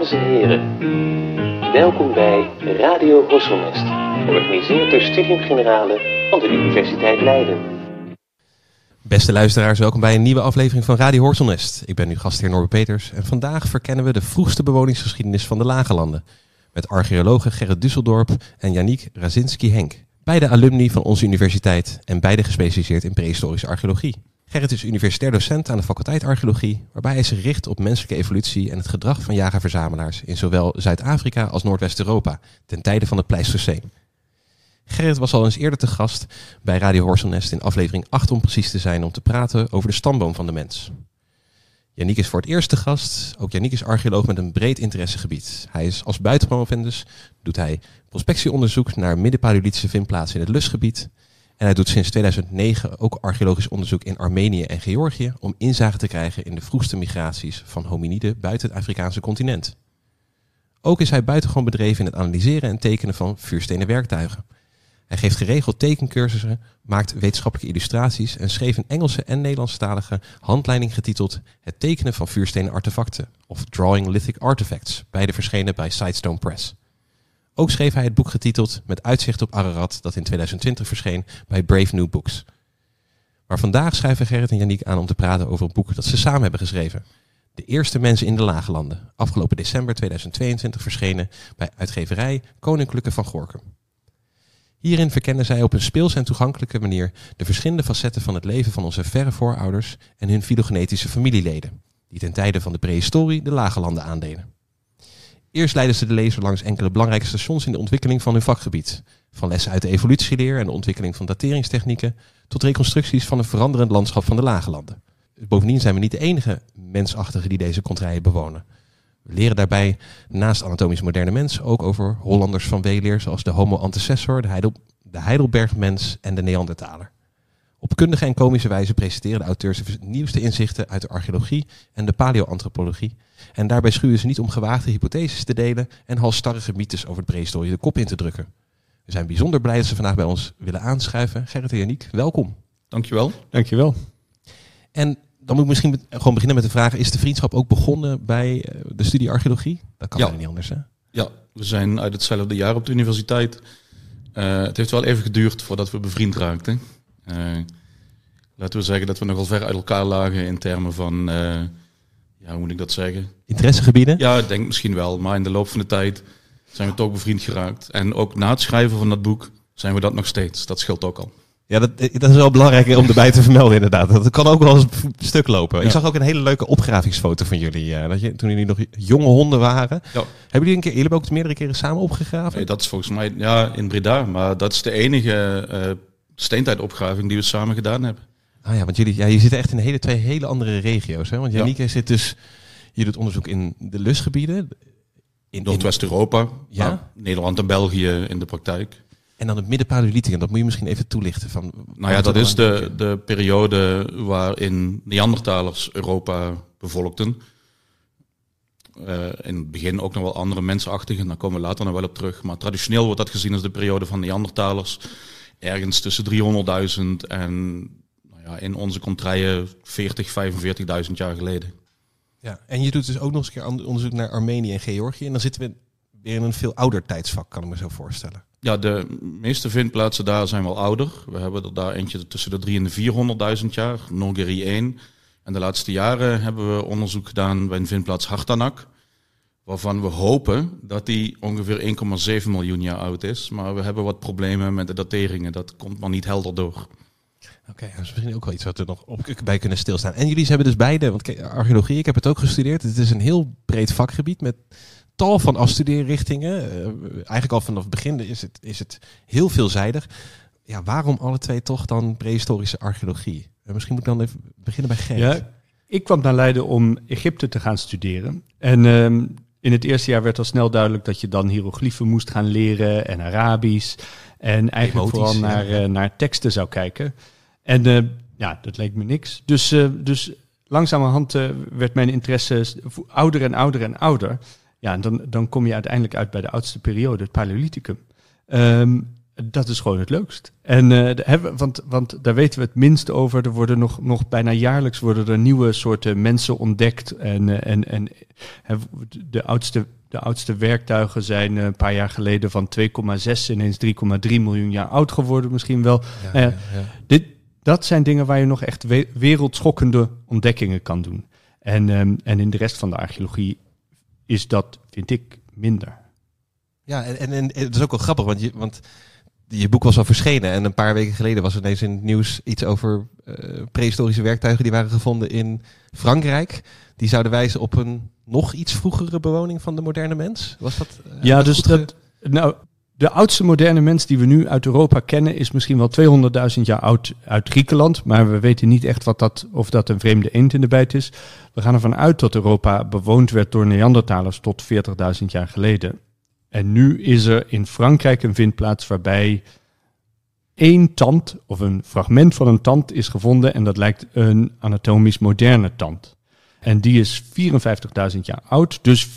Dames en heren, welkom bij Radio Horselnest, georganiseerd door Studium Generale van de Universiteit Leiden. Beste luisteraars, welkom bij een nieuwe aflevering van Radio Horselnest. Ik ben uw gastheer Norbert Peters en vandaag verkennen we de vroegste bewoningsgeschiedenis van de Lage Landen. Met archeologen Gerrit Dusseldorp en Yannick Razinski-Henk. Beide alumni van onze universiteit en beide gespecialiseerd in prehistorische archeologie. Gerrit is universitair docent aan de faculteit archeologie, waarbij hij zich richt op menselijke evolutie en het gedrag van jager-verzamelaars in zowel Zuid-Afrika als Noordwest-Europa ten tijde van het Pleistoceen. Gerrit was al eens eerder te gast bij Radio Horselnest in aflevering 8 om precies te zijn om te praten over de stamboom van de mens. Yannick is voor het eerst te gast. Ook Yannick is archeoloog met een breed interessegebied. Hij is als buitenpromovendus, doet hij prospectieonderzoek naar middenpaleolithische vindplaatsen in het lustgebied. En hij doet sinds 2009 ook archeologisch onderzoek in Armenië en Georgië om inzage te krijgen in de vroegste migraties van hominiden buiten het Afrikaanse continent. Ook is hij buitengewoon bedreven in het analyseren en tekenen van vuurstenen werktuigen. Hij geeft geregeld tekencursussen, maakt wetenschappelijke illustraties en schreef een Engelse en Nederlandstalige handleiding getiteld Het tekenen van vuurstenen artefacten of Drawing Lithic Artifacts, beide verschenen bij Sidestone Press. Ook schreef hij het boek getiteld Met uitzicht op Ararat, dat in 2020 verscheen bij Brave New Books. Maar vandaag schrijven Gerrit en Yannick aan om te praten over een boek dat ze samen hebben geschreven. De eerste mensen in de Lage Landen, afgelopen december 2022 verschenen bij uitgeverij Koninklijke van Gorkum. Hierin verkennen zij op een speels en toegankelijke manier de verschillende facetten van het leven van onze verre voorouders en hun filogenetische familieleden, die ten tijde van de prehistorie de Lage Landen aandeden. Eerst leiden ze de lezer langs enkele belangrijke stations in de ontwikkeling van hun vakgebied. Van lessen uit de evolutieleer en de ontwikkeling van dateringstechnieken tot reconstructies van een veranderend landschap van de lage landen. Bovendien zijn we niet de enige mensachtigen die deze kontrijen bewonen. We leren daarbij naast anatomisch moderne mens ook over Hollanders van weleer zoals de Homo antecessor, de, de Heidelbergmens en de Neandertaler. Op kundige en komische wijze presenteren de auteurs de nieuwste inzichten uit de archeologie en de paleoantropologie. En daarbij schuwen ze niet om gewaagde hypotheses te delen en halstarrige mythes over de prehistorie de kop in te drukken. We zijn bijzonder blij dat ze vandaag bij ons willen aanschuiven. Gerrit en Janiek, welkom. Dankjewel. Dankjewel. En dan moet ik misschien gewoon beginnen met de vraag, is de vriendschap ook begonnen bij eh, de studie archeologie? Dat kan ja. niet anders, hè? Ja, we zijn uit hetzelfde jaar op de universiteit. Uh, het heeft wel even geduurd voordat we bevriend raakten. Uh, laten we zeggen dat we nogal ver uit elkaar lagen in termen van, uh, ja, hoe moet ik dat zeggen? Interessegebieden? Ja, ik denk misschien wel. Maar in de loop van de tijd zijn we toch bevriend geraakt. En ook na het schrijven van dat boek zijn we dat nog steeds. Dat scheelt ook al. Ja, dat, dat is wel belangrijk om erbij te vermelden inderdaad. Dat kan ook wel eens een stuk lopen. Ik zag ook een hele leuke opgravingsfoto van jullie. Uh, dat je, toen jullie nog jonge honden waren. Ja. Hebben jullie een keer, jullie hebben ook meerdere keren samen opgegraven? Nee, dat is volgens mij ja, in Breda. Maar dat is de enige uh, steentijdopgraving die we samen gedaan hebben. Ah ja, want jullie, ja, je zit echt in hele, twee hele andere regio's. Hè? Want Janieke zit dus, je doet onderzoek in de lustgebieden. In Noordwest-Europa, ja? Nou, Nederland en België in de praktijk. En dan het middenpaleolithicum, dat moet je misschien even toelichten. Van, nou ja, dat is de, de periode waarin Neandertalers Europa bevolkten. Uh, in het begin ook nog wel andere mensachtigen, daar komen we later nog wel op terug. Maar traditioneel wordt dat gezien als de periode van Neandertalers. Ergens tussen 300.000 en nou ja, in onze contraien 40, 45.000 jaar geleden. Ja, en je doet dus ook nog eens een keer onderzoek naar Armenië en Georgië. En dan zitten we weer in een veel ouder tijdsvak, kan ik me zo voorstellen. Ja, de meeste vindplaatsen daar zijn wel ouder. We hebben er daar eentje tussen de 3 en de 400.000 jaar, Norgeri 1. En de laatste jaren hebben we onderzoek gedaan bij een vindplaats Hartanak. Waarvan we hopen dat die ongeveer 1,7 miljoen jaar oud is. Maar we hebben wat problemen met de dateringen. Dat komt maar niet helder door. Oké, dat is misschien ook wel iets wat we nog op, bij kunnen stilstaan. En jullie hebben dus beide, want archeologie, ik heb het ook gestudeerd. Het is een heel breed vakgebied met tal van afstudeerrichtingen. Uh, eigenlijk al vanaf het begin is het, is het heel veelzijdig. Ja, waarom alle twee toch dan prehistorische archeologie? Uh, misschien moet ik dan even beginnen bij Gent. Ja, ik kwam naar Leiden om Egypte te gaan studeren. En uh, in het eerste jaar werd al snel duidelijk dat je dan hieroglyphen moest gaan leren en Arabisch. En eigenlijk vooral naar, ja. naar teksten zou kijken. En ja, dat leek me niks. Dus, dus langzamerhand werd mijn interesse ouder en ouder en ouder. Ja, en dan, dan kom je uiteindelijk uit bij de oudste periode, het Paleolithicum. Um, Dat is gewoon het leukst. En, uh, want, want daar weten we het minst over. Er worden nog, nog bijna jaarlijks worden er nieuwe soorten mensen ontdekt. En, uh, en, en de, oudste, de oudste werktuigen zijn een paar jaar geleden van 2,6 ineens 3,3 miljoen jaar oud geworden misschien wel. Ja, ja, dit, dat zijn dingen waar je nog echt wereldschokkende ontdekkingen kan doen. En, um, en in de rest van de archeologie is dat, vind ik, minder. Ja, en, en, en het is ook wel grappig, want je, want je boek was al verschenen en een paar weken geleden was er ineens in het nieuws iets over uh, prehistorische werktuigen die waren gevonden in Frankrijk. Die zouden wijzen op een nog iets vroegere bewoning van de moderne mens. Was dat? Uh, ja, dus dat. Nou, de oudste moderne mens die we nu uit Europa kennen is misschien wel 200.000 jaar oud uit Griekenland. Maar we weten niet echt wat dat, of dat een vreemde eend in de bijt is. We gaan ervan uit dat Europa bewoond werd door Neandertalers tot 40.000 jaar geleden. En nu is er in Frankrijk een vindplaats waarbij één tand of een fragment van een tand is gevonden en dat lijkt een anatomisch moderne tand. En die is 54.000 jaar oud, dus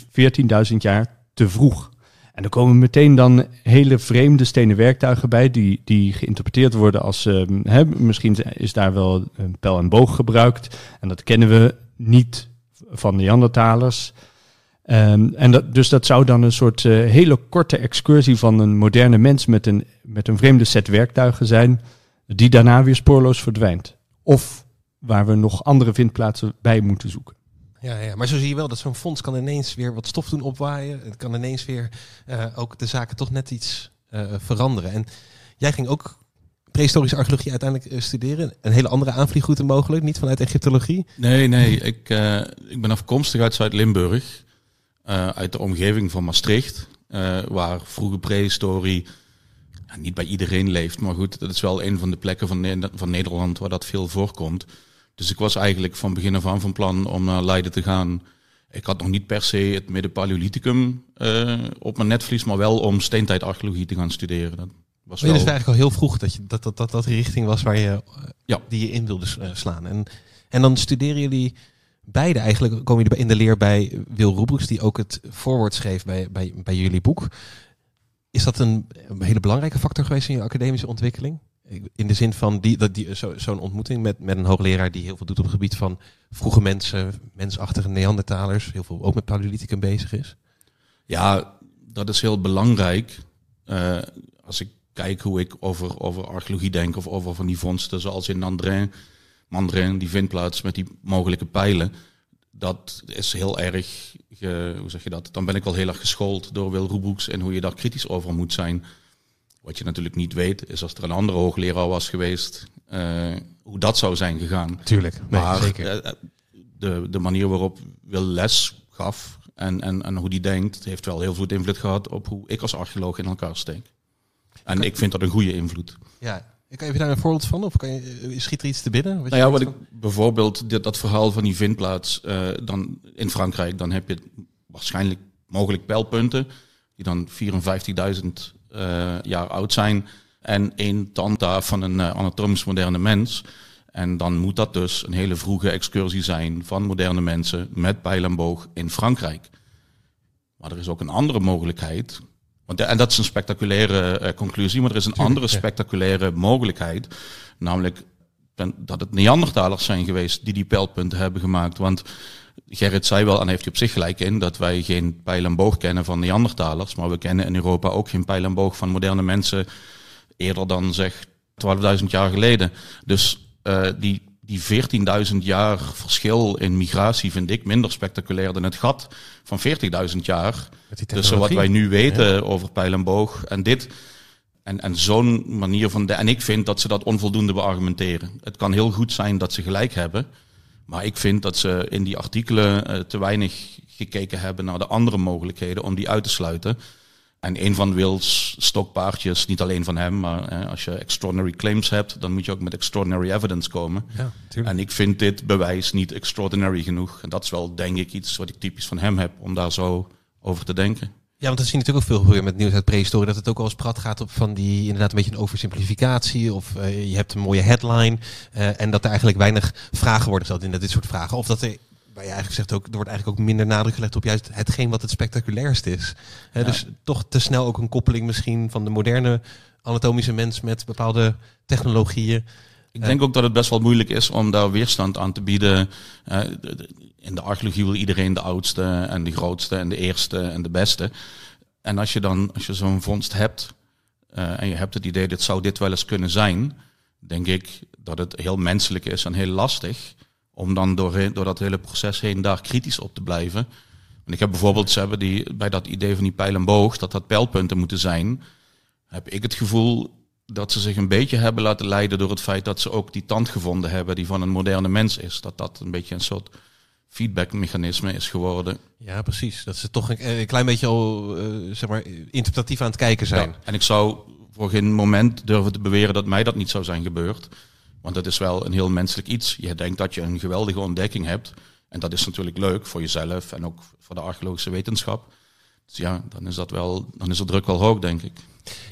14.000 jaar te vroeg. En er komen meteen dan hele vreemde stenen werktuigen bij, die, die geïnterpreteerd worden als, uh, hè, misschien is daar wel een pijl en boog gebruikt. En dat kennen we niet van Neandertalers. Um, en dat, dus dat zou dan een soort uh, hele korte excursie van een moderne mens met een, met een vreemde set werktuigen zijn, die daarna weer spoorloos verdwijnt. Of waar we nog andere vindplaatsen bij moeten zoeken. Ja, ja, maar zo zie je wel dat zo'n fonds kan ineens weer wat stof doen opwaaien. Het kan ineens weer uh, ook de zaken toch net iets uh, veranderen. En jij ging ook prehistorische archeologie uiteindelijk studeren. Een hele andere aanvliegroute mogelijk, niet vanuit Egyptologie. Nee, nee. Ik, uh, ik ben afkomstig uit Zuid-Limburg. Uh, uit de omgeving van Maastricht, uh, waar vroege prehistorie ja, niet bij iedereen leeft. Maar goed, dat is wel een van de plekken van, ne van Nederland waar dat veel voorkomt. Dus ik was eigenlijk van begin af aan van plan om naar Leiden te gaan. Ik had nog niet per se het Midden-Paleolithicum uh, op mijn netvlies, maar wel om steentijdarcheologie te gaan studeren. Dat was wel... dus eigenlijk al heel vroeg dat, je, dat, dat, dat dat richting was waar je, ja. die je in wilde slaan. En, en dan studeren jullie beide eigenlijk komen jullie in de leer bij Wil Roebroeks, die ook het voorwoord schreef bij, bij, bij jullie boek. Is dat een, een hele belangrijke factor geweest in je academische ontwikkeling? In de zin van die, dat die, zo'n zo ontmoeting met, met een hoogleraar die heel veel doet op het gebied van vroege mensen, mensachtige Neandertalers, heel veel ook met Paleolithicum bezig is? Ja, dat is heel belangrijk. Uh, als ik kijk hoe ik over, over archeologie denk of over van die vondsten zoals in André Mandarin, die vindplaats met die mogelijke pijlen, dat is heel erg, hoe zeg je dat? Dan ben ik wel heel erg geschoold door Wil Roeboeks en hoe je daar kritisch over moet zijn. Wat je natuurlijk niet weet, is als er een andere hoogleraar was geweest, uh, hoe dat zou zijn gegaan. Tuurlijk, maar zeker. Eh, de, de manier waarop Wil les gaf en, en, en hoe die denkt, heeft wel heel veel invloed gehad op hoe ik als archeoloog in elkaar steek. En ik vind dat een goede invloed. Ja, kan je daar een voorbeeld van? Of kan je, eh, schiet er iets te binnen? nou ja, wat ik, bijvoorbeeld dit, dat verhaal van die vindplaats uh, dan in Frankrijk, dan heb je waarschijnlijk mogelijk pijlpunten die dan 54.000 uh, jaar oud zijn en één tand daar van een uh, anatomisch moderne mens. En dan moet dat dus een hele vroege excursie zijn van moderne mensen met pijl en boog in Frankrijk. Maar er is ook een andere mogelijkheid want, en dat is een spectaculaire uh, conclusie, maar er is een andere spectaculaire mogelijkheid. Namelijk dat het Neandertalers zijn geweest die die pijlpunten hebben gemaakt. Want Gerrit zei wel, en heeft hij op zich gelijk in, dat wij geen pijl en boog kennen van Neandertalers. Maar we kennen in Europa ook geen pijl en boog van moderne mensen eerder dan zeg 12.000 jaar geleden. Dus uh, die die 14.000 jaar verschil in migratie vind ik minder spectaculair dan het gat van 40.000 jaar. Tussen wat wij nu weten over pijl en boog en dit. En, en zo'n manier van. De, en ik vind dat ze dat onvoldoende beargumenteren. Het kan heel goed zijn dat ze gelijk hebben. Maar ik vind dat ze in die artikelen uh, te weinig gekeken hebben naar de andere mogelijkheden om die uit te sluiten. En een van Will's stokpaardjes, niet alleen van hem, maar hè, als je extraordinary claims hebt, dan moet je ook met extraordinary evidence komen. Ja, en ik vind dit bewijs niet extraordinary genoeg. En dat is wel, denk ik, iets wat ik typisch van hem heb, om daar zo over te denken. Ja, want we zien natuurlijk ook veel gebeuren met nieuws uit prehistorie. Dat het ook wel eens prat gaat op van die inderdaad een beetje een oversimplificatie. Of uh, je hebt een mooie headline. Uh, en dat er eigenlijk weinig vragen worden gesteld in dit soort vragen. Of dat er waar je eigenlijk zegt ook, er wordt eigenlijk ook minder nadruk gelegd op juist hetgeen wat het spectaculairst is. dus toch te snel ook een koppeling misschien van de moderne anatomische mens met bepaalde technologieën. Ik denk ook dat het best wel moeilijk is om daar weerstand aan te bieden. in de archeologie wil iedereen de oudste en de grootste en de eerste en de beste. En als je dan, als je zo'n vondst hebt en je hebt het idee, dit zou dit wel eens kunnen zijn, denk ik dat het heel menselijk is en heel lastig om dan door, door dat hele proces heen daar kritisch op te blijven. En ik heb bijvoorbeeld, ze hebben die, bij dat idee van die pijl en boog, dat dat pijlpunten moeten zijn, heb ik het gevoel dat ze zich een beetje hebben laten leiden door het feit dat ze ook die tand gevonden hebben die van een moderne mens is. Dat dat een beetje een soort feedbackmechanisme is geworden. Ja, precies. Dat ze toch een, een klein beetje al uh, zeg maar, interpretatief aan het kijken zijn. Ja, en ik zou voor geen moment durven te beweren dat mij dat niet zou zijn gebeurd. Want dat is wel een heel menselijk iets. Je denkt dat je een geweldige ontdekking hebt. En dat is natuurlijk leuk voor jezelf en ook voor de archeologische wetenschap. Dus ja, dan is dat wel, dan is de druk wel hoog, denk ik.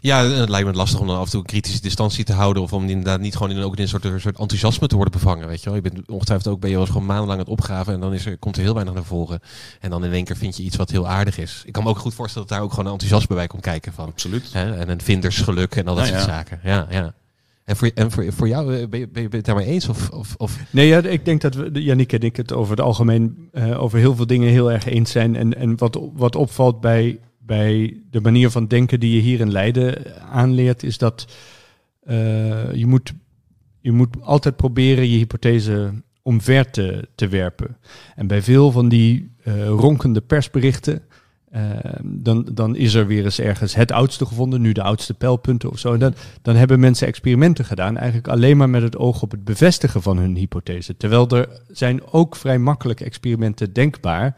Ja, het lijkt me lastig om dan af en toe een kritische distantie te houden. Of om inderdaad niet gewoon in, ook in een soort, een soort enthousiasme te worden bevangen. Weet je wel? Je bent ongetwijfeld ook bij je gewoon maandenlang aan het opgraven. En dan is er, komt er heel weinig naar voren. En dan in één keer vind je iets wat heel aardig is. Ik kan me ook goed voorstellen dat daar ook gewoon enthousiasme bij komt kijken. Van, Absoluut. Hè? En een vindersgeluk en al dat soort zaken. Ja, ja. En voor, en voor, voor jou, eh, ben je, ben je het daarmee eens? Of, of, of? Nee, ja, ik denk dat we, en ik het over het algemeen uh, over heel veel dingen heel erg eens zijn. En, en wat, wat opvalt bij, bij de manier van denken die je hier in Leiden aanleert, is dat uh, je, moet, je moet altijd proberen je hypothese omver te, te werpen. En bij veel van die ronkende persberichten Ehm, dan, dan is er weer eens ergens het oudste gevonden, nu de oudste pijlpunten of zo. En dan, dan hebben mensen experimenten gedaan, eigenlijk alleen maar met het oog op het bevestigen van hun hypothese. Terwijl er zijn ook vrij makkelijke experimenten denkbaar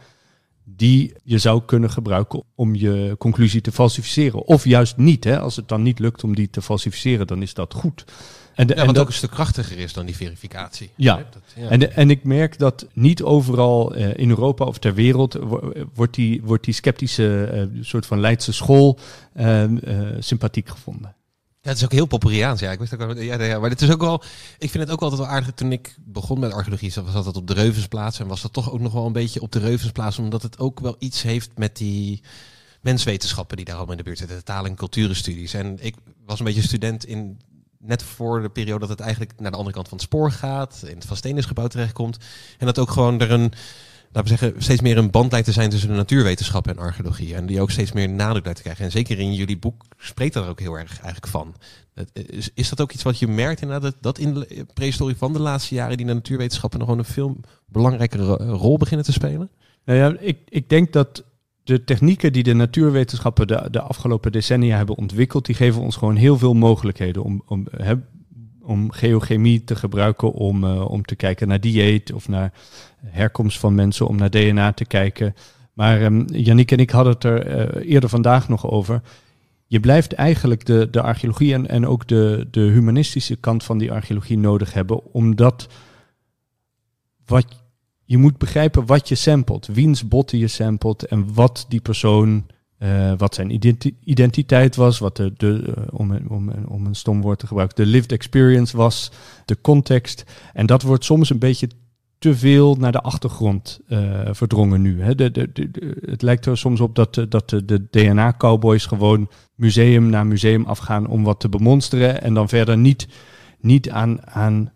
die je zou kunnen gebruiken om je conclusie te falsificeren. Of juist niet. Hè? Als het dan niet lukt om die te falsificeren, dan is dat goed. En, de, en wat dat, ook een stuk krachtiger is dan die verificatie. Ja, dat, ja. En, de, en ik merk dat niet overal uh, in Europa of ter wereld wordt die, wordt die sceptische uh, soort van Leidse school uh, sympathiek gevonden. Ja, het is ook heel populair. Ja, ik wist ook wel, ja, ja, maar het is ook wel. Ik vind het ook altijd wel aardig. Toen ik begon met archeologie, was dat op de Reuvensplaats. En was dat toch ook nog wel een beetje op de Reuvensplaats. Omdat het ook wel iets heeft met die menswetenschappen die daar allemaal in de buurt zitten. De taal- en culturenstudies. En ik was een beetje student in net voor de periode dat het eigenlijk naar de andere kant van het spoor gaat, in het Van Stenisgebouw terechtkomt. En dat ook gewoon er een, laten we zeggen, steeds meer een band lijkt te zijn tussen de natuurwetenschap en archeologie. En die ook steeds meer nadruk te krijgen. En zeker in jullie boek spreekt dat er ook heel erg eigenlijk van. Is, is dat ook iets wat je merkt inderdaad, dat in de prehistorie van de laatste jaren die natuurwetenschappen nog gewoon een veel belangrijkere rol beginnen te spelen? Nou ja, ik, ik denk dat de technieken die de natuurwetenschappen de, de afgelopen decennia hebben ontwikkeld, die geven ons gewoon heel veel mogelijkheden om, om, he, om geochemie te gebruiken, om, uh, om te kijken naar dieet of naar herkomst van mensen, om naar DNA te kijken. Maar um, Yannick en ik hadden het er uh, eerder vandaag nog over. Je blijft eigenlijk de, de archeologie en, en ook de, de humanistische kant van die archeologie nodig hebben, omdat wat je moet begrijpen wat je samplet, wiens botten je samplet en wat die persoon, uh, wat zijn identi identiteit was, wat de, uh, om, om, om een stom woord te gebruiken, de lived experience was, de context. En dat wordt soms een beetje te veel naar de achtergrond uh, verdrongen nu. Hè. De, de, het lijkt er soms op dat, dat de, de DNA-cowboys gewoon museum na museum afgaan om wat te bemonsteren en dan verder niet, niet aan, aan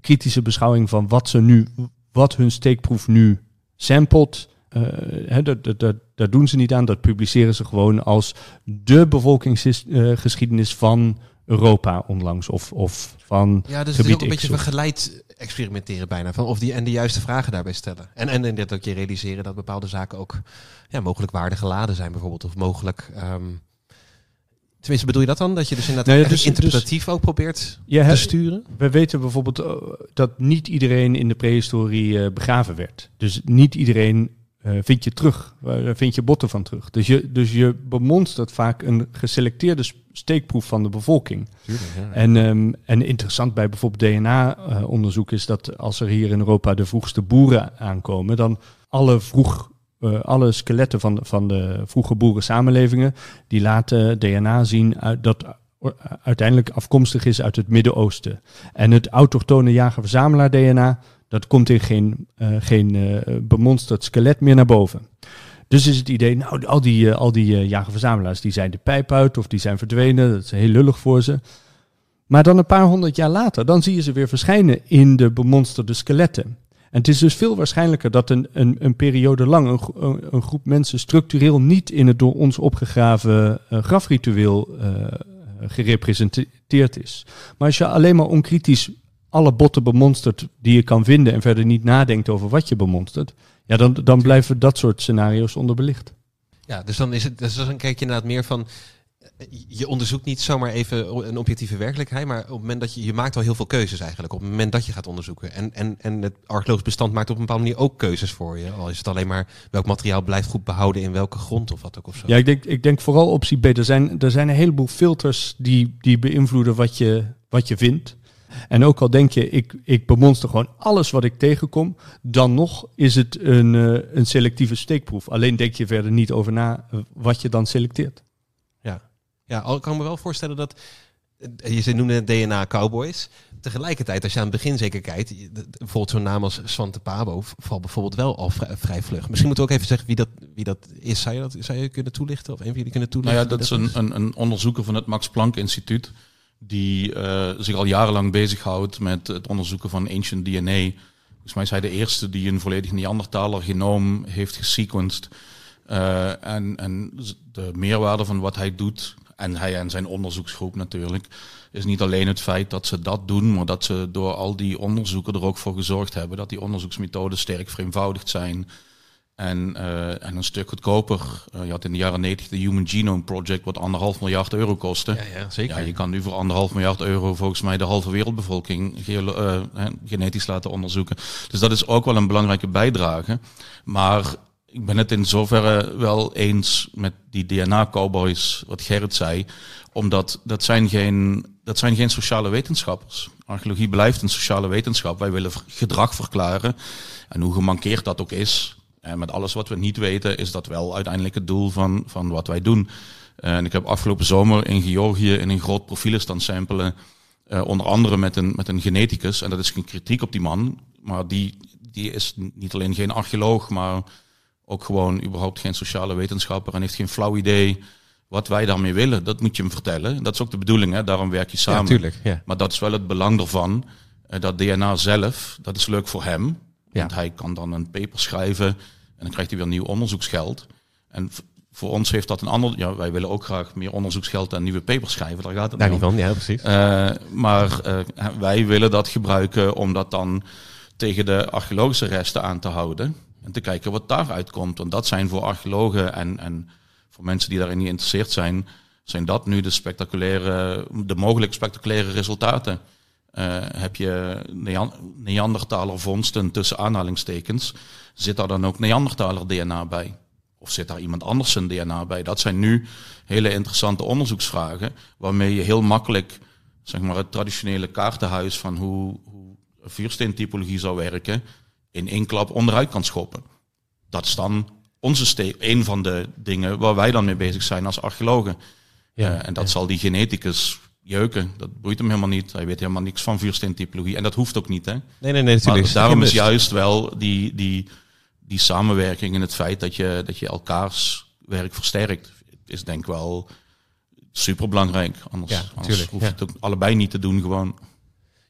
kritische beschouwing van wat ze nu wat hun steekproef nu samplet. Uh, hè, dat, dat, dat, dat, doen ze niet aan. Dat publiceren ze gewoon als de bevolkingsgeschiedenis van Europa onlangs. Of, of van Ja, dus het is ook een beetje begeleid experimenteren bijna. Van of die, en de juiste vragen daarbij stellen. En, en, en dat ook je realiseren dat bepaalde zaken ook ja, mogelijk waardegeladen zijn bijvoorbeeld. Of mogelijk... Um, Tenminste, bedoel je dat dan? Dat je dus inderdaad nee, dus, interpretatief dus, ook probeert te sturen? We weten bijvoorbeeld uh, dat niet iedereen in de prehistorie uh, begraven werd. Dus niet iedereen uh, vind je terug, vind je botten van terug. Dus je, dus je bemonstert vaak een geselecteerde steekproef van de bevolking. Tuurlijk, ja. en, um, en interessant bij bijvoorbeeld DNA-onderzoek is dat als er hier in Europa de vroegste boeren aankomen, dan alle vroeg uh, alle skeletten van, van de vroege boerensamenlevingen, die laten DNA zien uit, dat uiteindelijk afkomstig is uit het Midden-Oosten. En het autochtone jager-verzamelaar DNA, dat komt in geen, uh, geen uh, bemonsterd skelet meer naar boven. Dus is het idee, nou, al die, al die jager-verzamelaars die zijn de pijp uit of die zijn verdwenen. Dat is heel lullig voor ze. Maar dan een paar honderd jaar later, dan zie je ze weer verschijnen in de bemonsterde skeletten. En het is dus veel waarschijnlijker dat een, een, een periode lang een, een, groep mensen structureel niet in het door ons opgegraven uh, grafritueel gerepresenteerd is. Maar als je alleen maar onkritisch alle botten bemonstert die je kan vinden en verder niet nadenkt over wat je bemonstert, ja, dan, dan blijven dat soort scenario's onderbelicht. Ja, dus dan is het dus dan kijk je inderdaad meer van eh, je onderzoekt niet zomaar even een objectieve werkelijkheid, maar op het moment dat je, je maakt al heel veel keuzes eigenlijk, op het moment dat je gaat onderzoeken. En, en, en het archeologisch bestand maakt op een bepaalde manier ook keuzes voor je. Al is het alleen maar welk materiaal blijft goed behouden in welke grond of wat ook of zo. Ja, ik denk, ik denk vooral optie B. Er zijn, er zijn een heleboel filters die, die beïnvloeden wat je, wat je vindt. En ook al denk je, ik, ik bemonster gewoon alles wat ik tegenkom, dan nog is het een, uh, een selectieve steekproef. Alleen denk je verder niet over na eh, wat je dan selecteert. Ja, ik kan me wel voorstellen dat, eh, je noemde DNA Cowboys. Tegelijkertijd, als je aan het begin zeker kijkt, bijvoorbeeld zo'n naam als Svante Pabo valt bijvoorbeeld wel al vrij, vlug. Misschien moeten we ook even zeggen wie dat, wie dat is. Zou je dat zou je kunnen toelichten? Of een van jullie kunnen toelichten? Nou ja, dat, is een, een, een onderzoeker van het Max Planck Instituut die uh, zich al jarenlang bezighoudt met het onderzoeken van ancient DNA. Volgens mij is hij de eerste die een volledig Neandertaler genoom heeft gesequenced. Uh, en, en de meerwaarde van wat hij doet, en hij en zijn onderzoeksgroep natuurlijk, is niet alleen het feit dat ze dat doen, maar dat ze door al die onderzoeken er ook voor gezorgd hebben dat die onderzoeksmethoden sterk vereenvoudigd zijn. En, uh, en een stuk goedkoper. Uh, je had in de jaren 90 de Human Genome Project, wat anderhalf miljard euro kostte. Ja, ja zeker. Ja, je kan nu voor anderhalf miljard euro volgens mij de halve wereldbevolking uh, genetisch laten onderzoeken. Dus dat is ook wel een belangrijke bijdrage. Maar ik ben het in zoverre wel eens met die DNA-cowboys, wat Gerrit zei. Omdat dat zijn, geen, dat zijn geen sociale wetenschappers. Archeologie blijft een sociale wetenschap. Wij willen gedrag verklaren. En hoe gemankeerd dat ook is, en met alles wat we niet weten, is dat wel uiteindelijk het doel van, van wat wij doen. En ik heb afgelopen zomer in Georgië in een groot profielen staan samplen. Uh, onder andere met een, met een geneticus. En dat is geen kritiek op die man. Maar die, die is niet alleen geen archeoloog, maar ook gewoon überhaupt geen sociale wetenschapper. En heeft geen flauw idee wat wij daarmee willen. Dat moet je hem vertellen. Dat is ook de bedoeling, hè? daarom werk je samen. Ja, tuurlijk, ja. Maar dat is wel het belang ervan. Uh, dat DNA zelf, dat is leuk voor hem. Ja. Want hij kan dan een paper schrijven en dan krijgt hij weer nieuw onderzoeksgeld. En voor ons heeft dat een ander. Ja, wij willen ook graag meer onderzoeksgeld en nieuwe papers schrijven. Daar gaat het Daar niet van, ja, precies. Uh, maar uh, wij willen dat gebruiken om dat dan tegen de archeologische resten aan te houden. En te kijken wat daaruit komt. Want dat zijn voor archeologen en, en voor mensen die daarin geïnteresseerd zijn, zijn dat nu de spectaculaire, de mogelijk spectaculaire resultaten. Uh, heb je Neandertaler vondsten tussen aanhalingstekens, zit daar dan ook Neandertaler DNA bij? Of zit daar iemand anders zijn DNA bij? Dat zijn nu hele interessante onderzoeksvragen, waarmee je heel makkelijk zeg maar, het traditionele kaartenhuis van hoe, hoe vuursteentypologie zou werken, in één klap onderuit kan schoppen. Dat is dan onze een van de dingen waar wij dan mee bezig zijn als archeologen. Ja, uh, en dat ja. zal die geneticus jeuken. Dat boeit hem helemaal niet. Hij weet helemaal niks van vuursteentypologie. En dat hoeft ook niet, hè? Nee, nee, nee, natuurlijk. Maar daarom is juist wel die, die, die samenwerking en het feit dat je, dat je elkaars werk versterkt, is denk ik wel super belangrijk. Anders, ja, anders hoef je het ook allebei niet te doen, gewoon.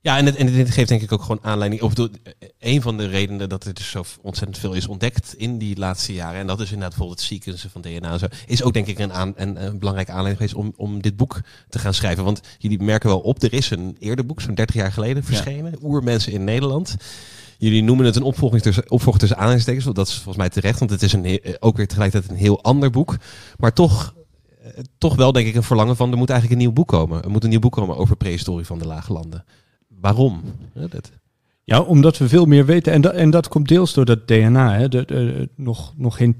Ja, en, het, en dit geeft denk ik ook gewoon aanleiding. Of bedoel, een van de redenen dat er dus zo ontzettend veel is ontdekt in die laatste jaren. En dat is inderdaad bijvoorbeeld het sequencen van DNA en zo. Is ook denk ik een, aan, een, een belangrijke aanleiding geweest om, om dit boek te gaan schrijven. Want jullie merken wel op, er is een eerder boek, zo'n 30 jaar geleden verschenen. Ja. Oermensen in Nederland. Jullie noemen het een opvolging tussen, opvolging tussen aanhalingstekens. Dat is volgens mij terecht, want het is een, ook weer tegelijkertijd een heel ander boek. Maar toch toch wel denk ik een verlangen van er moet eigenlijk een nieuw boek komen. Er moet een nieuw boek komen over prehistorie van de lage landen. Waarom? Ja, dat... ja, omdat we veel meer weten. En, dat, en dat komt deels door dat DNA. Hè. De, de, nog, nog geen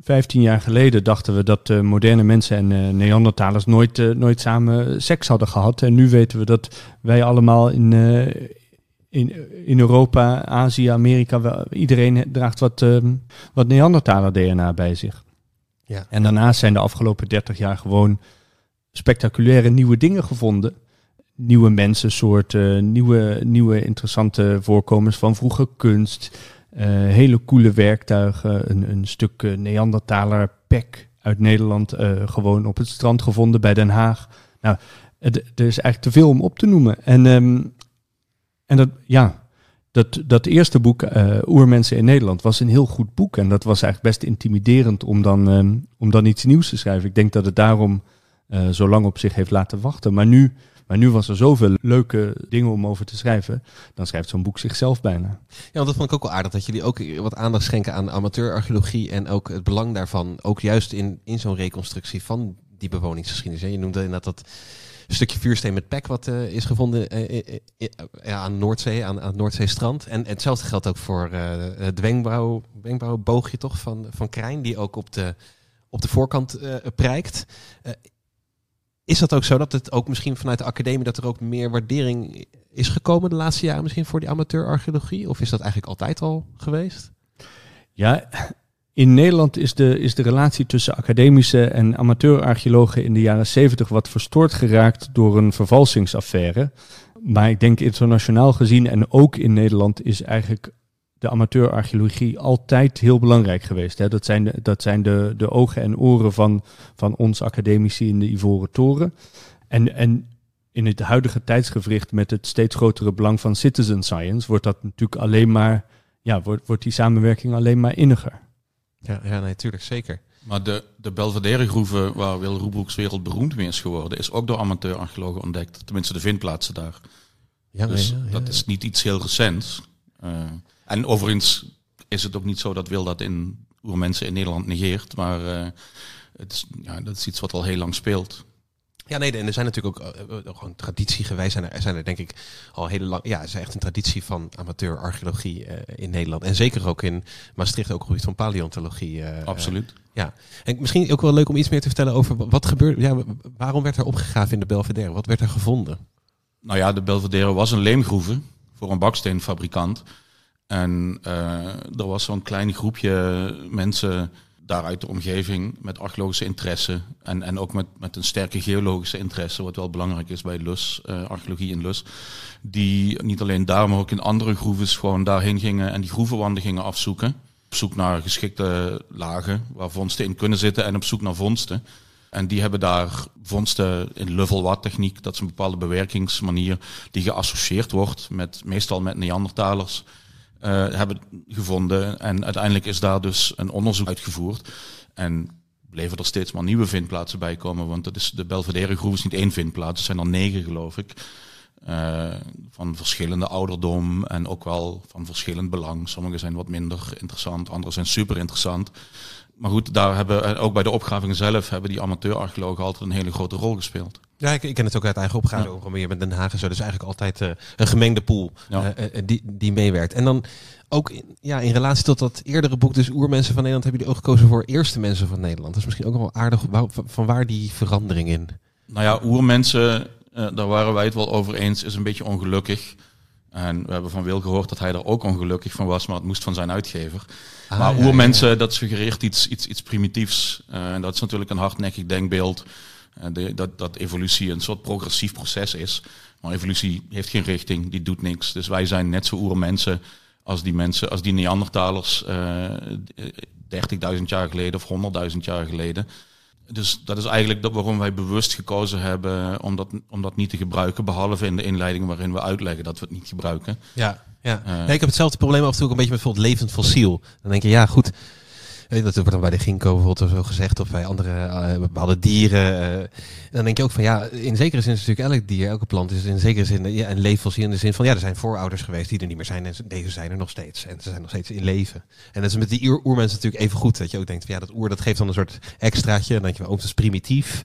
15 jaar geleden dachten we dat uh, moderne mensen en uh, Neandertalers nooit, uh, nooit samen seks hadden gehad. En nu weten we dat wij allemaal in, in, in Europa, Azië, Amerika, wel, iedereen draagt wat, wat Neandertaler DNA bij zich. Ja. En daarnaast zijn de afgelopen 30 jaar gewoon spectaculaire nieuwe dingen gevonden nieuwe mensensoorten, nieuwe, nieuwe interessante voorkomens van vroege kunst. hele coole werktuigen, een, een stuk Neandertaler pek uit Nederland, gewoon op het strand gevonden bij Den Haag. Nou, er is eigenlijk te veel om op te noemen. En, ehm, en dat, ja, dat, dat eerste boek, uh, Oermensen in Nederland, was een heel goed boek. En dat was eigenlijk best intimiderend om dan, ehm, om dan iets nieuws te schrijven. Ik denk dat het daarom zo lang op zich heeft laten wachten. Maar nu, maar nu was er zoveel leuke dingen om over te schrijven. Dan schrijft zo'n boek zichzelf bijna. Ja, want dat vond ik ook wel aardig. Dat jullie ook wat aandacht schenken aan amateurarcheologie. En ook het belang daarvan. Ook juist in, in zo'n reconstructie van die bewoningsgeschiedenis. Je noemde inderdaad dat stukje vuursteen met pek wat uh, is gevonden uh, ja, aan Noordzee, aan, aan het Noordzeestrand. En, en hetzelfde geldt ook voor het toch van, van Krijn, die ook op de, op de voorkant prijkt. Is dat ook zo dat het ook misschien vanuit de academie dat er ook meer waardering is gekomen de laatste jaren misschien voor die amateurarcheologie? Of is dat eigenlijk altijd al geweest? Ja, in Nederland is de, is de relatie tussen academische en amateurarcheologen in de jaren 70 wat verstoord geraakt door een vervalsingsaffaire. Maar ik denk internationaal gezien en ook in Nederland is eigenlijk de amateurarcheologie altijd heel belangrijk geweest. Hè. Dat zijn, de, dat zijn de, de ogen en oren van, van ons academici in de Ivoren Toren. En, en in het huidige tijdsgevricht met het steeds grotere belang van citizen science wordt dat natuurlijk alleen maar, ja, wordt, wordt die samenwerking alleen maar inniger. Ja, ja natuurlijk, zeker. Maar de, de Belvedere-groeven, waar Wil Roebroeks wereldberoemd mee is geworden, is ook door amateurarcheologen ontdekt. Tenminste, de vindplaatsen daar. Ja, dus ja, dat is niet iets heel recents. Uh, en overigens is het ook niet zo dat Wil dat in mensen in Nederland negeert. Maar uh, het is, ja, dat is iets wat al heel lang speelt. Ja, nee, en er zijn natuurlijk ook uh, gewoon traditiegewijs zijn er, zijn er denk ik al hele lang. Ja, er is echt een traditie van amateur-archeologie uh, in Nederland. En zeker ook in Maastricht ook gebied van paleontologie. Uh, Absoluut. ja, en misschien ook wel leuk om iets meer te vertellen over wat gebeurde. Ja, waarom werd er opgegraven in de Belvedere? Wat werd er gevonden? Nou ja, de Belvedere was een leemgroeve voor een baksteenfabrikant. En er was zo'n klein groepje mensen daaruit de omgeving met archeologische interesse en, en ook met, met een sterke geologische interesse, wat wel belangrijk is bij Lus, uh, archeologie in Lus, die niet alleen daar, maar ook in andere groeves gewoon daarheen gingen en die groevenwanden gingen afzoeken. Op zoek naar geschikte lagen waar vondsten in kunnen zitten en op zoek naar vondsten. En die hebben daar vondsten in level techniek, dat is een bepaalde bewerkingsmanier die geassocieerd wordt met meestal met Neandertalers hebben gevonden. En uiteindelijk is daar dus een onderzoek uitgevoerd. En bleven er steeds maar nieuwe vindplaatsen bij komen. Want dat is, de Belvedere groep is niet één vindplaats, er zijn er negen geloof ik. Uh, van verschillende ouderdom en ook wel van verschillend belang. Sommige zijn wat minder interessant, andere zijn super interessant. Maar goed, daar hebben ook bij de opgraving zelf hebben die amateurarcheologen altijd een hele grote rol gespeeld. Ja, ik, ik ken het ook uit eigen opgave. Ja. Je bent Den Haag zo. Dus eigenlijk altijd uh, een gemengde pool ja. uh, die, die meewerkt. En dan ook in, ja, in relatie tot dat eerdere boek, dus Oermensen van Nederland, hebben jullie ook gekozen voor Eerste Mensen van Nederland. Dat is misschien ook wel aardig. Van waar die verandering in? Nou ja, Oermensen, uh, daar waren wij het wel over eens, is een beetje ongelukkig. En we hebben van Wil gehoord dat hij er ook ongelukkig van was, maar het moest van zijn uitgever. Ah, maar ja, oermensen, ja. dat suggereert iets, iets, iets primitiefs. Uh, en dat is natuurlijk een hardnekkig denkbeeld. De, dat, dat evolutie een soort progressief proces is. Maar evolutie heeft geen richting, die doet niks. Dus wij zijn net zo oermensen als die mensen, als die Neandertalers uh, 30.000 jaar geleden of 100.000 jaar geleden. Dus dat is eigenlijk dat waarom wij bewust gekozen hebben om dat, om dat niet te gebruiken. Behalve in de inleiding waarin we uitleggen dat we het niet gebruiken. Ja, ja. Uh, nee, ik heb hetzelfde probleem af en toe een beetje met bijvoorbeeld levend fossiel. Dan denk je, ja goed, dat wordt dan bij de ginkgo bijvoorbeeld zo gezegd, of bij andere uh, bepaalde dieren. Uh, dan denk je ook van ja, in zekere zin is natuurlijk elk dier, elke plant is in zekere zin ja, een leeffossiel in de zin van ja, er zijn voorouders geweest die er niet meer zijn en deze zijn er nog steeds. En ze zijn nog steeds in leven. En dat is met die oermensen natuurlijk even goed. Dat je ook denkt van ja, dat oer dat geeft dan een soort extraatje. En dan denk je, oh, dat primitief.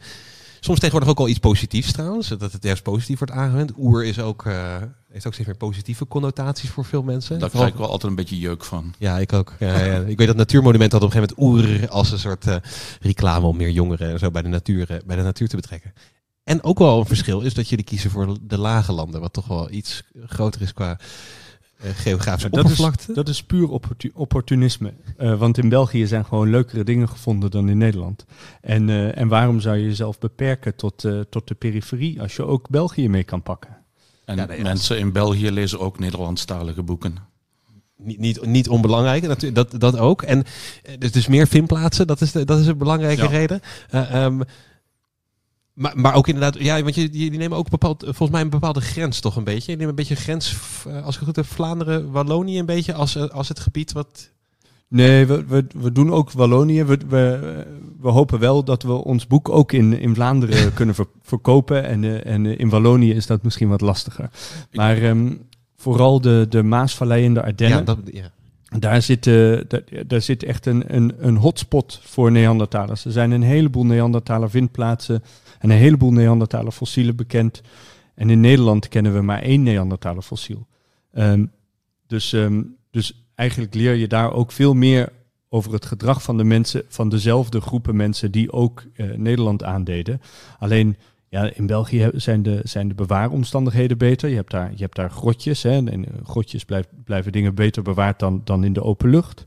Soms tegenwoordig ook al iets positiefs trouwens, dat het juist positief wordt aangewend. Oer is ook, uh, heeft ook steeds meer positieve connotaties voor veel mensen. Daar krijg ik wel altijd een beetje jeuk van. Ja, ik ook. Ja, ja. ik weet dat Natuurmonument had op een gegeven moment oer als een soort uh, reclame om meer jongeren en zo bij de, natuur, uh, bij de natuur te betrekken. En ook wel een verschil is dat jullie kiezen voor de lage landen, wat toch wel iets groter is qua geografische dat oppervlakte. Is, dat is puur opportu opportunisme. Uh, want in België zijn gewoon leukere dingen gevonden dan in Nederland. En, uh, en waarom zou je jezelf beperken tot, tot de periferie als je ook België mee kan pakken? En ja, nee, mensen in België lezen ook Nederlandstalige boeken. niet, niet, niet onbelangrijk, natuurlijk, dat, dat ook. En dus, dus meer vindplaatsen, dat is, de, dat is een belangrijke reden. Uh, maar, maar ook inderdaad, ja, want je, die nemen ook bepaald, volgens mij een bepaalde grens toch een beetje. Je neemt een beetje grens, als ik het goed heb, Vlaanderen, Wallonië een beetje als, als het gebied wat Nee, we, we, we doen ook Wallonië. We, we, we, hopen wel dat we ons boek ook in, in Vlaanderen kunnen verkopen. En, uh, en uh, in Wallonië is dat misschien wat lastiger. Maar um, vooral de, de Maasvallei en de Ardennen. Ja, dat, ja. Daar zit, uh, daar, daar, zit echt een, een, een hotspot voor Neandertalers. Er zijn een heleboel Neandertaler vindplaatsen en een heleboel Neandertaler fossielen bekend. En in Nederland kennen we maar één Neandertaler fossiel. Um, dus, um, dus eigenlijk leer je daar ook veel meer over het gedrag van de mensen, van dezelfde groepen mensen die ook uh, Nederland aandeden. Alleen ja, in België zijn de, zijn de bewaaromstandigheden beter. Je hebt daar, je hebt daar grotjes. Hè, en grotjes blijf, blijven dingen beter bewaard dan, dan in de open lucht.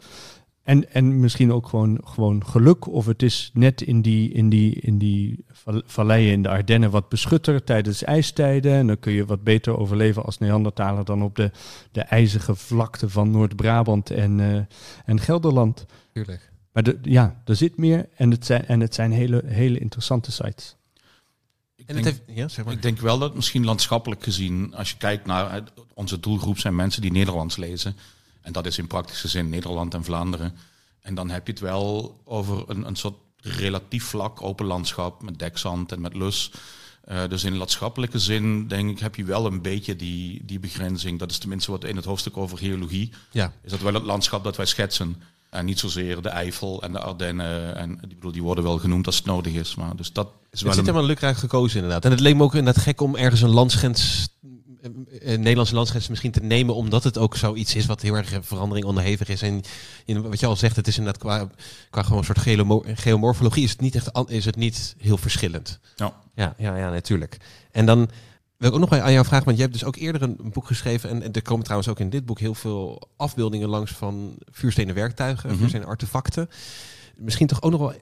En, en misschien ook gewoon, gewoon geluk. Of het is net in die, in, die, in die valleien in de Ardennen wat beschutter tijdens ijstijden. En dan kun je wat beter overleven als Neandertaler dan op de, de ijzige vlakte van Noord-Brabant en, uh, en Gelderland. Tuurlijk. Maar de, ja, er zit meer en het zijn, en het zijn hele, hele interessante sites. Ik denk, heeft, ja, zeg maar. ik denk wel dat misschien landschappelijk gezien, als je kijkt naar onze doelgroep zijn mensen die Nederlands lezen. En dat is in praktische zin Nederland en Vlaanderen. En dan heb je het wel over een, een soort relatief vlak open landschap met dekzand en met lus. Uh, dus in landschappelijke zin, denk ik, heb je wel een beetje die, die begrenzing. Dat is tenminste wat in het hoofdstuk over geologie. Ja. Is dat wel het landschap dat wij schetsen. En niet zozeer de Eifel en de Ardennen. En die, bedoel, die worden wel genoemd als het nodig is. Maar dus dat is wel. Het zit helemaal lukraak gekozen, inderdaad. En het leek me ook inderdaad gek om ergens een landsgrens eh, Nederlandse landsgrens misschien te nemen, omdat het ook zoiets is wat heel erg verandering onderhevig is. En in, wat je al zegt, het is inderdaad qua, qua gewoon een soort geomorfologie is het niet echt is het niet heel verschillend. Ja, ja, ja, ja natuurlijk. En dan wil ik ook nog aan jou vragen, want je hebt dus ook eerder een boek geschreven en, en er komen trouwens ook in dit boek heel veel afbeeldingen langs van vuurstenen werktuigen, mm vuurstenen artefacten. Misschien toch ook nog wel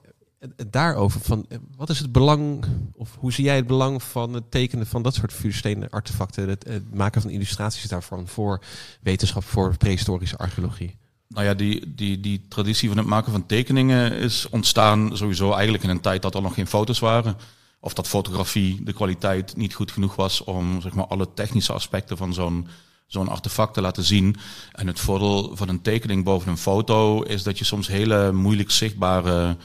daarover van eh, wat is het belang of hoe zie jij het belang van het tekenen van dat soort vuurstenen artefacten, het, maken van illustraties daarvan voor wetenschap, voor prehistorische archeologie? Nou ja, die, die, die traditie van het maken van tekeningen is ontstaan sowieso eigenlijk in een tijd dat er nog geen foto's waren. Of dat fotografie, de kwaliteit niet goed genoeg was om zeg maar, alle technische aspecten van zo'n zo'n artefact te laten zien. En het voordeel van een tekening boven een foto is dat je soms hele moeilijk zichtbare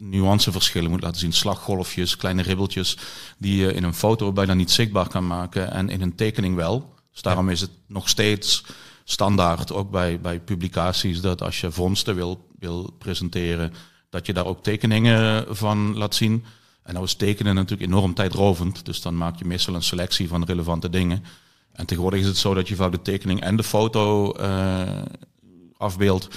nuanceverschillen moet laten zien. Slaggolfjes, kleine ribbeltjes, die je in een foto bijna niet zichtbaar kan maken en in een tekening wel. Dus daarom is het nog steeds standaard, ook bij, bij publicaties, dat als je vondsten wil, wil presenteren, dat je daar ook tekeningen van laat zien. En nou is tekenen natuurlijk enorm tijdrovend, dus dan maak je meestal een selectie van relevante dingen. En tegenwoordig is het zo dat je vaak de tekening en de foto uh, afbeeldt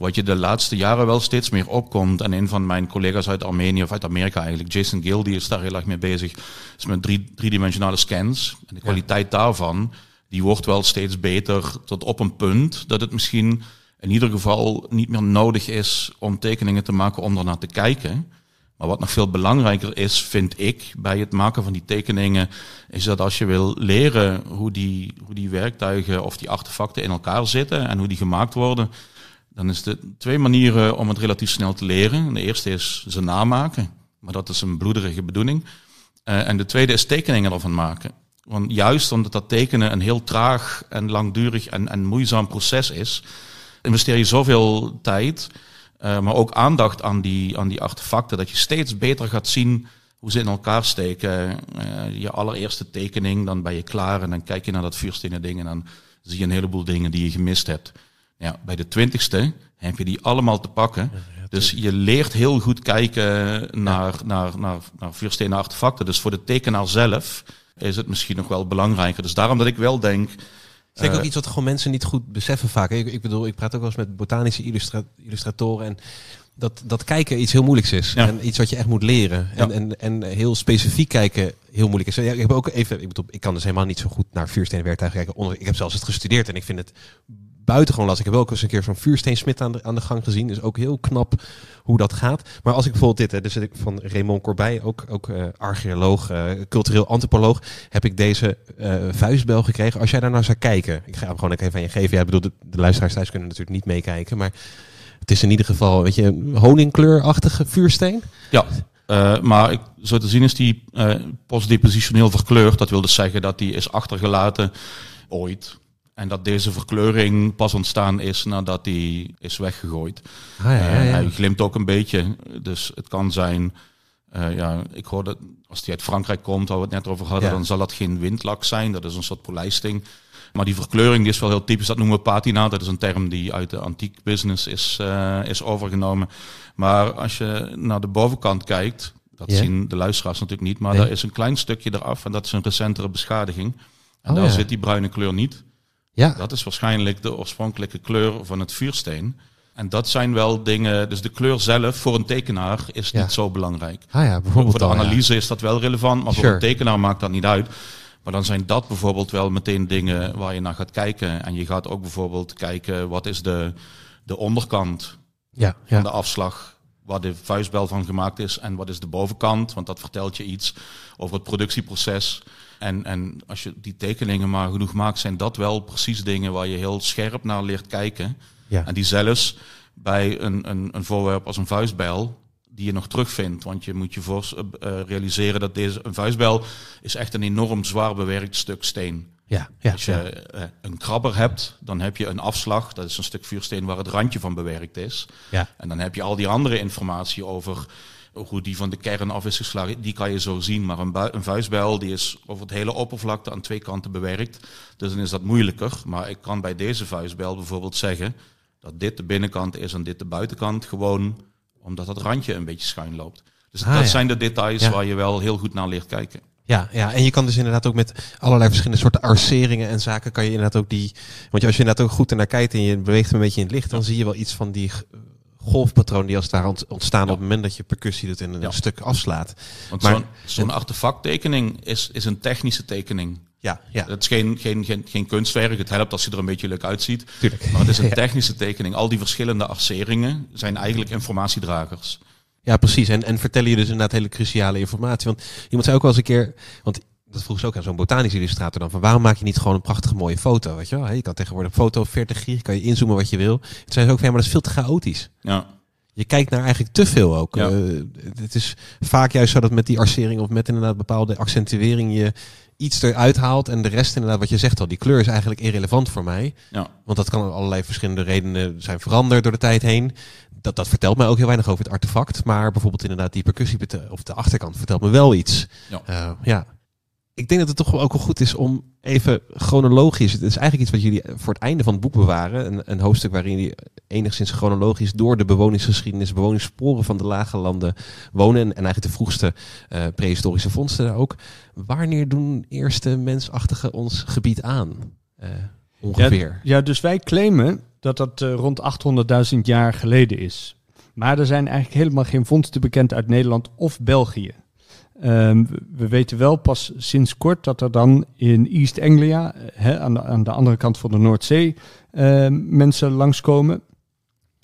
wat je de laatste jaren wel steeds meer opkomt. En een van mijn collega's uit Armenië of uit Amerika eigenlijk, Jason Gill, die is daar heel erg mee bezig, is met drie, driedimensionale scans. En de kwaliteit daarvan, die wordt wel steeds beter tot op een punt dat het misschien in ieder geval niet meer nodig is om tekeningen te maken om ernaar te kijken. Maar wat nog veel belangrijker is, vind ik, bij het maken van die tekeningen, is dat als je wil leren hoe die, hoe die werktuigen of die artefacten in elkaar zitten en hoe die gemaakt worden, dan is er twee manieren om het relatief snel te leren. De eerste is ze namaken, maar dat is een bloederige bedoeling. Uh, en de tweede is tekeningen ervan maken. Want juist omdat dat tekenen een heel traag en langdurig en, en moeizaam proces is, investeer je zoveel tijd, uh, maar ook aandacht aan die, aan die artefacten, dat je steeds beter gaat zien hoe ze in elkaar steken. Uh, je allereerste tekening, dan ben je klaar en dan kijk je naar dat vuurstenen ding en dan zie je een heleboel dingen die je gemist hebt. Ja, bij de twintigste heb je die allemaal te pakken. dus je leert heel goed kijken naar, naar, naar, naar vuurstenen artefacten. Dus voor de tekenaar zelf is het misschien nog wel belangrijker. Dus daarom dat ik wel denk... Het is ook eh, iets wat gewoon mensen niet goed beseffen vaak. Ik, ik bedoel, ik praat ook wel eens met botanische illustratoren en dat, dat kijken iets heel moeilijks is. En iets wat je echt moet leren. En, en, en heel specifiek kijken heel moeilijk is. Ja, ik heb ook even, ik bedoel, ik kan dus helemaal niet zo goed naar vuurstenen werktuigen kijken. Ik heb zelfs het gestudeerd en ik vind het buitengewoon lastig. Ik heb wel eens een keer zo'n vuursteensmid aan de, aan de gang gezien. Dus ook heel knap hoe dat gaat. Maar als ik bijvoorbeeld dit, dus ik van Raymond Corbij, ook, ook uh, archeoloog, uh, cultureel antropoloog, heb ik deze uh, vuistbel gekregen. Als jij daar naar zou kijken, ik ga hem gewoon even aan je geven. Ja, bedoel, de, de luisteraars thuis kunnen natuurlijk niet meekijken, maar het is in ieder geval, weet je, honingkleurachtige vuursteen. Ja. Maar ik, zo te zien is die uh, postdepositioneel verkleurd. Dat wil dus zeggen dat die is achtergelaten ooit. En dat deze verkleuring pas ontstaan is nadat die is weggegooid. Ah, ja, ja, ja. Uh, hij glimt ook een beetje. Dus het kan zijn. ja, ik hoorde als die uit Frankrijk komt, waar we het net over hadden, dan zal dat geen windlak zijn. Dat is een soort polijsting. Maar die verkleuring die is wel heel typisch. Dat noemen we patina. Dat is een term die uit de antiek business is, uh, is overgenomen. Maar als je naar de bovenkant kijkt, dat zien de luisteraars natuurlijk niet, maar nee. daar is een klein stukje eraf en dat is een recentere beschadiging. En oh, daar ja. zit die bruine kleur niet. Ja. Dat is waarschijnlijk de oorspronkelijke kleur van het vuursteen. En dat zijn wel dingen, dus de kleur zelf voor een tekenaar is ja. niet zo belangrijk. Ah ja, bijvoorbeeld voor de al, analyse is dat wel relevant, maar Sure. voor een tekenaar maakt dat niet uit. Maar dan zijn dat bijvoorbeeld wel meteen dingen waar je naar gaat kijken. En je gaat ook bijvoorbeeld kijken wat is de, de onderkant Ja, van ja. de afslag waar de vuistbel van gemaakt is en wat is de bovenkant, want dat vertelt je iets over het productieproces. En, en als je die tekeningen maar genoeg maakt, zijn dat wel precies dingen waar je heel scherp naar leert kijken. Ja. En die zelfs bij een, een, een voorwerp als een vuistbijl, die je nog terugvindt. Want je moet je voor, uh, realiseren dat deze een vuistbijl is echt een enorm zwaar bewerkt stuk steen. Ja, ja, Als je uh, een krabber hebt, dan heb je een afslag. Dat is een stuk vuursteen waar het randje van bewerkt is. Ja. En dan heb je al die andere informatie over hoe die van de kern af is geslagen. Die kan je zo zien. Maar een, een vuistbijl die is over het hele oppervlakte aan twee kanten bewerkt. Dus dan is dat moeilijker. Maar ik kan bij deze vuistbijl bijvoorbeeld zeggen dat dit de binnenkant is en dit de buitenkant. Gewoon omdat dat randje een beetje schuin loopt. Dus Ah, dat ja. zijn de details Ja. waar je wel heel goed naar leert kijken. Ja, ja, en je kan dus inderdaad ook met allerlei verschillende soorten arceringen en zaken kan je inderdaad ook die... Want als je inderdaad ook goed ernaar kijkt en je beweegt een beetje in het licht, dan zie je wel iets van die golfpatroon die als het daar ont- ontstaan Ja. op het moment dat je percussie het in een Ja. stuk afslaat. Want Maar- zo'n zo'n artefacttekening is, is een technische tekening. Ja, ja, Het is geen, geen, geen, geen kunstwerk. Het helpt als je er een beetje leuk uitziet. tuurlijk. Maar het is een technische tekening. Al die verschillende arceringen zijn eigenlijk informatiedragers. Ja, precies. En, en vertellen je dus inderdaad hele cruciale informatie. Want iemand zei ook wel eens een keer, want dat vroeg ze ook aan zo'n botanisch illustrator dan, van waarom maak je niet gewoon een prachtige mooie foto, weet je wel? Je kan tegenwoordig een foto 40 gig, kan je inzoomen wat je wil. Toen zei ze ook van, ja, maar dat is veel te chaotisch. Ja, Je kijkt naar eigenlijk te veel ook. Ja. Eh, het is vaak juist zo dat met die arcering of met inderdaad bepaalde accentuering je iets eruit haalt en de rest inderdaad wat je zegt al, die kleur is eigenlijk irrelevant voor mij. ja. Want dat kan allerlei verschillende redenen zijn veranderd door de tijd heen. Dat, dat vertelt mij ook heel weinig over het artefact. Maar bijvoorbeeld inderdaad die percussie of de achterkant vertelt me wel iets. Ja. Eh, ja. Ik denk dat het toch ook wel goed is om even chronologisch. Het is eigenlijk iets wat jullie voor het einde van het boek bewaren. Een, een hoofdstuk waarin jullie enigszins chronologisch door de bewoningsgeschiedenis, bewoningssporen van de lage landen wonen. En, en eigenlijk de vroegste eh, prehistorische vondsten daar ook. Wanneer doen eerste mensachtigen ons gebied aan? Eh, ongeveer. Ja, ja, dus wij claimen dat dat eh, rond 800.000 jaar geleden is. Maar er zijn eigenlijk helemaal geen vondsten bekend uit Nederland of België. Ehm, we- we weten wel pas sinds kort dat er dan in East Anglia, eh, aan, de, aan de andere kant van de Noordzee, ehm, mensen langskomen.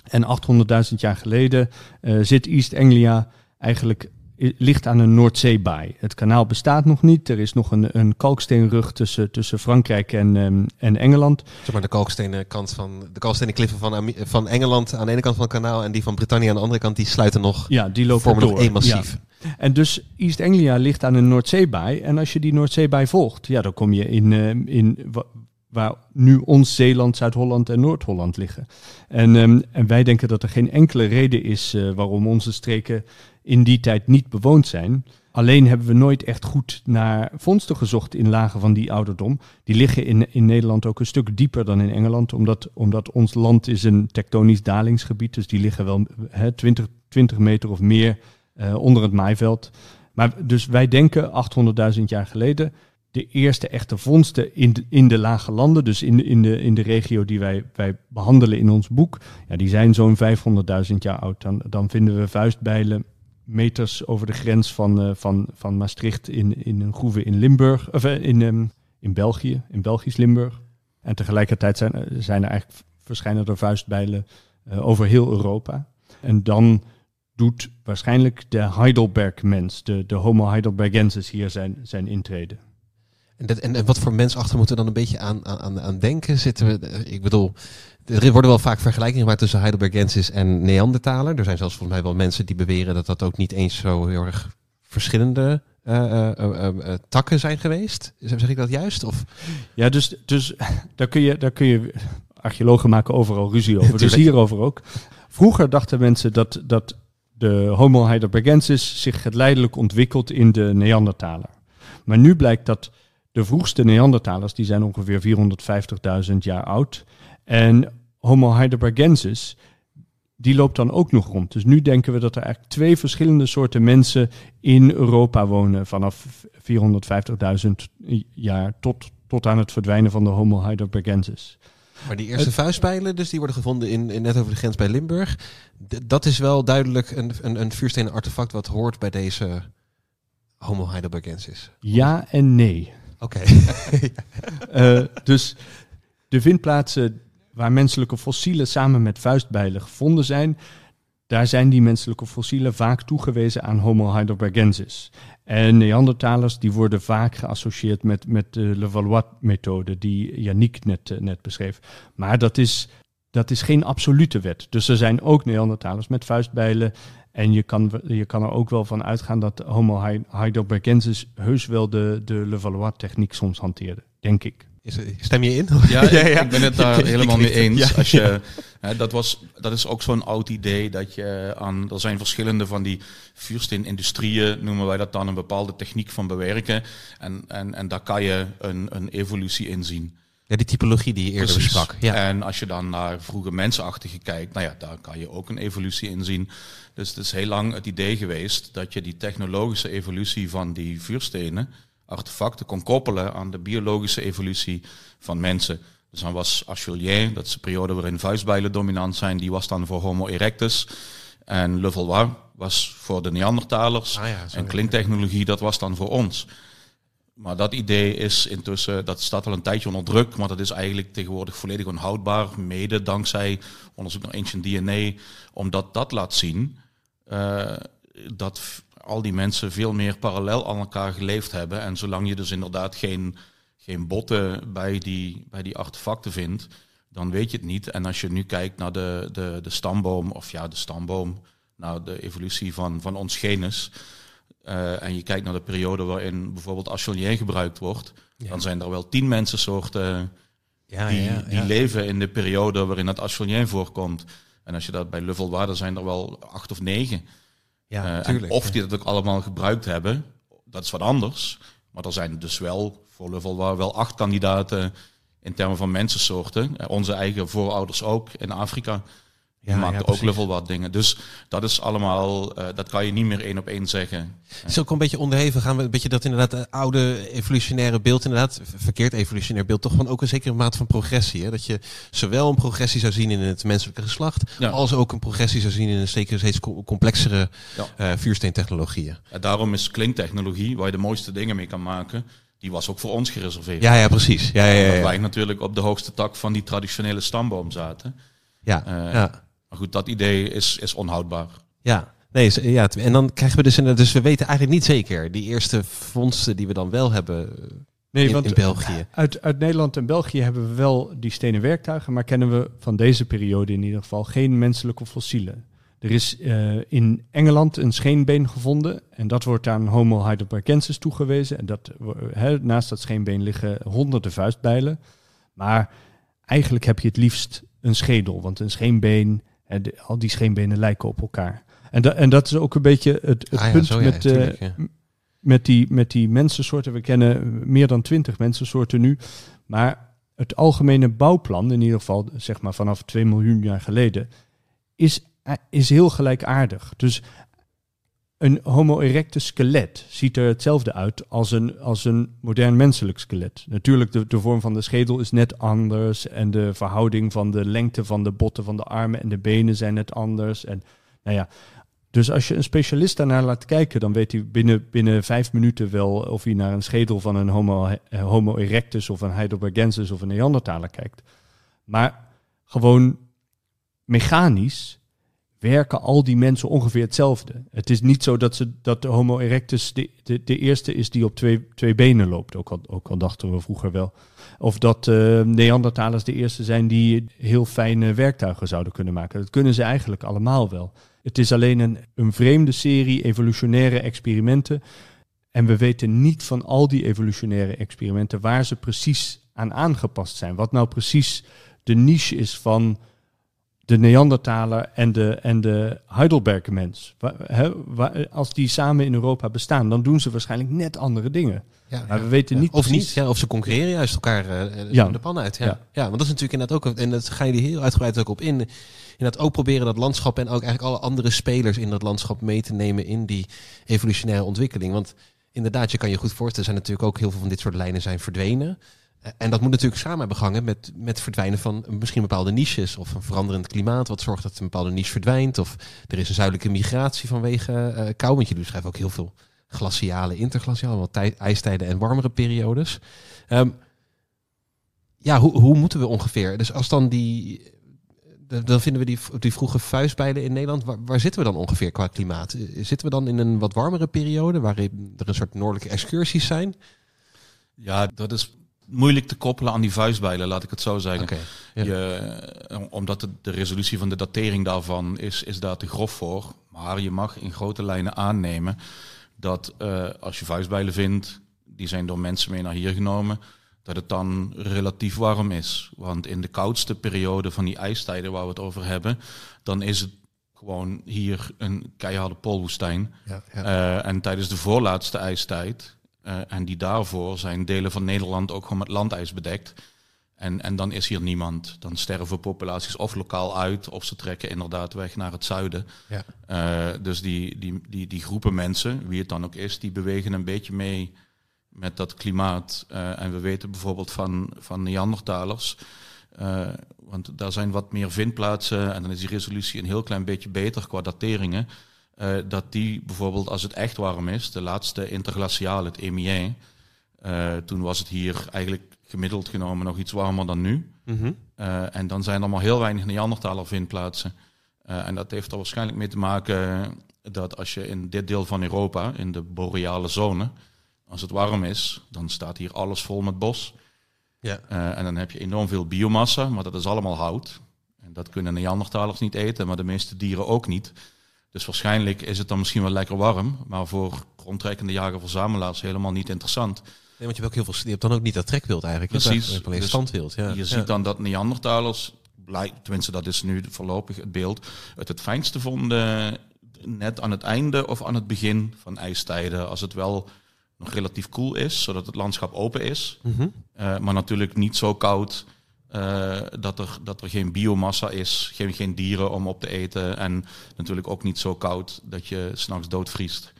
En 800.000 jaar geleden eh, zit East Anglia eigenlijk ligt aan een Noordzeebaai. Het kanaal bestaat nog niet. Er is nog een, een kalksteenrug tussen, tussen Frankrijk en, ehm, en Engeland. Zeg maar de kalkstenen kant van de kalkstenen kliffen van, van Engeland aan de ene kant van het kanaal en die van Brittannië aan de andere kant, die sluiten nog, Ja, die lopen vormen door. nog één massief. Ja. En dus East Anglia ligt aan een Noordzeebaai. En als je die Noordzeebaai volgt, ja, dan kom je in, eh, in waar nu ons Zeeland, Zuid-Holland en Noord-Holland liggen. En, ehm, wij denken dat er geen enkele reden is eh, waarom onze streken in die tijd niet bewoond zijn. Alleen hebben we nooit echt goed naar vondsten gezocht in lagen van die ouderdom. Die liggen in, in Nederland ook een stuk dieper dan in Engeland, omdat, omdat ons land is een tektonisch dalingsgebied. Dus die liggen wel hè, 20, 20 meter of meer eh, onder het maaiveld. Maar dus wij denken 800.000 jaar geleden de eerste echte vondsten in de, in de lage landen, dus in de, in de, in de regio die wij, wij behandelen in ons boek, ja, die zijn zo'n 500.000 jaar oud. Dan, dan vinden we vuistbijlen meters over de grens van, eh, van, van Maastricht in, in een groeve in Limburg, of eh, in, ehm, in België, in Belgisch Limburg. En tegelijkertijd zijn, er- zijn er eigenlijk verschijnen er vuistbijlen over heel Europa. En dan doet waarschijnlijk de Heidelberg-mens, de, de Homo heidelbergensis, hier zijn, zijn intrede. En, dat, en, wat voor mensachter moeten we dan een beetje aan, aan, aan denken? Zitten we, ik bedoel, er worden wel vaak vergelijkingen gemaakt tussen Heidelbergensis en Neandertaler. Er zijn zelfs volgens mij wel mensen die beweren dat dat ook niet eens zo heel erg verschillende uh, uh, takken zijn geweest. Zeg ik dat juist? Of? Ja, dus, dus daar, kun je, daar kun je. Archeologen maken overal ruzie over. dus hierover ook. Vroeger dachten mensen dat, dat de Homo heidelbergensis zich geleidelijk ontwikkelt in de Neandertaler. Maar nu blijkt dat de vroegste Neandertalers, die zijn ongeveer 450.000 jaar oud. En Homo heidelbergensis, die loopt dan ook nog rond. Dus nu denken we dat er eigenlijk twee verschillende soorten mensen in Europa wonen. Vanaf 450.000 jaar tot, tot aan het verdwijnen van de Homo heidelbergensis. Maar die eerste vuistpijlen, dus die worden gevonden in, in, net over de grens bij Limburg. dat is wel duidelijk een, een, een vuurstenen artefact wat hoort bij deze Homo heidelbergensis. Ja en nee. Oké. Eh, dus de vindplaatsen waar menselijke fossielen samen met vuistbijlen gevonden zijn, daar zijn die menselijke fossielen vaak toegewezen aan Homo heidelbergensis. En Neandertalers die worden vaak geassocieerd met, met de Levallois-methode die Yannick net, eh, net beschreef. Maar dat is, dat is geen absolute wet. Dus er zijn ook Neandertalers met vuistbijlen. En je kan, je kan er ook wel van uitgaan dat Homo heidelbergensis heus wel de, de Levallois-techniek soms hanteerde, denk ik. Stem je in? Ja, ja, ik ben het daar helemaal mee eens. Als je, hè, dat, was, dat is ook zo'n oud idee dat je aan. Er zijn verschillende van die vuursteenindustrieën, noemen wij dat dan, een bepaalde techniek van bewerken. En, en, en daar kan je een, een evolutie in zien. Ja, die typologie die je eerder Precies. besprak. Ja. En als je dan naar vroege mensenachtige kijkt, nou ja, daar kan je ook een evolutie in zien. Dus het is heel lang het idee geweest dat je die technologische evolutie van die vuurstenen artefacten kon koppelen aan de biologische evolutie van mensen. Dus dan was Achelier, dat is de periode waarin vuistbijlen dominant zijn, die was dan voor Homo erectus. En Le Valois was voor de Neandertalers. Ah en klinktechnologie, dat was dan voor ons. Maar dat idee is intussen, dat staat al een tijdje onder druk, maar dat is eigenlijk tegenwoordig volledig onhoudbaar, mede dankzij onderzoek naar ancient DNA, omdat dat laat zien uh, dat al die mensen veel meer parallel aan elkaar geleefd hebben. En zolang je dus inderdaad geen, geen botten bij die, bij die artefacten vindt, dan weet je het niet. En als je nu kijkt naar de, de, de stamboom, of ja, de stamboom, naar de evolutie van, van ons genus. Uh, en je kijkt naar de periode waarin bijvoorbeeld Achelien gebruikt wordt, dan zijn er wel tien mensensoorten ja, die, ja, die leven in de periode waarin het Achelien voorkomt. En als je dat bij Level zijn er wel acht of negen. Ja, uh, of die dat ook allemaal gebruikt hebben, dat is wat anders. Maar er zijn dus wel voor Level wel acht kandidaten in termen van mensensoorten. Eh, onze eigen voorouders ook in Afrika. Ja, maakten ook level wat dingen. Dus dat is allemaal, uh, dat kan je niet meer één op één zeggen. Het is ook een beetje onderheven. Gaan we een beetje dat inderdaad uh, oude evolutionaire beeld, inderdaad, verkeerd evolutionair beeld, toch gewoon ook een zekere maat van progressie. Hè? Dat je zowel een progressie zou zien in het menselijke geslacht, als ook een progressie zou zien in een zeker steeds complexere uh, vuursteentechnologieën. Ja, daarom is klinktechnologie, waar je de mooiste dingen mee kan maken, die was ook voor ons gereserveerd. Ja, ja, precies. Ja, ja, ja, ja. wij natuurlijk op de hoogste tak van die traditionele stamboom zaten. Ja, ja. Maar goed, dat idee is, is onhoudbaar. Ja, nee, ja, en dan krijgen we dus, dus we weten eigenlijk niet zeker, die eerste vondsten die we dan wel hebben nee, in, want in België. Uit, uit Nederland en België hebben we wel die stenen werktuigen, maar kennen we van deze periode in ieder geval geen menselijke fossielen. Er is uh, in Engeland een scheenbeen gevonden en dat wordt aan Homo heidelbergensis toegewezen. En dat, he, naast dat scheenbeen liggen honderden vuistbijlen. Maar eigenlijk heb je het liefst een schedel, want een scheenbeen al die scheenbenen lijken op elkaar. En, da en dat is ook een beetje het, het ah punt met, ja, uh, met, die, met die mensensoorten. We kennen meer dan twintig mensensoorten nu. Maar het algemene bouwplan, in ieder geval zeg maar vanaf 2 miljoen jaar geleden, is, eh, is heel gelijkaardig. Dus een Homo erectus skelet ziet er hetzelfde uit als een, als een modern menselijk skelet. Natuurlijk, de, de vorm van de schedel is net anders en de verhouding van de lengte van de botten van de armen en de benen zijn net anders. En, nou ja, dus als je een specialist daarnaar laat kijken, dan weet hij binnen, binnen vijf minuten wel of hij naar een schedel van een Homo, homo erectus of een Heidelbergensis of een Neandertaler kijkt. Maar gewoon mechanisch werken al die mensen ongeveer hetzelfde. Het is niet zo dat, ze, dat de Homo erectus de, de, de eerste is die op twee, twee benen loopt. Ook al, ook al dachten we vroeger wel. Of dat uh, Neandertalers de eerste zijn die heel fijne werktuigen zouden kunnen maken. Dat kunnen ze eigenlijk allemaal wel. Het is alleen een, een vreemde serie evolutionaire experimenten. En we weten niet van al die evolutionaire experimenten waar ze precies aan aangepast zijn. Wat nou precies de niche is van de Neandertaler en de, en de Heidelberg-mens. Als die samen in Europa bestaan, dan doen ze waarschijnlijk net andere dingen. Ja, maar we weten niet Of niet, ja, of ze concurreren juist elkaar uh, ja. de pan uit. Ja. Ja. ja, want dat is natuurlijk inderdaad ook, en dat ga je heel uitgebreid ook op in, inderdaad ook proberen dat landschap en ook eigenlijk alle andere spelers in dat landschap mee te nemen in die evolutionaire ontwikkeling. Want inderdaad, je kan je goed voorstellen, zijn natuurlijk ook heel veel van dit soort lijnen zijn verdwenen. En dat moet natuurlijk samen hebben met, met verdwijnen van misschien bepaalde niches of een veranderend klimaat, wat zorgt dat een bepaalde niche verdwijnt. Of er is een zuidelijke migratie vanwege uh, kou, want je schrijft ook heel veel glaciale, interglaciale, wat ijstijden en warmere periodes. Um, ja, hoe, hoe moeten we ongeveer? Dus als dan die, dan vinden we die, die vroege vuistbijlen in Nederland. Waar, waar, zitten we dan ongeveer qua klimaat? Zitten we dan in een wat warmere periode, waarin er een soort noordelijke excursies zijn? Ja, dat is moeilijk te koppelen aan die vuistbijlen, laat ik het zo zeggen. je, eh, omdat de, de, resolutie van de datering daarvan is, is daar te grof voor. Maar je mag in grote lijnen aannemen dat uh, als je vuistbijlen vindt, die zijn door mensen mee naar hier genomen, dat het dan relatief warm is. Want in de koudste periode van die ijstijden waar we het over hebben, dan is het gewoon hier een keiharde poolwoestijn. Ja, ja. Uh, en tijdens de voorlaatste ijstijd, en die daarvoor zijn delen van Nederland ook gewoon met landijs bedekt. En, en dan is hier niemand. Dan sterven populaties of lokaal uit, of ze trekken inderdaad weg naar het zuiden. Ja. Uh, dus die, die, die, die groepen mensen, wie het dan ook is, die bewegen een beetje mee met dat klimaat. Uh, en we weten bijvoorbeeld van, van Neandertalers, uh, want daar zijn wat meer vindplaatsen en dan is die resolutie een heel klein beetje beter qua dateringen. Uh, dat die bijvoorbeeld als het echt warm is, de laatste interglaciaal, het EMIE, toen was het hier eigenlijk gemiddeld genomen nog iets warmer dan nu. Mm -hmm. en dan zijn er maar heel weinig Neandertaler vindplaatsen. en dat heeft er waarschijnlijk mee te maken dat als je in dit deel van Europa, in de boreale zone, als het warm is, dan staat hier alles vol met bos. Ja. En dan heb je enorm veel biomassa, maar dat is allemaal hout. En dat kunnen Neandertalers niet eten, maar de meeste dieren ook niet. Dus waarschijnlijk is het dan misschien wel lekker warm, maar voor rondtrekkende jager-verzamelaars helemaal niet interessant. Nee, want je hebt ook heel veel. Je hebt dan ook niet dat trekwild eigenlijk. Precies. Je alleen dus standwild. Ja. Je ziet dan dat Neandertalers, tenminste dat is nu voorlopig het beeld, het het fijnste vonden net aan het einde of aan het begin van ijstijden. Als het wel nog relatief koel is, zodat het landschap open is. Mhm. Eh, maar natuurlijk niet zo koud uh, dat, er, dat er geen biomassa is, geen, geen dieren om op te eten. En natuurlijk ook niet zo koud dat je s'nachts doodvriest.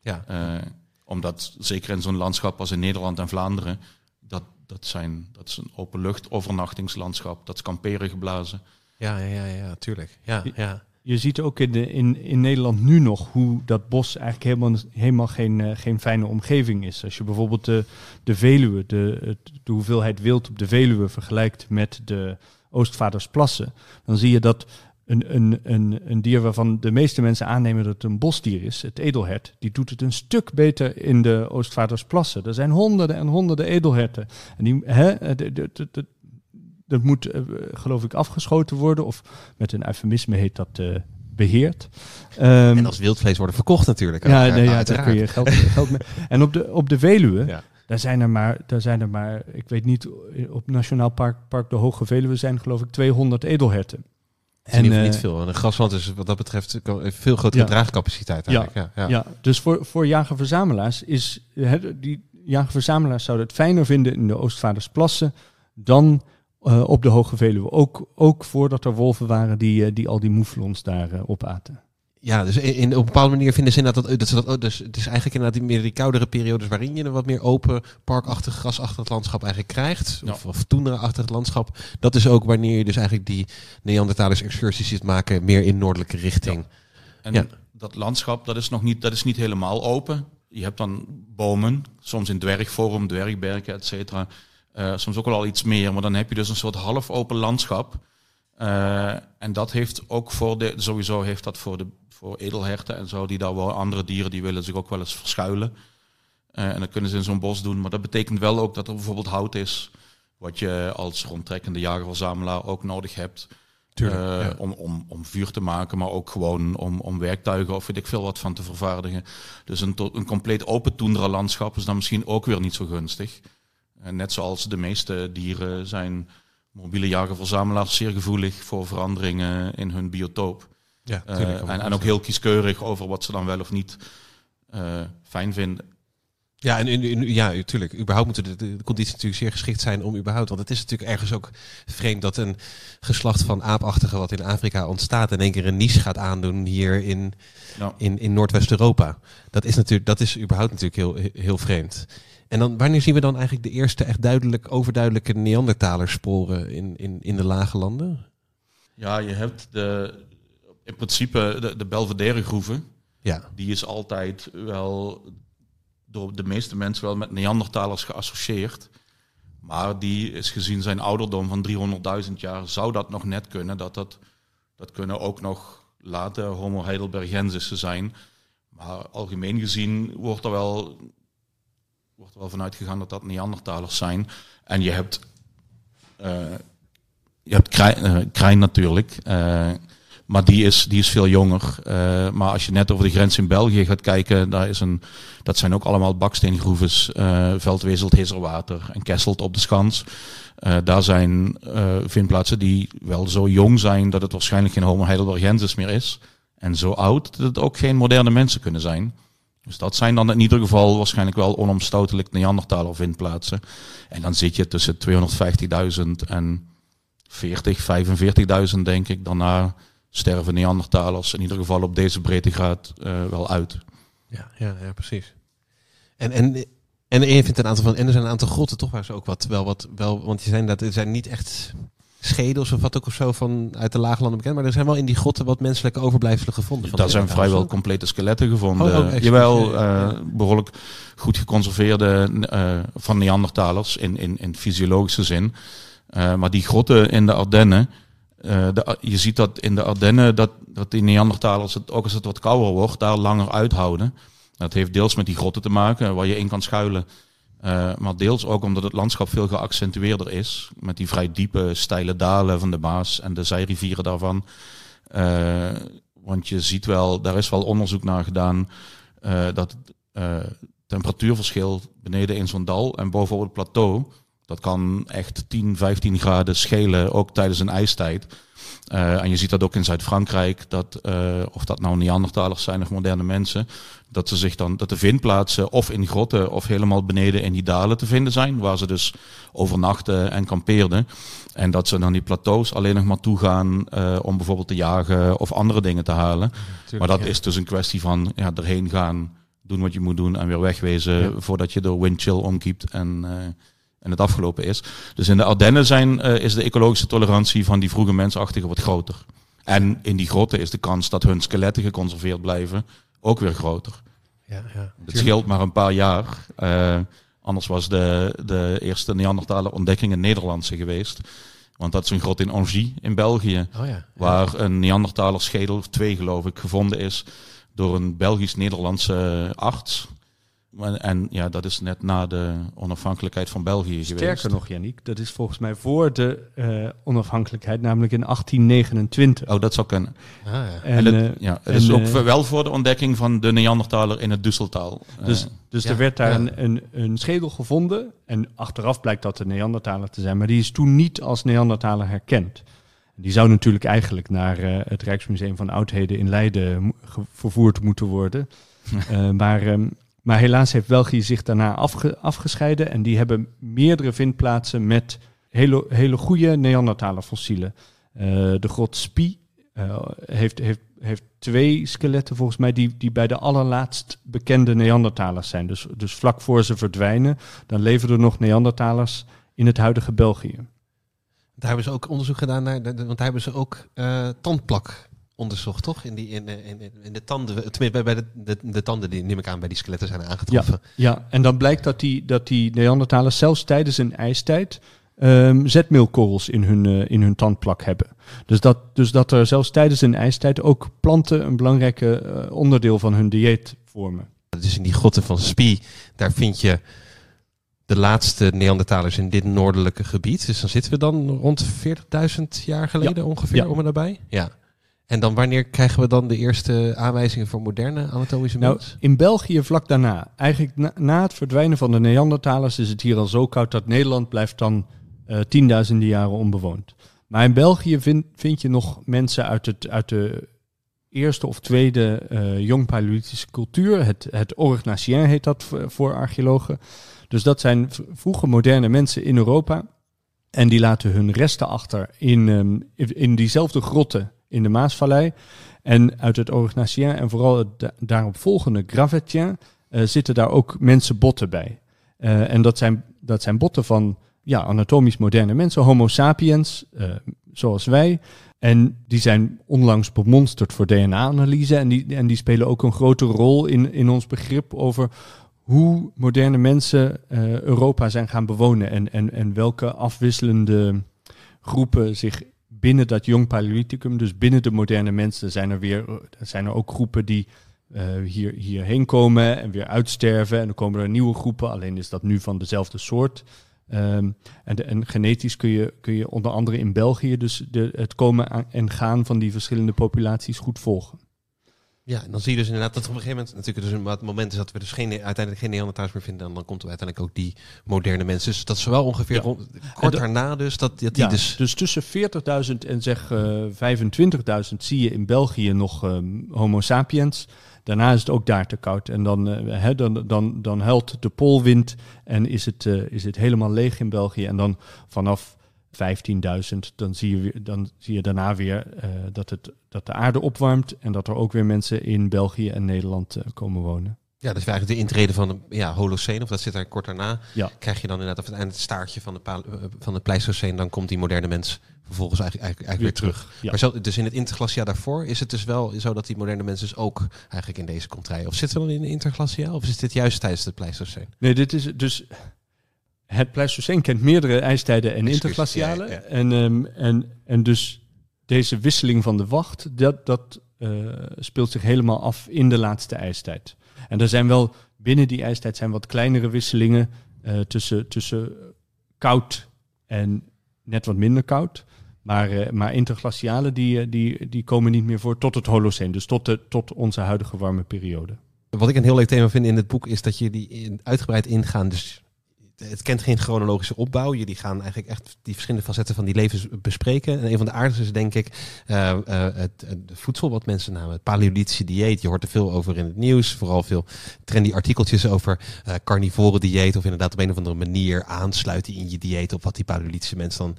Ja. Uh, omdat zeker in zo'n landschap als in Nederland en Vlaanderen, dat, dat, zijn, dat is een openlucht overnachtingslandschap. Dat is kamperen geblazen. Ja, ja, ja, ja tuurlijk. Ja, ja je ziet ook in, de, in, in Nederland nu nog hoe dat bos eigenlijk helemaal, helemaal geen, uh, geen fijne omgeving is. Als je bijvoorbeeld de, de Veluwe, de, de hoeveelheid wild op de Veluwe vergelijkt met de Oostvaardersplassen, dan zie je dat een, een, een, een dier waarvan de meeste mensen aannemen dat het een bosdier is, het edelhert, die doet het een stuk beter in de Oostvaardersplassen. Er zijn honderden en honderden edelherten. En die, hè, dat moet, uh, geloof ik, afgeschoten worden. Of met een eufemisme heet dat uh, beheerd. Um, en als wildvlees worden verkocht natuurlijk. Ja, nee, ja daar kun je geld, geld mee. En op de, op de Veluwe, ja. daar, zijn er maar, daar zijn er maar, ik weet niet, op Nationaal Park, Park de Hoge Veluwe zijn geloof ik 200 edelherten. En, niet, uh, niet veel. Een grasland is wat dat betreft veel grotere ja. draagcapaciteit eigenlijk. Ja, ja, ja. dus voor, voor jager-verzamelaars is, die jager-verzamelaars zouden het fijner vinden in de Oostvaardersplassen dan uh, op de Hoge Veluwe. Ook, ook voordat er wolven waren die, uh, die al die moeflons daar uh, opaten. Ja, dus in, in, op een bepaalde manier vinden ze inderdaad dat, dat, ze dat dus het is eigenlijk inderdaad die, meer die koudere periodes waarin je een wat meer open, parkachtig, grasachtig landschap eigenlijk krijgt. Ja. Of, of landschap. Dat is ook wanneer je dus eigenlijk die Neandertalers excursies ziet maken, meer in noordelijke richting. Ja. En ja. dat landschap, dat is nog niet, dat is niet helemaal open. Je hebt dan bomen, soms in dwergvorm, dwergberken, et cetera. Uh, soms ook wel al iets meer, maar dan heb je dus een soort half open landschap. en dat heeft ook voor de, sowieso heeft dat voor de voor edelherten en zo, die daar wel andere dieren, die willen zich ook wel eens verschuilen. en dat kunnen ze in zo'n bos doen. Maar dat betekent wel ook dat er bijvoorbeeld hout is, wat je als rondtrekkende jager-verzamelaar ook nodig hebt. Uh, om, om, om vuur te maken, maar ook gewoon om, om werktuigen of weet ik veel wat van te vervaardigen. Dus een, een compleet open toendra-landschap is dan misschien ook weer niet zo gunstig. En net zoals de meeste dieren zijn mobiele jagerverzamelaars zeer gevoelig voor veranderingen in hun biotoop. Ja, uh, en, en, ook heel kieskeurig over wat ze dan wel of niet uh, fijn vinden. Ja, en ja, natuurlijk. Überhaupt moeten de, de, condities natuurlijk zeer geschikt zijn om überhaupt. Want het is natuurlijk ergens ook vreemd dat een geslacht van aapachtigen wat in Afrika ontstaat in één keer een niche gaat aandoen hier in, in, in Noordwest-Europa. Dat is natuurlijk, dat is überhaupt natuurlijk heel, heel vreemd. En dan, wanneer zien we dan eigenlijk de eerste echt duidelijk, overduidelijke Neandertalersporen in, in, in de lage landen? Ja, je hebt de, in principe de, de Belvedere groeven. Ja. Die is altijd wel door de meeste mensen wel met Neandertalers geassocieerd. Maar die is gezien zijn ouderdom van 300.000 jaar, zou dat nog net kunnen. Dat, dat, dat kunnen ook nog late Homo heidelbergensissen zijn. Maar algemeen gezien wordt er wel, wordt wel vanuit gegaan dat dat Neandertalers zijn. En je hebt, uh, je hebt krijn, uh, natuurlijk. Uh, maar die is, die is veel jonger. Maar als je net over de grens in België gaat kijken, daar is een, dat zijn ook allemaal baksteengroeves. Veldwezelt, Hizerwater en Kesselt op de Schans. Daar zijn vindplaatsen die wel zo jong zijn dat het waarschijnlijk geen Homo heidelbergensis meer is. En zo oud dat het ook geen moderne mensen kunnen zijn. Dus dat zijn dan in ieder geval waarschijnlijk wel onomstotelijk Neandertaler vindplaatsen. En dan zit je tussen 250.000 en 40, 45.000 denk ik. Daarna sterven Neandertalers in ieder geval op deze breedtegraad uh, wel uit. Ja, ja, ja precies. En, en, en je vindt een aantal van, en er zijn een aantal grotten toch waar ze ook wat, wel wat, wel, want je zijn dat, er zijn niet echt schedels of wat ook of zo van uit de laaglanden bekend, maar er zijn wel in die grotten wat menselijke overblijfselen gevonden. Daar zijn vrijwel complete skeletten gevonden. Oh, oh, Jawel, uh, behoorlijk goed geconserveerde uh, van Neandertalers in, in, in fysiologische zin. Uh, maar die grotten in de Ardennen, de, je ziet dat in de Ardennen dat, dat die Neandertalers, het, ook als het wat kouder wordt, daar langer uithouden. Dat heeft deels met die grotten te maken, waar je in kan schuilen. Uh, maar deels ook omdat het landschap veel geaccentueerder is. Met die vrij diepe, steile dalen van de Maas en de zijrivieren daarvan. Uh, want je ziet wel, daar is wel onderzoek naar gedaan, dat het temperatuurverschil beneden in zo'n dal en bovenop het plateau dat kan echt 10, 15 graden schelen, ook tijdens een ijstijd. Uh, en je ziet dat ook in Zuid-Frankrijk, dat, uh, of dat nou Neandertalers zijn of moderne mensen, dat ze zich dan, dat de vindplaatsen of in grotten of helemaal beneden in die dalen te vinden zijn, waar ze dus overnachten en kampeerden. En dat ze dan die plateaus alleen nog maar toegaan uh, om bijvoorbeeld te jagen of andere dingen te halen. maar dat is dus een kwestie van ja, erheen gaan, doen wat je moet doen en weer wegwezen voordat je door windchill omkiept en en het afgelopen is. Dus in de Ardennen zijn, uh, is de ecologische tolerantie van die vroege mensachtigen wat groter. En in die grotten is de kans dat hun skeletten geconserveerd blijven ook weer groter. Ja, ja. Het scheelt maar een paar jaar. Uh, anders was de, de eerste Neandertaler ontdekking een Nederlandse geweest. Want dat is een grot in Angie in België. Oh ja, Waar een Neandertaler schedel, of twee geloof ik, gevonden is door een Belgisch-Nederlandse arts. En ja, dat is net na de onafhankelijkheid van België Sterker geweest. Sterker nog, Yannick, dat is volgens mij voor de uh, onafhankelijkheid, namelijk in 1829. Oh, dat zou kunnen. Ah, ja. En, en, het, uh, ja, het is ook uh, wel voor de ontdekking van de Neandertaler in het Dusseltaal. Dus, dus ja, er werd daar een, een, een, schedel gevonden. En achteraf blijkt dat de Neandertaler te zijn. Maar die is toen niet als Neandertaler herkend. Die zou natuurlijk eigenlijk naar het Rijksmuseum van Oudheden in Leiden vervoerd moeten worden. maar um, maar helaas heeft België zich daarna afge, afgescheiden en die hebben meerdere vindplaatsen met hele, hele goede Neandertaler fossielen. Uh, de grot Spie uh, heeft, heeft, heeft twee skeletten volgens mij die, die bij de allerlaatst bekende Neandertalers zijn. Dus, dus vlak voor ze verdwijnen, dan leven er nog Neandertalers in het huidige België. Daar hebben ze ook onderzoek gedaan naar, want daar hebben ze ook uh, tandplak onderzocht, toch? In, die, in, in, in de tanden, tenminste bij de, de, de, tanden die, neem ik aan, bij die skeletten zijn aangetroffen. Ja, ja. en dan blijkt dat die, dat die Neandertalers zelfs tijdens een ijstijd um, zetmeelkorrels in hun, uh, in hun tandplak hebben. Dus dat, dus dat er zelfs tijdens een ijstijd ook planten een belangrijk uh, onderdeel van hun dieet vormen. Dus in die grotten van Spie, daar vind je de laatste Neandertalers in dit noordelijke gebied. Dus dan zitten we dan rond 40.000 jaar geleden ja. ongeveer ja. om en nabij. Ja. En dan wanneer krijgen we dan de eerste aanwijzingen voor moderne anatomische nou, mens? In België vlak daarna. Eigenlijk na, na, het verdwijnen van de Neandertalers is het hier al zo koud dat Nederland blijft dan uh, tienduizenden jaren onbewoond. Maar in België vind, vind je nog mensen uit, het, uit de eerste of tweede uh, jongpaleolithische cultuur. Het, het Orgnacien heet dat voor, voor archeologen. Dus dat zijn vroege moderne mensen in Europa. En die laten hun resten achter in, um, in diezelfde grotten in de Maasvallei. En uit het Orgnacien en vooral het daarop volgende Gravettien uh, zitten daar ook mensenbotten bij. Uh, en dat zijn, dat zijn botten van ja, anatomisch moderne mensen, Homo sapiens, uh, zoals wij. En die zijn onlangs bemonsterd voor DNA-analyse. En die, en die spelen ook een grote rol in, in ons begrip over hoe moderne mensen Europa zijn gaan bewonen. En, en, en welke afwisselende groepen zich binnen dat jong Paleolithicum, dus binnen de moderne mensen, zijn er weer zijn er ook groepen die uh, hier, hierheen komen en weer uitsterven. En dan komen er nieuwe groepen, alleen is dat nu van dezelfde soort. Um, en, en, genetisch kun je, kun je onder andere in België dus de, het komen en gaan van die verschillende populaties goed volgen. Ja, en dan zie je dus inderdaad dat op een gegeven moment, natuurlijk dus het moment is dat we dus geen, uiteindelijk geen Neandertalers meer vinden, en dan komt er uiteindelijk ook die moderne mensen. Dus dat is wel ongeveer ja. rond, kort daarna dus, dat, dat die ja, dus... Dus tussen 40.000 en zeg uh, 25.000 zie je in België nog um, homo sapiens. Daarna is het ook daar te koud. En dan, uh, hè, dan, dan, dan huilt de poolwind en is het, uh, is het helemaal leeg in België. En dan vanaf 15.000, dan, zie je, dan zie je daarna weer uh, dat, het, dat de aarde opwarmt en dat er ook weer mensen in België en Nederland uh, komen wonen. Ja, dus eigenlijk de intrede van de ja, Holocene, of dat zit daar kort daarna, ja. krijg je dan inderdaad op het eind het staartje van, de van het Pleistocene, dan komt die moderne mens vervolgens eigenlijk, eigenlijk, eigenlijk weer, weer terug. terug. Ja. Maar zo, dus in het interglaciaal daarvoor is het dus wel zo dat die moderne mensen dus ook eigenlijk in deze komt rijden. Of zitten we dan in de interglaciaal, of is dit juist tijdens het Pleistocene? Nee, dit is dus het Pleistocene kent meerdere ijstijden en interglacialen. Ja, ja. En, um, en, en dus deze wisseling van de wacht, dat, dat uh, speelt zich helemaal af in de laatste ijstijd. En er zijn wel binnen die ijstijd zijn wat kleinere wisselingen uh, tussen, tussen koud en net wat minder koud. Maar, uh, maar interglacialen die, die, die komen niet meer voor tot het Holocene, dus tot, de, tot onze huidige warme periode. Wat ik een heel leuk thema vind in het boek is dat je die in, uitgebreid ingaan. Dus het kent geen chronologische opbouw. Jullie gaan eigenlijk echt die verschillende facetten van die levens bespreken. En een van de aardigste is denk ik uh, uh, het, het, voedsel wat mensen namen. Het paleolithische dieet. Je hoort er veel over in het nieuws. Vooral veel trendy artikeltjes over uh, carnivore dieet. Of inderdaad op een of andere manier aansluiten in je dieet op wat die paleolithische mens dan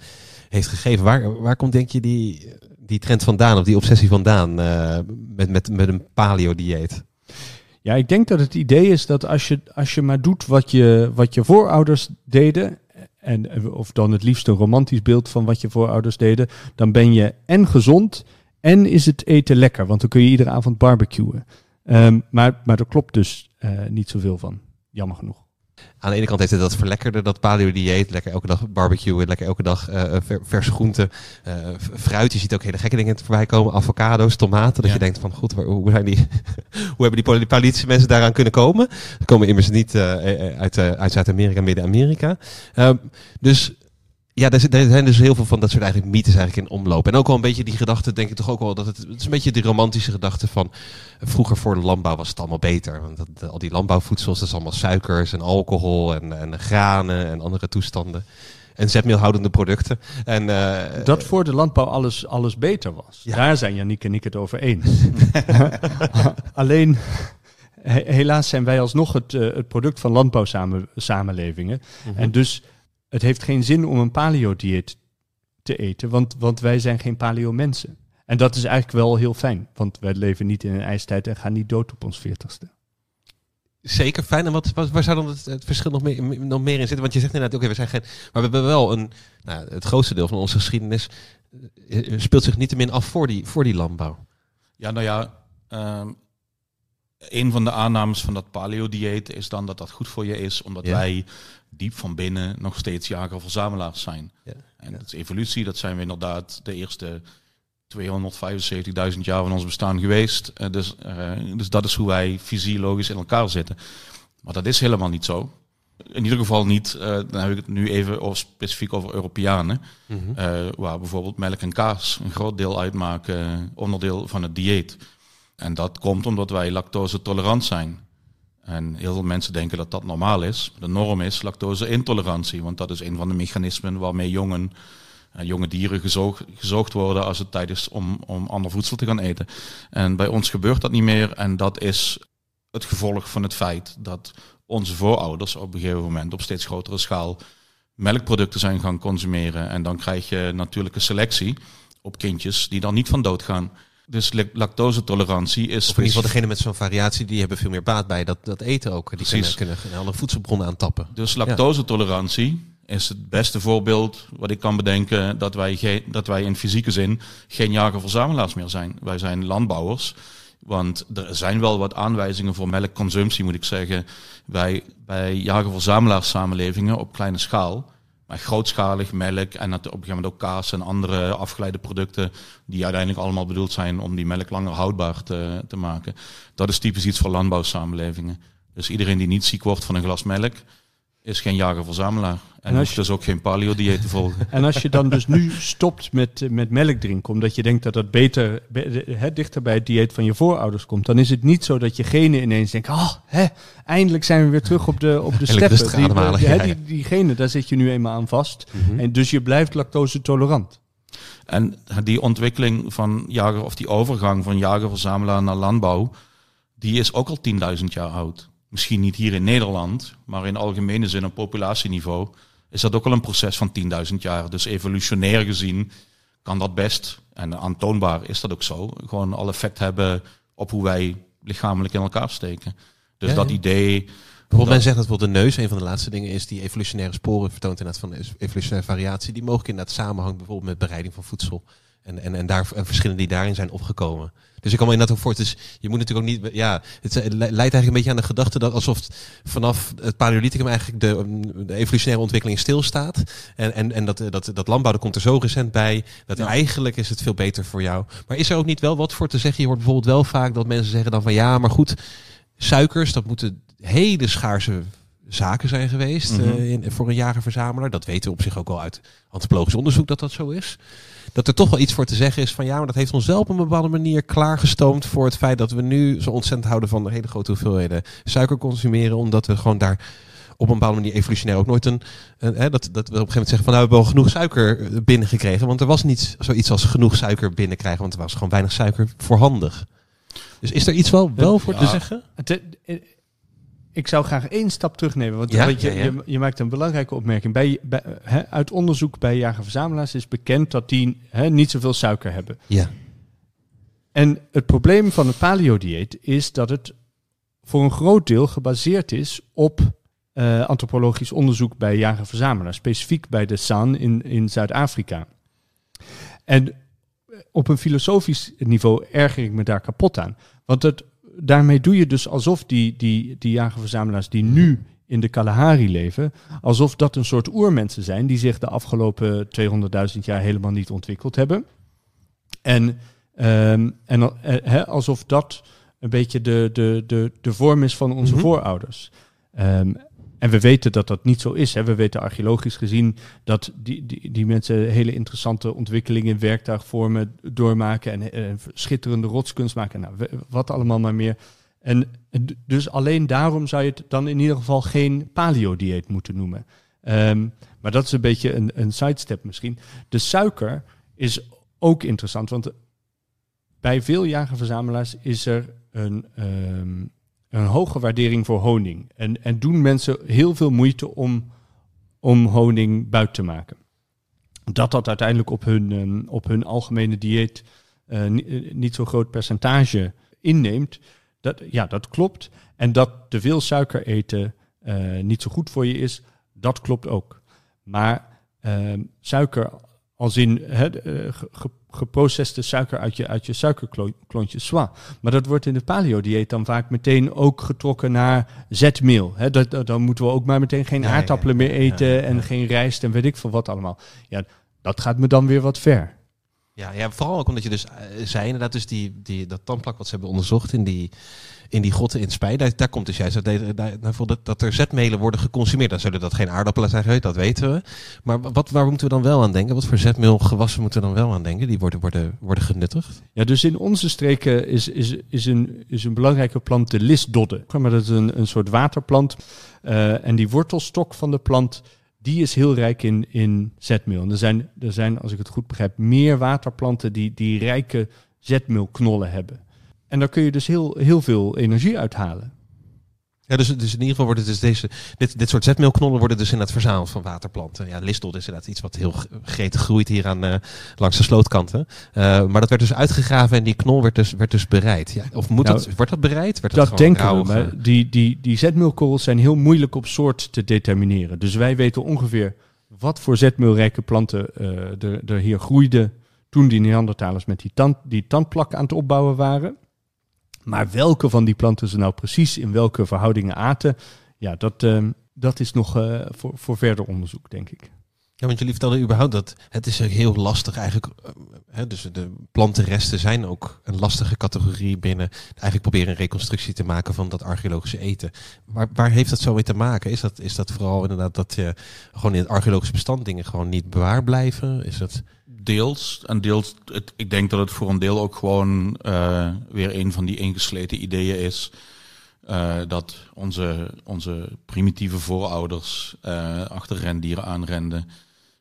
heeft gegeven. Waar, waar komt denk je die, die trend vandaan? Of die obsessie vandaan met, met, met een paleo dieet? Ja, ik denk dat het idee is dat als je, als je maar doet wat je, wat je voorouders deden, en, of dan het liefst een romantisch beeld van wat je voorouders deden, dan ben je en gezond en is het eten lekker, want dan kun je iedere avond barbecuen. Um, maar, maar er klopt dus uh, niet zoveel van, jammer genoeg. Aan de ene kant heeft het dat verlekkerde, dat paleo-dieet. Lekker elke dag barbecuen, lekker elke dag uh, verse groenten. Uh, fruit, je ziet ook hele gekke dingen voorbij komen. Avocado's, tomaten. Dat ja. je denkt van, goed, waar, hoe, zijn die, hoe hebben die paleolithische mensen daaraan kunnen komen? Ze komen immers niet uh, uit, uit Zuid-Amerika, Midden-Amerika. dus ja, er zijn dus heel veel van dat soort eigenlijk mythes eigenlijk in omloop. En ook wel een beetje die gedachte, denk ik toch ook wel, dat het, het is een beetje die romantische gedachte van vroeger voor de landbouw was het allemaal beter. Want dat, al die landbouwvoedsels, dat is allemaal suikers en alcohol en, en granen en andere toestanden. En zetmeelhoudende producten. En, uh, dat voor de landbouw alles, alles beter was. Ja. Daar zijn Janiek en ik het over eens. Alleen, helaas zijn wij alsnog het, uh, het product van landbouwsamenlevingen. Mm -hmm. En dus het heeft geen zin om een paleo-dieet te eten, want, want wij zijn geen paleo-mensen. En dat is eigenlijk wel heel fijn, want wij leven niet in een ijstijd en gaan niet dood op ons veertigste. Zeker fijn. En wat, wat, waar zou dan het, het, verschil nog meer, nog meer in zitten? Want je zegt inderdaad, oké, okay, we zijn geen... Maar we hebben wel een... Nou, het grootste deel van onze geschiedenis speelt zich niet min af voor die, voor die landbouw. Ja, nou ja... Um, een van de aannames van dat paleo-dieet is dan dat dat goed voor je is, omdat ja. wij diep van binnen nog steeds jager-verzamelaars zijn. Ja, en dat is evolutie, dat zijn we inderdaad de eerste 275.000 jaar van ons bestaan geweest. Uh, dus, uh, dus dat is hoe wij fysiologisch in elkaar zitten. Maar dat is helemaal niet zo. In ieder geval niet, uh, dan heb ik het nu even over, specifiek over Europeanen. Mm -hmm. waar bijvoorbeeld melk en kaas een groot deel uitmaken, onderdeel van het dieet. En dat komt omdat wij lactose tolerant zijn. En heel veel mensen denken dat dat normaal is. De norm is lactose-intolerantie, want dat is een van de mechanismen waarmee jongen, uh, jonge dieren gezoog, gezoogd worden als het tijd is om, om ander voedsel te gaan eten. En bij ons gebeurt dat niet meer en dat is het gevolg van het feit dat onze voorouders op een gegeven moment op steeds grotere schaal melkproducten zijn gaan consumeren. En dan krijg je natuurlijke selectie op kindjes die dan niet van dood gaan. Dus lactosetolerantie is... Of in ieder geval degene met zo'n variatie, die hebben veel meer baat bij dat, dat eten ook. Die kunnen, kunnen alle voedselbronnen aantappen. Dus lactosetolerantie is het beste voorbeeld wat ik kan bedenken dat wij, geen, dat wij in fysieke zin geen jager-verzamelaars meer zijn. Wij zijn landbouwers. Want er zijn wel wat aanwijzingen voor melkconsumptie, moet ik zeggen. Wij, bij jager-verzamelaars samenlevingen op kleine schaal grootschalig melk en op een gegeven moment ook kaas en andere afgeleide producten die uiteindelijk allemaal bedoeld zijn om die melk langer houdbaar te, te maken. Dat is typisch iets voor landbouwsamenlevingen. Dus iedereen die niet ziek wordt van een glas melk, is geen jager-verzamelaar. En, en hoeft dus ook geen paleo-dieet te volgen. En als je dan dus nu stopt met, met melk drinken, omdat je denkt dat dat beter, he, dichter bij het dieet van je voorouders komt, dan is het niet zo dat je genen ineens denkt, oh, hè, eindelijk zijn we weer terug op de, op de steppen. Die, die, die, die, genen, daar zit je nu eenmaal aan vast. Mhm. En dus je blijft lactose tolerant. En die ontwikkeling van jager, of die overgang van jager-verzamelaar naar landbouw, die is ook al 10.000 jaar oud misschien niet hier in Nederland, maar in algemene zin op populatieniveau, is dat ook al een proces van 10.000 jaar. Dus evolutionair gezien kan dat best, en aantoonbaar is dat ook zo, gewoon al effect hebben op hoe wij lichamelijk in elkaar steken. Dus dat idee. Bijvoorbeeld men zegt dat bijvoorbeeld de neus een van de laatste dingen is die evolutionaire sporen vertoont inderdaad van evolutionaire variatie. Die mogelijk inderdaad samenhangt bijvoorbeeld met bereiding van voedsel. En, en, en, daar, en verschillen die daarin zijn opgekomen. Dus ik kan me inderdaad ook voor. Dus je moet natuurlijk ook niet. Ja, het leidt eigenlijk een beetje aan de gedachte dat alsof vanaf het Paleolithicum eigenlijk de, de evolutionaire ontwikkeling stilstaat. En, en, en dat, dat, dat landbouw, komt er zo recent bij. Dat eigenlijk is het veel beter voor jou. Maar is er ook niet wel wat voor te zeggen? Je hoort bijvoorbeeld wel vaak dat mensen zeggen dan van ja, maar goed, suikers, dat moeten hele schaarse zaken zijn geweest mm in, voor een jager-verzamelaar. Dat weten we op zich ook al uit antropologisch onderzoek dat dat zo is dat er toch wel iets voor te zeggen is van ja, maar dat heeft ons wel op een bepaalde manier klaargestoomd voor het feit dat we nu zo ontzettend houden van de hele grote hoeveelheden suiker consumeren, omdat we gewoon daar op een bepaalde manier evolutionair ook nooit een. hè, dat, dat we op een gegeven moment zeggen van nou, we hebben wel genoeg suiker binnengekregen. Want er was niet zoiets als genoeg suiker binnenkrijgen, want er was gewoon weinig suiker voorhandig. Dus is er iets wel, wel voor te zeggen? Ik zou graag één stap terugnemen. Want, je, Je, je, maakt een belangrijke opmerking. Bij, uit onderzoek bij jager-verzamelaars is bekend dat die niet zoveel suiker hebben. Ja. En het probleem van het paleo-dieet is dat het voor een groot deel gebaseerd is op uh, antropologisch onderzoek bij jager-verzamelaars. Specifiek bij de San in, in Zuid-Afrika. En op een filosofisch niveau erger ik me daar kapot aan. Want het daarmee doe je dus alsof die, die, die jagerverzamelaars die nu in de Kalahari leven, alsof dat een soort oermensen zijn die zich de afgelopen 200.000 jaar helemaal niet ontwikkeld hebben. En, um, en uh, alsof dat een beetje de, de, de, de vorm is van onze mhm. voorouders. Um, en we weten dat dat niet zo is. Hè. We weten archeologisch gezien dat die, die, die mensen hele interessante ontwikkelingen in werktuigvormen doormaken en, schitterende rotskunst maken. Nou, wat allemaal maar meer. En dus alleen daarom zou je het dan in ieder geval geen paleo-dieet moeten noemen. Um, maar dat is een beetje een, een sidestep misschien. De suiker is ook interessant, want bij veel jagerverzamelaars is er een, um, een hoge waardering voor honing. En, en doen mensen heel veel moeite om, om honing buiten te maken. Dat dat uiteindelijk op hun, um, op hun algemene dieet uh, niet zo'n groot percentage inneemt, dat, ja, dat klopt. En dat te veel suiker eten uh, niet zo goed voor je is, dat klopt ook. Maar uh, suiker als in geprocesste suiker uit je, uit je suikerklontje swa. Maar dat wordt in de paleo-dieet dan vaak meteen ook getrokken naar zetmeel. He, dat, dan moeten we ook maar meteen geen aardappelen meer eten en geen rijst en weet ik veel wat allemaal. Ja, dat gaat me dan weer wat ver. Ja, ja, vooral ook omdat je dus uh, zei inderdaad, dus die, die, dat tandplak wat ze hebben onderzocht in die, in die grotten in Spij, daar, komt dus juist dat, dat, dat er zetmelen worden geconsumeerd. Dan zullen dat geen aardappelen zijn, dat weten we. Maar wat, waar moeten we dan wel aan denken? Wat voor zetmeelgewassen moeten we dan wel aan denken? Die worden, worden, worden genuttigd? Ja, dus in onze streken is, is, is, een, is een belangrijke plant de listdodde. Maar dat is een, een soort waterplant. Uh, en die wortelstok van de plant die is heel rijk in, in zetmeel. En er zijn, er zijn, als ik het goed begrijp, meer waterplanten die, die rijke zetmeelknollen hebben. En daar kun je dus heel, heel veel energie uithalen. Ja, dus, dus in ieder geval worden dus deze, dit, dit soort zetmeelknollen worden dus in het verzameld van waterplanten. Ja, listel is inderdaad iets wat heel gretig groeit hier aan, uh, langs de slootkanten. Uh, maar dat werd dus uitgegraven en die knol werd dus, werd dus bereid. Ja, of moet nou, dat, wordt dat bereid? Werd dat, dat denken we, maar die, die, die zetmeelkorrels zijn heel moeilijk op soort te determineren. Dus wij weten ongeveer wat voor zetmeelrijke planten uh, er, er hier groeiden toen die Neandertalers met die, tand, die tandplak aan het opbouwen waren. Maar welke van die planten ze nou precies in welke verhoudingen aten, ja, dat, uh, dat is nog uh, voor, voor verder onderzoek, denk ik. Ja, want jullie vertelden überhaupt dat het is heel lastig eigenlijk. Uh, hè, dus de plantenresten zijn ook een lastige categorie binnen. Eigenlijk proberen een reconstructie te maken van dat archeologische eten. Maar waar heeft dat zo mee te maken? Is dat, is dat vooral inderdaad dat je gewoon in het archeologische bestand dingen gewoon niet bewaar blijven? Is dat deels. En deels, het, ik denk dat het voor een deel ook gewoon uh, weer een van die ingesleten ideeën is. Uh, dat onze, onze primitieve voorouders uh, achter rendieren aanrenden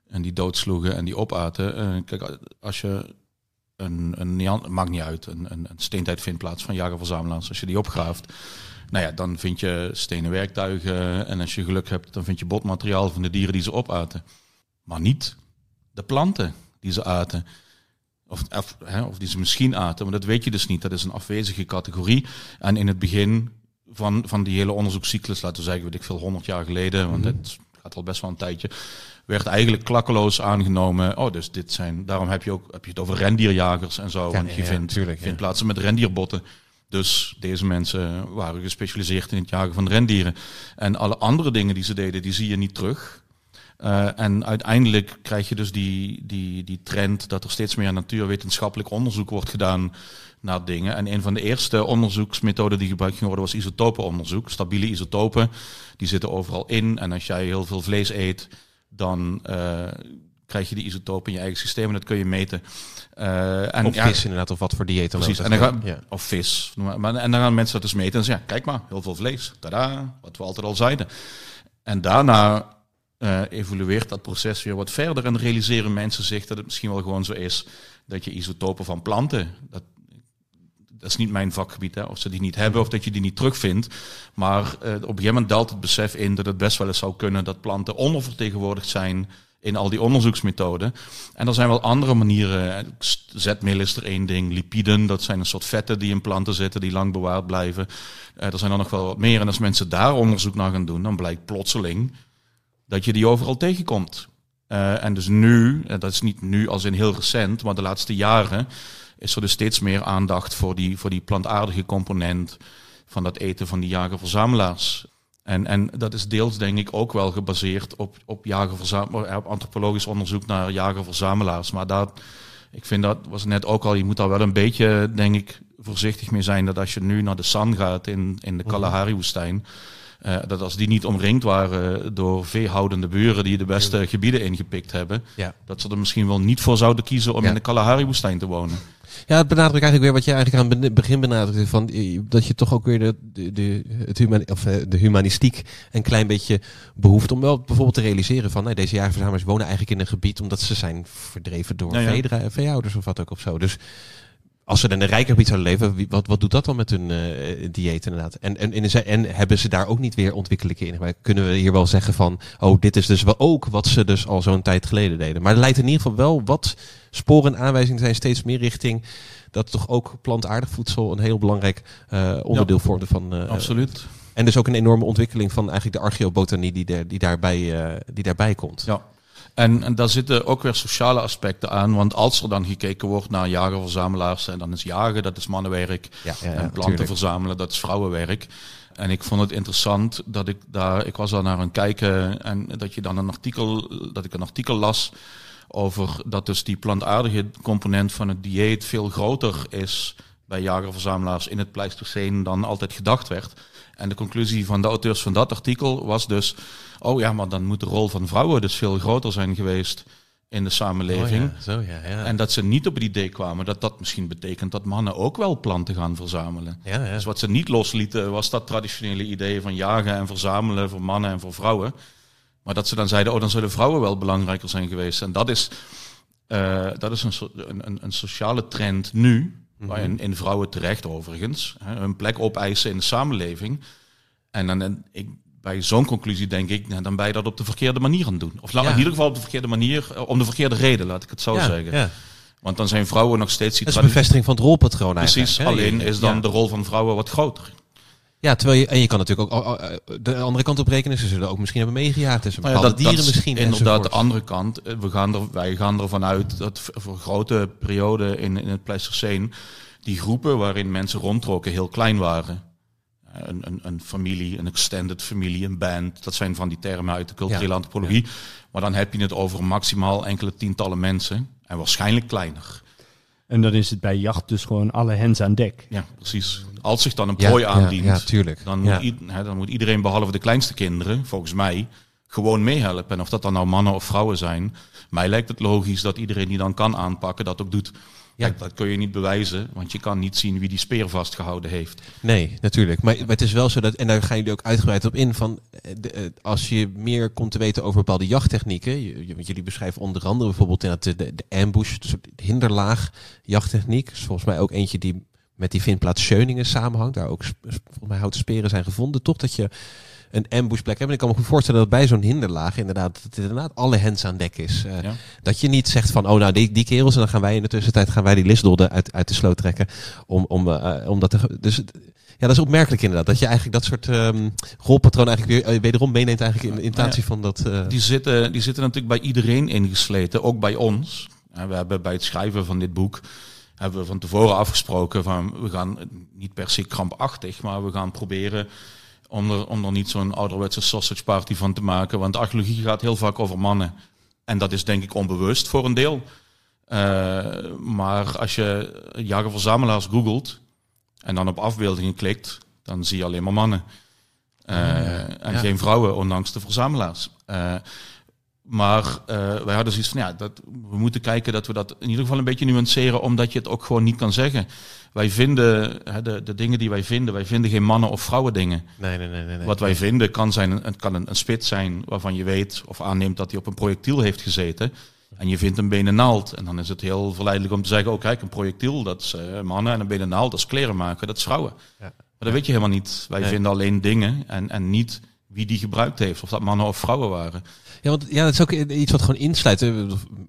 en die doodsloegen en die opaten. kijk, als je een, een maakt niet uit, een, een, een steentijdvindplaats van jagerverzamelaars, als je die opgraaft, nou ja, dan vind je stenen werktuigen en als je geluk hebt, dan vind je botmateriaal van de dieren die ze opaten. Maar niet de planten die ze aten. Of, of, hè, of die ze misschien aten, maar dat weet je dus niet. Dat is een afwezige categorie. En in het begin van, van die hele onderzoekscyclus, laten we zeggen, weet ik veel, honderd jaar geleden, want mm het gaat al best wel een tijdje, werd eigenlijk klakkeloos aangenomen. Oh, dus dit zijn, daarom heb je ook heb je het over rendierjagers en zo. want je vindt, tuurlijk, vindt plaatsen met rendierbotten. Dus deze mensen waren gespecialiseerd in het jagen van rendieren. En alle andere dingen die ze deden, die zie je niet terug. Uh, en uiteindelijk krijg je dus die, die, die trend dat er steeds meer natuurwetenschappelijk onderzoek wordt gedaan naar dingen. En een van de eerste onderzoeksmethoden die gebruikt ging worden was isotopenonderzoek. Stabiele isotopen, die zitten overal in. En als jij heel veel vlees eet, dan uh, krijg je die isotopen in je eigen systeem en dat kun je meten. Uh, en, of ja, vis inderdaad, of wat voor dieet dan precies. En dan gaan, ja. Of vis. Maar, en dan gaan mensen dat dus meten en zeggen, ja, kijk maar, heel veel vlees. Tada, wat we altijd al zeiden. En daarna uh, evolueert dat proces weer wat verder en realiseren mensen zich dat het misschien wel gewoon zo is dat je isotopen van planten, dat, dat is niet mijn vakgebied, hè, of ze die niet hebben of dat je die niet terugvindt. Maar uh, op een gegeven moment daalt het besef in dat het best wel eens zou kunnen dat planten ondervertegenwoordigd zijn in al die onderzoeksmethoden. En er zijn wel andere manieren. Zetmeel is er één ding. Lipiden, dat zijn een soort vetten die in planten zitten, die lang bewaard blijven. Uh, er zijn er nog wel wat meer. En als mensen daar onderzoek naar gaan doen, dan blijkt plotseling dat je die overal tegenkomt. Uh, en dus nu, en dat is niet nu als in heel recent, maar de laatste jaren, is er dus steeds meer aandacht voor die, voor die plantaardige component van dat eten van die jager-verzamelaars. En, en dat is deels denk ik ook wel gebaseerd op, op, op antropologisch onderzoek naar jager-verzamelaars. Maar dat, ik vind dat, was net ook al, je moet daar wel een beetje, denk ik, voorzichtig mee zijn. Dat als je nu naar de San gaat in, in de mhm. Kalahari-woestijn, uh, dat als die niet omringd waren door veehoudende buren die de beste gebieden ingepikt hebben, ja. dat ze er misschien wel niet voor zouden kiezen om in de Kalahari-woestijn te wonen. Ja, het benadrukt eigenlijk weer wat je eigenlijk aan het begin benadrukte. Van, dat je toch ook weer de, de, de, het human, of eh, de humanistiek een klein beetje behoeft om wel bijvoorbeeld te realiseren van nee, deze jaarverzamelaars wonen eigenlijk in een gebied omdat ze zijn verdreven door ja. veehouders of wat ook of zo. Dus als ze dan een rijker gebied zouden leven, wat, wat doet dat dan met hun uh, dieet inderdaad? En, en, en, en hebben ze daar ook niet weer ontwikkelingen in? Maar kunnen we hier wel zeggen van, oh, dit is dus wel ook wat ze dus al zo'n tijd geleden deden. Maar er leidt in ieder geval wel wat sporen en aanwijzingen zijn steeds meer richting dat toch ook plantaardig voedsel een heel belangrijk uh, onderdeel ja, vormde van. Uh, Absoluut. En dus ook een enorme ontwikkeling van eigenlijk de archeobotanie die, die, daarbij, die daarbij komt. Ja. En, en daar zitten ook weer sociale aspecten aan. Want als er dan gekeken wordt naar jagerverzamelaars, en dan is jagen, dat is mannenwerk. Ja, ja, ja, en planten tuurlijk. verzamelen, dat is vrouwenwerk. En ik vond het interessant dat ik daar, ik was daar naar aan het kijken en dat je dan een artikel, dat ik een artikel las over dat dus die plantaardige component van het dieet veel groter is bij jagerverzamelaars in het Pleistocene dan altijd gedacht werd. En de conclusie van de auteurs van dat artikel was dus, oh ja, maar dan moet de rol van vrouwen dus veel groter zijn geweest in de samenleving. Oh ja, zo ja, ja. En dat ze niet op het idee kwamen dat dat misschien betekent dat mannen ook wel planten gaan verzamelen. Dus wat ze niet loslieten was dat traditionele idee van jagen en verzamelen voor mannen en voor vrouwen. Maar dat ze dan zeiden, oh dan zullen vrouwen wel belangrijker zijn geweest. En dat is, eh, dat is een, so- een, een, een sociale trend nu, waarin in vrouwen terecht overigens, hè, hun plek opeisen in de samenleving. En dan en ik, bij zo'n conclusie denk ik, nou, dan ben je dat op de verkeerde manier aan het doen. Of Ja. in ieder geval op de verkeerde manier, eh, om de verkeerde reden, laat ik het zo ja, zeggen. ja. Want dan zijn vrouwen nog steeds die Dat is een bevestiging van het rolpatroon Precies, eigenlijk. hè? alleen is dan de rol van vrouwen wat groter. Ja, terwijl je, en je kan natuurlijk ook oh, oh, eh, de andere kant op rekenen. Ze zullen ook misschien hebben meegejaagd. Dus Nou ja, bepaalde dieren is misschien. Inderdaad, de andere kant. Eh, We gaan er, wij gaan ervan uit dat voor grote perioden in, in het Pleistocene die groepen waarin mensen rondtrokken heel klein waren. Eh, Een, een, een familie, een extended familie, een band. Dat zijn van die termen uit de culturele Ja, antropologie. Maar dan heb je het over maximaal enkele tientallen mensen. En waarschijnlijk kleiner. En dan is het bij jacht dus gewoon alle hens aan dek. Ja, precies. Als zich dan een prooi ja, aandient, ja, tuurlijk. Dan, Ja. moet dan moet iedereen, behalve de kleinste kinderen, volgens mij, gewoon meehelpen. En of dat dan nou mannen of vrouwen zijn, mij lijkt het logisch dat iedereen die dan kan aanpakken, dat ook doet. Ja. Kijk, dat kun je niet bewijzen, want je kan niet zien wie die speer vastgehouden heeft. Nee, natuurlijk. Maar, maar het is wel zo dat, en daar gaan jullie ook uitgebreid op in, van eh, de, eh, als je meer komt te weten over bepaalde jachttechnieken, je- jullie beschrijven onder andere bijvoorbeeld de, de, de ambush, de hinderlaag jachttechniek, is volgens mij ook eentje die met die vindplaats Scheuningen samenhangt, daar ook volgens mij houten speren zijn gevonden, toch dat je een ambushplek hebt. En ik kan me goed voorstellen dat bij zo'n hinderlaag inderdaad, dat het inderdaad alle hens aan dek is. Eh, Ja. Dat je niet zegt van, oh nou, die, die kerels, en dan gaan wij in de tussentijd gaan wij die listdolden uit, uit de sloot trekken. Om, om, eh, om dat te, dus ja, dat is opmerkelijk inderdaad. Dat je eigenlijk dat soort ehm rolpatroon eigenlijk weer eh, wederom meeneemt eigenlijk in imitatie van dat... eh, Die zitten, die zitten natuurlijk bij iedereen ingesleten, ook bij ons. En we hebben bij het schrijven van dit boek hebben we van tevoren afgesproken van we gaan niet per se krampachtig, maar we gaan proberen om er, om er niet zo'n ouderwetse sausage party van te maken. Want archeologie gaat heel vaak over mannen. En dat is denk ik onbewust voor een deel. Eh, maar als je jager-verzamelaars googelt en dan op afbeeldingen klikt, dan zie je alleen maar mannen. Eh, En Ja. geen vrouwen, ondanks de verzamelaars. Eh, maar eh, wij hadden zoiets van, ja, dat, we moeten kijken dat we dat in ieder geval een beetje nuanceren, omdat je het ook gewoon niet kan zeggen. Wij vinden, hè, de, de dingen die wij vinden, wij vinden geen mannen of vrouwen dingen. nee, nee, nee, nee. nee. Wat wij vinden kan, zijn, het kan een, een spit zijn waarvan je weet of aanneemt dat hij op een projectiel heeft gezeten. En je vindt een benen naald. En dan is het heel verleidelijk om te zeggen, oh kijk, een projectiel, dat is eh, mannen. En een benen naald, dat is kleren maken, dat is vrouwen. Ja. Maar dat weet je helemaal niet. Wij Nee. vinden alleen dingen en, en niet wie die gebruikt heeft. Of dat mannen of vrouwen waren. Ja, want ja, dat is ook iets wat gewoon insluit.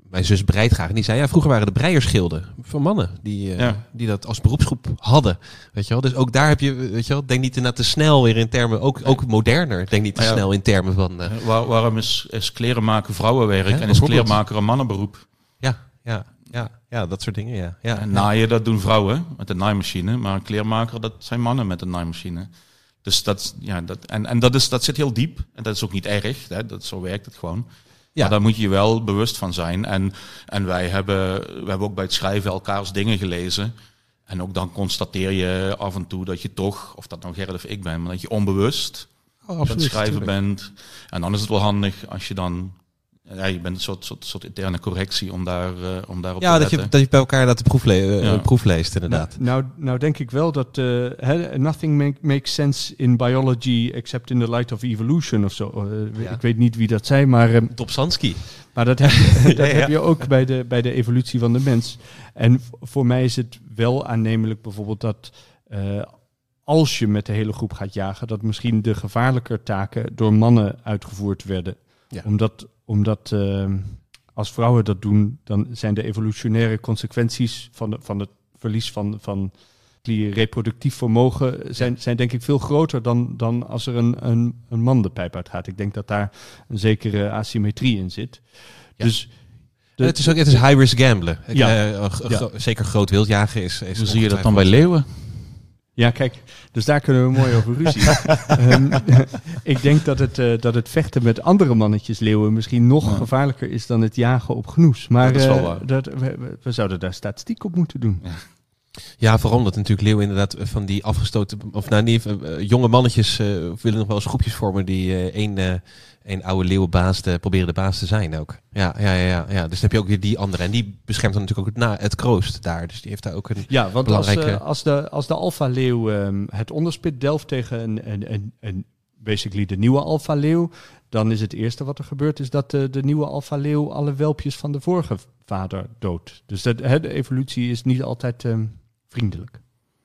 Mijn zus breidt graag. En die zei, ja, vroeger waren de breierschilden voor mannen. Die, eh, die dat als beroepsgroep hadden. Weet je wel? Dus ook daar heb je, weet je wel, denk niet inderdaad te snel weer in termen, ook, ook moderner. Denk niet te ja. snel in termen van, eh, waar- waarom is, is kleren maken vrouwenwerk Ja, en is kleermaker een mannenberoep? ja, ja, ja, ja, dat soort dingen, ja. ja En naaien, dat doen vrouwen met een naaimachine. Maar een kleermaker, dat zijn mannen met een naaimachine. Dus dat, ja, dat, en, en dat, is, dat zit heel diep. En dat is ook niet erg. Hè, dat, zo werkt het gewoon. Ja. Maar daar moet je je wel bewust van zijn. En, en wij hebben, we hebben ook bij het schrijven elkaars dingen gelezen. En ook dan constateer je af en toe dat je toch, of dat nou Gerrit of ik ben, maar dat je onbewust Oh, aan het schrijven bent. En dan is het wel handig als je dan, ja, je bent een soort, soort, soort interne correctie om, daar, eh, om daarop Ja, te dat letten. je, dat je bij elkaar dat de proef, le- eh, Ja. proef leest, inderdaad. Nou, nou, nou denk ik wel dat eh, nothing make- makes sense in biology except in the light of evolution of zo. Ja. Ik weet niet wie dat zei, maar, ehm, Topsansky. maar dat, heb, je- dat Ja, ja. heb je ook bij de, bij de evolutie van de mens. En voor mij is het wel aannemelijk bijvoorbeeld dat eh, als je met de hele groep gaat jagen, dat misschien de gevaarlijker taken door mannen uitgevoerd werden. Ja. Omdat, omdat ehm, als vrouwen dat doen, dan zijn de evolutionaire consequenties van, de, van het verlies van, van, reproductief vermogen zijn, zijn denk ik veel groter dan, dan als er een, een, een man de pijp uitgaat. Ik denk dat daar een zekere asymmetrie in zit. Dus het is ook het is high risk gamblen. Ja. Uh, Zeker groot wildjagen is. is Hoe zie je dat dan bij leeuwen? Ja, kijk, dus daar kunnen we mooi over ruzie. um, ik denk dat het, uh, dat het vechten met andere mannetjes leeuwen misschien nog gevaarlijker is dan het jagen op genoes. Maar dat uh, dat, we, we, zouden daar statistiek op moeten doen. Ja. Ja, vooral omdat natuurlijk leeuwen inderdaad van die afgestoten, of nou niet, jonge mannetjes willen nog wel eens groepjes vormen die één een oude leeuwenbaas te proberen de baas te zijn ook. Ja, ja, ja, ja. Dus dan heb je ook weer die andere. En die beschermt dan natuurlijk ook het, na, het kroost daar. Dus die heeft daar ook een Ja, want belangrijke... als, uh, als de, als de alfa-leeuw um, het onderspit delft tegen een, een, een, een, basically de nieuwe alfa-leeuw... dan is het eerste wat er gebeurt... is dat de, de nieuwe alfa-leeuw alle welpjes van de vorige vader doodt. Dus dat, de evolutie is niet altijd um, vriendelijk.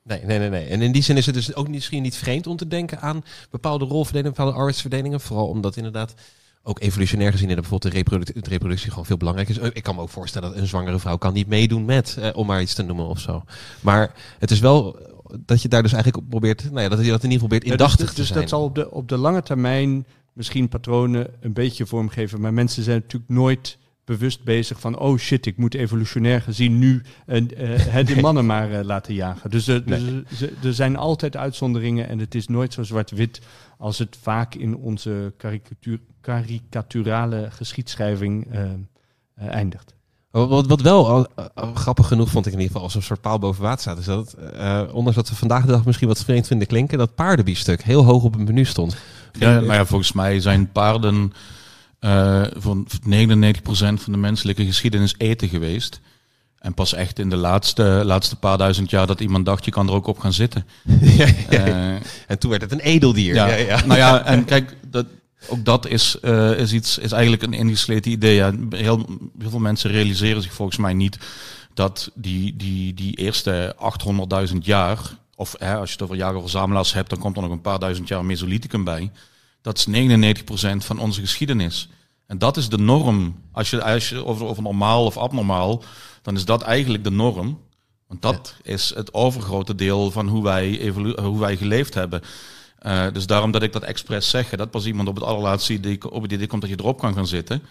Nee, nee, nee, nee. En in die zin is het dus ook misschien niet vreemd om te denken aan bepaalde rolverdelingen, bepaalde arbeidsverdelingen. Vooral omdat inderdaad ook evolutionair gezien in bijvoorbeeld de, reproductie, de reproductie gewoon veel belangrijk is. Ik kan me ook voorstellen dat een zwangere vrouw kan niet meedoen met, eh, om maar iets te noemen of zo. Maar het is wel dat je daar dus eigenlijk op probeert, nou ja, dat je dat in ieder geval probeert dus indachtig dus, te zijn. Dus dat zal op de, op de lange termijn misschien patronen een beetje vormgeven. Maar mensen zijn natuurlijk nooit bewust bezig van, oh shit, ik moet evolutionair gezien nu uh, de mannen maar uh, laten jagen. Dus, uh, nee. dus er zijn altijd uitzonderingen en het is nooit zo zwart-wit als het vaak in onze karikatuur, karikaturale geschiedschrijving eindigt. Wat, wat wel grappig genoeg vond ik in ieder geval als een soort paal boven water staat, is dat, ondanks dat we vandaag de dag misschien wat vreemd vinden klinken, dat paardenbiefstuk heel hoog op het menu stond. Ja, maar ja, volgens mij zijn paarden uh, van 99% van de menselijke geschiedenis eten geweest. En pas echt in de laatste, laatste paar duizend jaar dat iemand dacht, je kan er ook op gaan zitten. ja, ja, uh, en toen werd het een edeldier. Ja, ja, Nou ja, en kijk, dat, ook dat is, uh, is, iets, is eigenlijk een ingesleten idee. Ja, heel, heel veel mensen realiseren zich volgens mij niet dat die, die, die eerste 800.000 jaar, of hè, als je het over jager-verzamelaars hebt, dan komt er nog een paar duizend jaar Mesolithicum bij. Dat is 99% van onze geschiedenis. En dat is de norm. Als je, als je over, over normaal of abnormaal, dan is dat eigenlijk de norm. Want dat is het overgrote deel van hoe wij, hoe wij geleefd hebben. Uh, dus daarom dat ik dat expres zeg, dat pas iemand op het allerlaatste idee, op het idee komt dat je erop kan gaan zitten.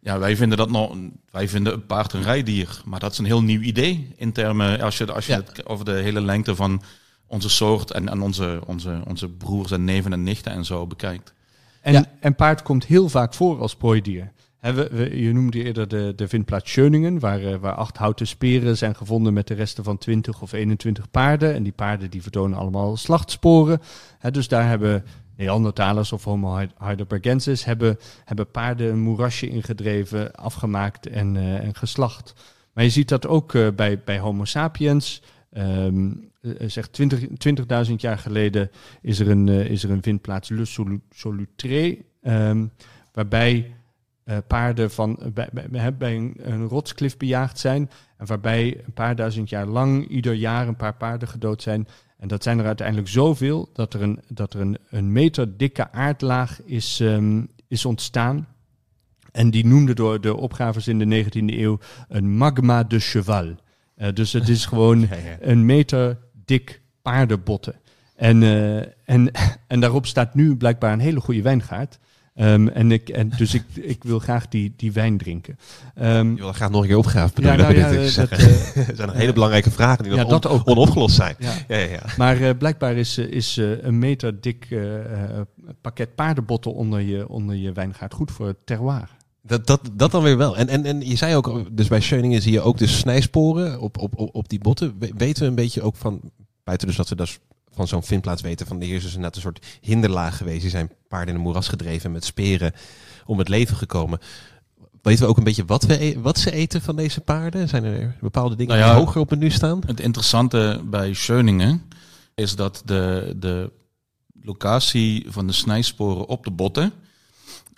Ja, wij vinden dat nog, wij vinden een paard een rijdier. Maar dat is een heel nieuw idee in termen, als je, als je het over de hele lengte van onze soort en, en onze, onze, onze broers en neven en nichten en zo bekijkt. En, en paard komt heel vaak voor als prooidier. we, je noemde eerder de, de vindplaats Schöningen, waar, uh, waar acht houten speren zijn gevonden met de resten van 20 of 21 paarden. En die paarden die vertonen allemaal slachtsporen. dus daar hebben Neandertalers of Homo heidelbergensis hebben, hebben paarden een moerasje ingedreven, afgemaakt en, uh, en geslacht. Maar je ziet dat ook uh, bij, bij Homo sapiens. Um, zegt 20.000 20 jaar geleden is er een, uh, is er een vindplaats Le Solutré, um, waarbij uh, paarden van, bij, bij, bij een, rotsklif bejaagd zijn en waarbij een paar duizend jaar lang ieder jaar een paar paarden gedood zijn. En dat zijn er uiteindelijk zoveel dat er een, dat er een, een meter dikke aardlaag is, um, is ontstaan. En die noemde door de opgravers in de 19e eeuw een magma de cheval. Uh, dus het is gewoon ja, ja. een meter dik paardenbotten. En, uh, en, en daarop staat nu blijkbaar een hele goede wijngaard. Um, en ik, en dus ik, ik wil graag die, die wijn drinken. Um, je wil graag nog een keer opgraven. Ja, nou, ja, dat, dat, uh, er zijn nog hele belangrijke vragen die nog on, ook. onopgelost zijn. Ja. Ja, ja, Maar uh, blijkbaar is, is uh, een meter dik pakket paardenbotten onder je, onder je wijngaard goed voor het terroir. Dat, dat, dat dan weer wel. En, en, en je zei ook, dus bij Schöningen zie je ook de snijsporen op, op, op, op die botten. Weten we een beetje ook van, buiten dus dat we dus van zo'n vindplaats weten, van de heer is inderdaad een soort hinderlaag geweest. Die zijn paarden in een moeras gedreven met speren om het leven gekomen. Weten we ook een beetje wat, we, e-, wat ze eten van deze paarden? Zijn er bepaalde dingen nou ja, die hoger op het nu staan? Het interessante bij Schöningen is dat de, de locatie van de snijsporen op de botten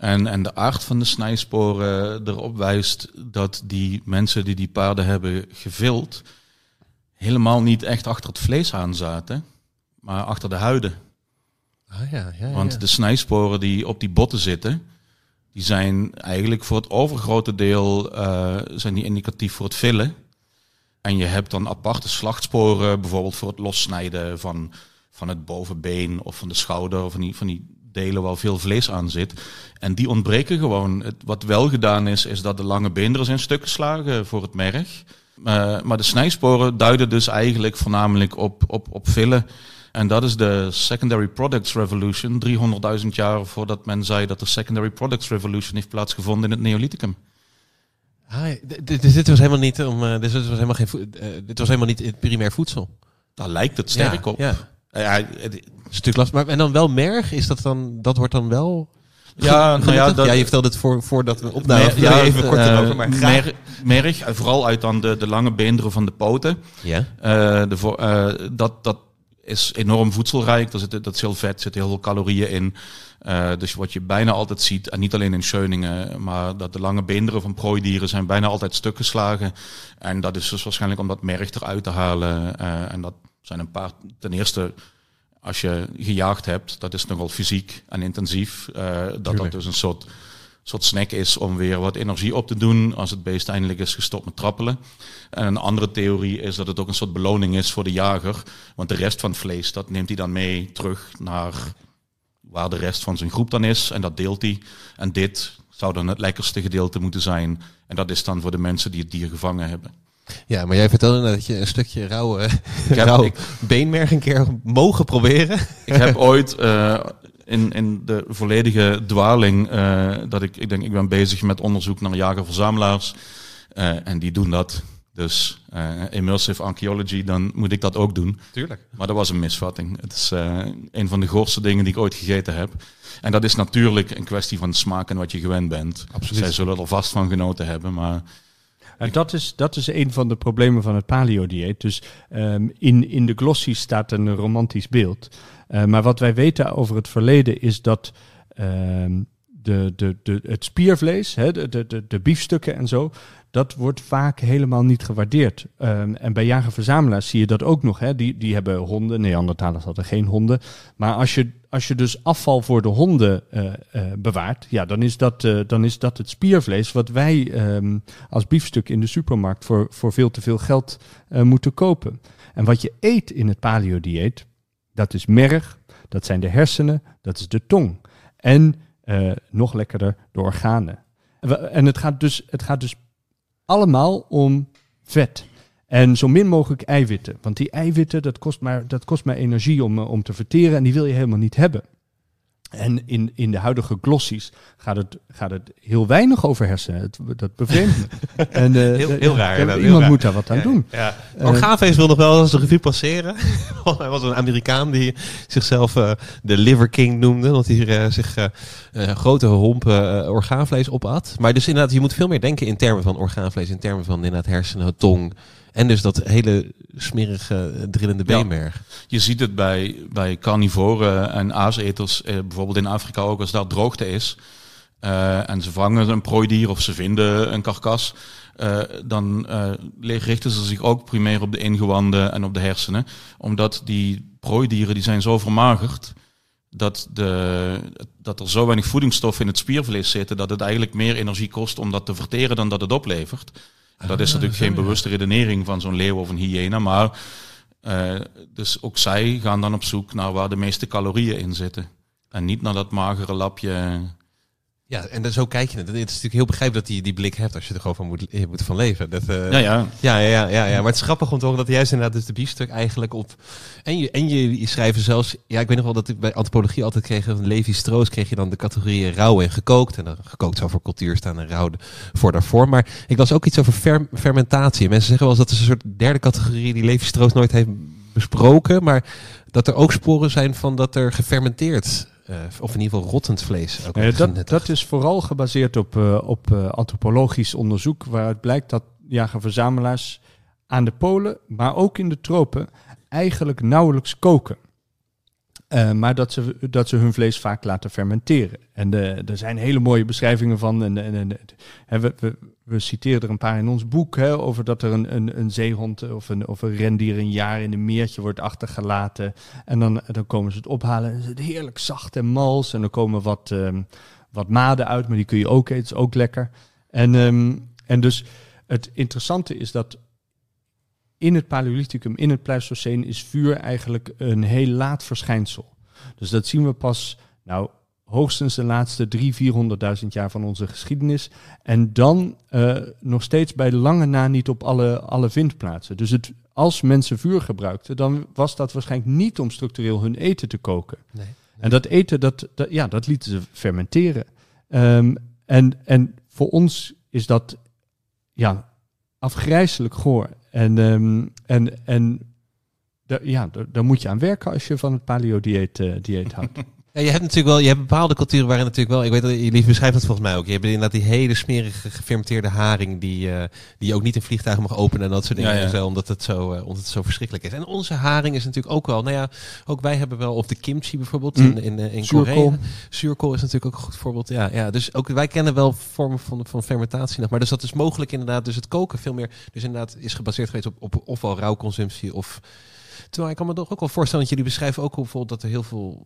en, en de aard van de snijsporen erop wijst dat die mensen die die paarden hebben gevild, helemaal niet echt achter het vlees aan zaten, maar achter de huiden. Ah, ja, ja, Want de snijsporen die op die botten zitten, die zijn eigenlijk voor het overgrote deel uh, zijn die indicatief voor het villen. En je hebt dan aparte slachtsporen, bijvoorbeeld voor het lossnijden van, van het bovenbeen of van de schouder of van die, van die delen waar veel vlees aan zit. En die ontbreken gewoon. Het, wat wel gedaan is, is dat de lange beenderen zijn stuk geslagen voor het merg. Uh, maar de snijsporen duiden dus eigenlijk voornamelijk op, op, op villen. En dat is de Secondary Products Revolution. 300.000 jaar voordat men zei dat de Secondary Products Revolution heeft plaatsgevonden in het Neolithicum. Ah, dus dit was helemaal niet om. Uh, dit was helemaal geen. Uh, dit was helemaal niet het primair voedsel. Daar lijkt het sterk ja, op. Ja. Natuurlijk lastig. Maar en dan wel merg, is dat dan? Dat wordt dan wel. Ja, nou ja, dat, ja, je vertelde het voor, voordat we opnamen. Ja, ja, even kort uh, erover. Maar merg, merg, vooral uit dan de, de lange beenderen van de poten. Ja. Uh, de, uh, dat, dat is enorm voedselrijk. Daar zit, dat is heel vet, er zitten heel veel calorieën in. Uh, dus wat je bijna altijd ziet, en niet alleen in Scheuningen, maar dat de lange beenderen van prooidieren zijn bijna altijd stuk geslagen. En dat is dus waarschijnlijk om dat merg eruit te halen. Uh, en dat zijn een paar, ten eerste, als je gejaagd hebt, dat is nogal fysiek en intensief. Uh, dat dat dus een soort, soort snack is om weer wat energie op te doen als het beest eindelijk is gestopt met trappelen. En een andere theorie is dat het ook een soort beloning is voor de jager. Want de rest van het vlees, dat neemt hij dan mee terug naar waar de rest van zijn groep dan is. En dat deelt hij. En dit zou dan het lekkerste gedeelte moeten zijn. En dat is dan voor de mensen die het dier gevangen hebben. Ja, maar jij vertelde dat je een stukje rauwe, rauw ik, beenmerg een keer mogen proberen. Ik heb ooit uh, in, in de volledige dwaling, uh, dat ik, ik denk, ik ben bezig met onderzoek naar jagerverzamelaars. Uh, en die doen dat. Dus immersive archaeology, dan moet ik dat ook doen. Tuurlijk. Maar dat was een misvatting. Het is een van de grootste dingen die ik ooit gegeten heb. En dat is natuurlijk een kwestie van smaak en wat je gewend bent. Absoluut. Zij zullen er vast van genoten hebben, maar... En dat is, dat is een van de problemen van het paleo-dieet. Dus um, in, in de glossies staat een romantisch beeld. Uh, maar wat wij weten over het verleden is dat um, de, de, de, het spiervlees, hè, de, de, de biefstukken en zo, dat wordt vaak helemaal niet gewaardeerd. Um, en bij jager-verzamelaars zie je dat ook nog. Hè. Die, die hebben honden, Neandertalers hadden geen honden. Maar als je, als je dus afval voor de honden uh, uh, bewaart, ja, dan, is dat, uh, dan is dat het spiervlees wat wij um, als biefstuk in de supermarkt voor, voor veel te veel geld moeten kopen. En wat je eet in het paleo-dieet, dat is merg, dat zijn de hersenen, dat is de tong. En nog lekkerder, de organen. En het gaat dus, het gaat dus allemaal om vet. En zo min mogelijk eiwitten. Want die eiwitten, dat kost maar, dat kost maar energie om, om te verteren. En die wil je helemaal niet hebben. En in, in de huidige glossies gaat het, gaat het heel weinig over hersenen. Het, dat bevreemdt me. En, uh, heel, heel raar. Ja, iemand moet daar wat aan ja, doen. Ja. Uh, wil nog wel eens de revue passeren. hij was een Amerikaan die zichzelf uh, de Liver King noemde. Want hij zich grote hompen orgaanvlees opat. Maar dus inderdaad, je moet veel meer denken in termen van orgaanvlees. In termen van inderdaad hersenen, tong... En dus dat hele smerige, drillende beenmerg. Ja, je ziet het bij, bij carnivoren en aaseters, eh, bijvoorbeeld in Afrika ook, als daar droogte is. Uh, en ze vangen een prooidier of ze vinden een karkas. Uh, dan uh, richten ze zich ook primair op de ingewanden en op de hersenen. Omdat die prooidieren die zijn zo vermagerd dat, de, dat er zo weinig voedingsstoffen in het spiervlees zitten dat het eigenlijk meer energie kost om dat te verteren dan dat het oplevert. Dat is natuurlijk geen bewuste redenering van zo'n leeuw of een hyena, maar uh, dus ook zij gaan dan op zoek naar waar de meeste calorieën in zitten. En niet naar dat magere lapje. Ja, en zo kijk je het. Het is natuurlijk heel begrijpelijk dat je die blik hebt als je er gewoon van moet, je moet van leven. Dat, uh, ja, ja. Ja, ja, ja, ja, Maar het is grappig om te horen dat juist inderdaad dus de biefstuk eigenlijk op... En je, en je, je schrijven zelfs... Ja, ik weet nog wel dat ik bij antropologie altijd kreeg... Van Levi Strauss kreeg je dan de categorieën rauw en gekookt. En dan gekookt zou voor cultuur staan en rauw voor daarvoor. Maar ik las ook iets over fer, fermentatie. Mensen zeggen wel eens dat is een soort derde categorie... die Levi Strauss nooit heeft besproken. Maar dat er ook sporen zijn van dat er gefermenteerd uh, of in ieder geval rottend vlees. Ook ja, dat, dat, is vooral gebaseerd op, uh, op antropologisch onderzoek, waaruit blijkt dat jager-verzamelaars aan de polen, maar ook in de tropen, eigenlijk nauwelijks koken. maar dat ze, dat ze hun vlees vaak laten fermenteren. En er zijn hele mooie beschrijvingen van. En, en, en we, we, we, citeren er een paar in ons boek hè, over dat er een, een, een zeehond of een, of een rendier een jaar in een meertje wordt achtergelaten. En dan, dan komen ze het ophalen. En is het heerlijk zacht en mals. En dan komen wat, um, wat maden uit, maar die kun je ook eten. is ook lekker. En, um, en dus het interessante is dat in het Paleolithicum, in het Pleistoceen, is vuur eigenlijk een heel laat verschijnsel. Dus dat zien we pas, nou, hoogstens de laatste drie, 400.000 jaar van onze geschiedenis. En dan uh, nog steeds bij lange na niet op alle, alle vindplaatsen. Dus het, als mensen vuur gebruikten, dan was dat waarschijnlijk niet om structureel hun eten te koken. Nee, En dat eten, dat, dat, ja, dat lieten ze fermenteren. Um, en, en voor ons is dat ja, afgrijzelijk goor. En, um, en, en ja, daar moet je aan werken als je van het paleo-dieet uh, dieet houdt. Ja, je hebt natuurlijk wel, je hebt bepaalde culturen waarin natuurlijk wel, ik weet dat jullie beschrijft dat volgens mij ook. Je hebt inderdaad die hele smerige gefermenteerde haring die, uh, die je ook niet in vliegtuigen mag openen en dat soort dingen. Ja, Zo, omdat, het zo, uh, omdat het zo verschrikkelijk is. En onze haring is natuurlijk ook wel, nou ja, ook wij hebben wel, of de kimchi bijvoorbeeld mm. in, in, in Korea. Zuurkool is natuurlijk ook een goed voorbeeld. Ja, ja, dus ook wij kennen wel vormen van, van fermentatie nog. Maar dus dat is mogelijk inderdaad, dus het koken veel meer, dus inderdaad is gebaseerd geweest op, op ofwel rauwconsumptie of... Terwijl ik kan me toch ook wel voorstellen dat jullie beschrijven ook bijvoorbeeld dat er heel veel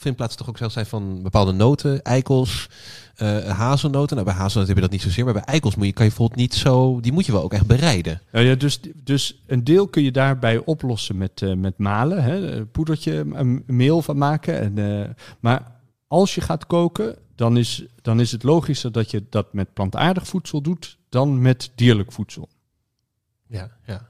vindplaatsen toch ook zelfs zijn van bepaalde noten, eikels, uh, hazelnoten. Nou, bij hazelnoten heb je dat niet zozeer, maar bij eikels moet je, kan je bijvoorbeeld niet zo, die moet je wel ook echt bereiden. Ja, ja dus, dus een deel kun je daarbij oplossen met, uh, met malen, hè, een poedertje, een meel van maken. En, uh, maar als je gaat koken, dan is, dan is het logischer dat je dat met plantaardig voedsel doet dan met dierlijk voedsel. Ja, ja.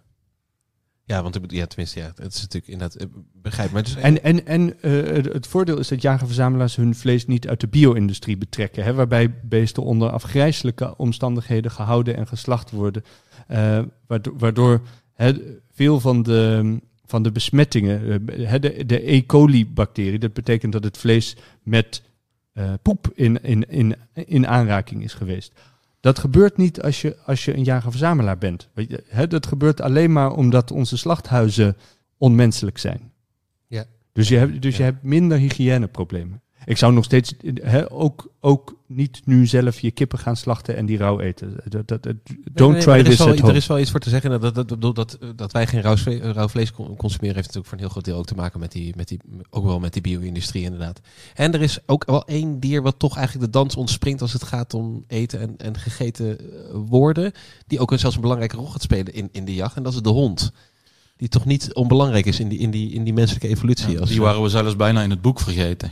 Ja, want ja, tenminste, ja, het is natuurlijk inderdaad, eh, begrijp maar. En en, en uh, het voordeel is dat jagerverzamelaars hun vlees niet uit de bio-industrie betrekken, hè, waarbij beesten onder afgrijzelijke omstandigheden gehouden en geslacht worden, uh, waardoor, waardoor hè, veel van de, van de besmettingen, uh, de, de E. coli-bacterie, dat betekent dat het vlees met poep in, in, in, in aanraking is geweest. Dat gebeurt niet als je, als je een jager-verzamelaar bent. Hè, dat gebeurt alleen maar omdat onze slachthuizen onmenselijk zijn. Ja. Dus je hebt, dus je hebt minder hygiëneproblemen. Ik zou nog steeds ook, ook niet nu zelf je kippen gaan slachten en die rauw eten. Dat, dat, don't try this at home. Er is wel iets voor te zeggen. Dat, dat, dat, dat, dat wij geen rauw vlees, rauw vlees consumeren heeft natuurlijk voor een heel groot deel ook te maken met die, met die, ook wel met die bio-industrie inderdaad. En er is ook wel één dier wat toch eigenlijk de dans ontspringt als het gaat om eten en, en gegeten eh, worden. Die ook zelfs een belangrijke rol gaat spelen in, in de jacht. En dat is de hond die toch niet onbelangrijk is in die, in die, in die menselijke evolutie. Ja, die waren we zelfs bijna in het boek vergeten.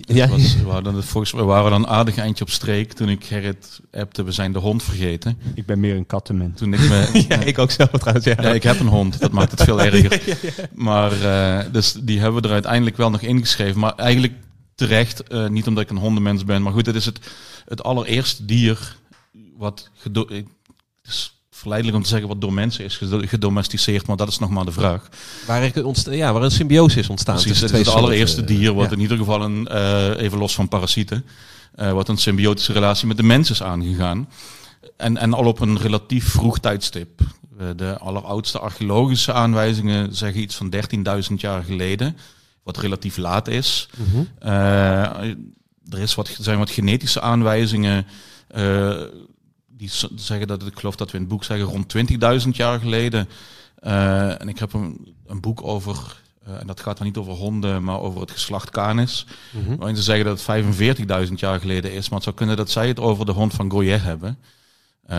Ja. Was, we, hadden volgens mij waren we dan aardig eindje op streek toen ik Gerrit appte, we zijn de hond vergeten. Ik ben meer een kattenmens. Toen ik me, ja, ik ook zelf trouwens. Ja. ja, ik heb een hond, dat maakt het veel erger. Maar uh, dus die hebben we er uiteindelijk wel nog ingeschreven. Maar eigenlijk terecht, uh, niet omdat ik een hondenmens ben, maar goed, het is het, het allereerste dier wat gedo verleidelijk om te zeggen wat door mensen is gedomesticeerd, maar dat is nog maar de vraag. Waar, ik ja, waar een symbiose is ontstaan. Precies, het is het allereerste dier wat in ieder geval een, uh, even los van parasieten, uh, wat een symbiotische relatie met de mens is aangegaan. En, en al op een relatief vroeg tijdstip. Uh, de alleroudste archeologische aanwijzingen zeggen iets van 13.000 jaar geleden, wat relatief laat is. Mm -hmm. er is wat, zijn wat genetische aanwijzingen die zeggen dat ik geloof dat we in het boek zeggen rond 20.000 jaar geleden. Uh, en ik heb een, een boek over, uh, en dat gaat dan niet over honden, maar over het geslacht Canis. Mm -hmm. Waarin ze zeggen dat het 45.000 jaar geleden is. Maar het zou kunnen dat zij het over de hond van Goyer hebben. Uh,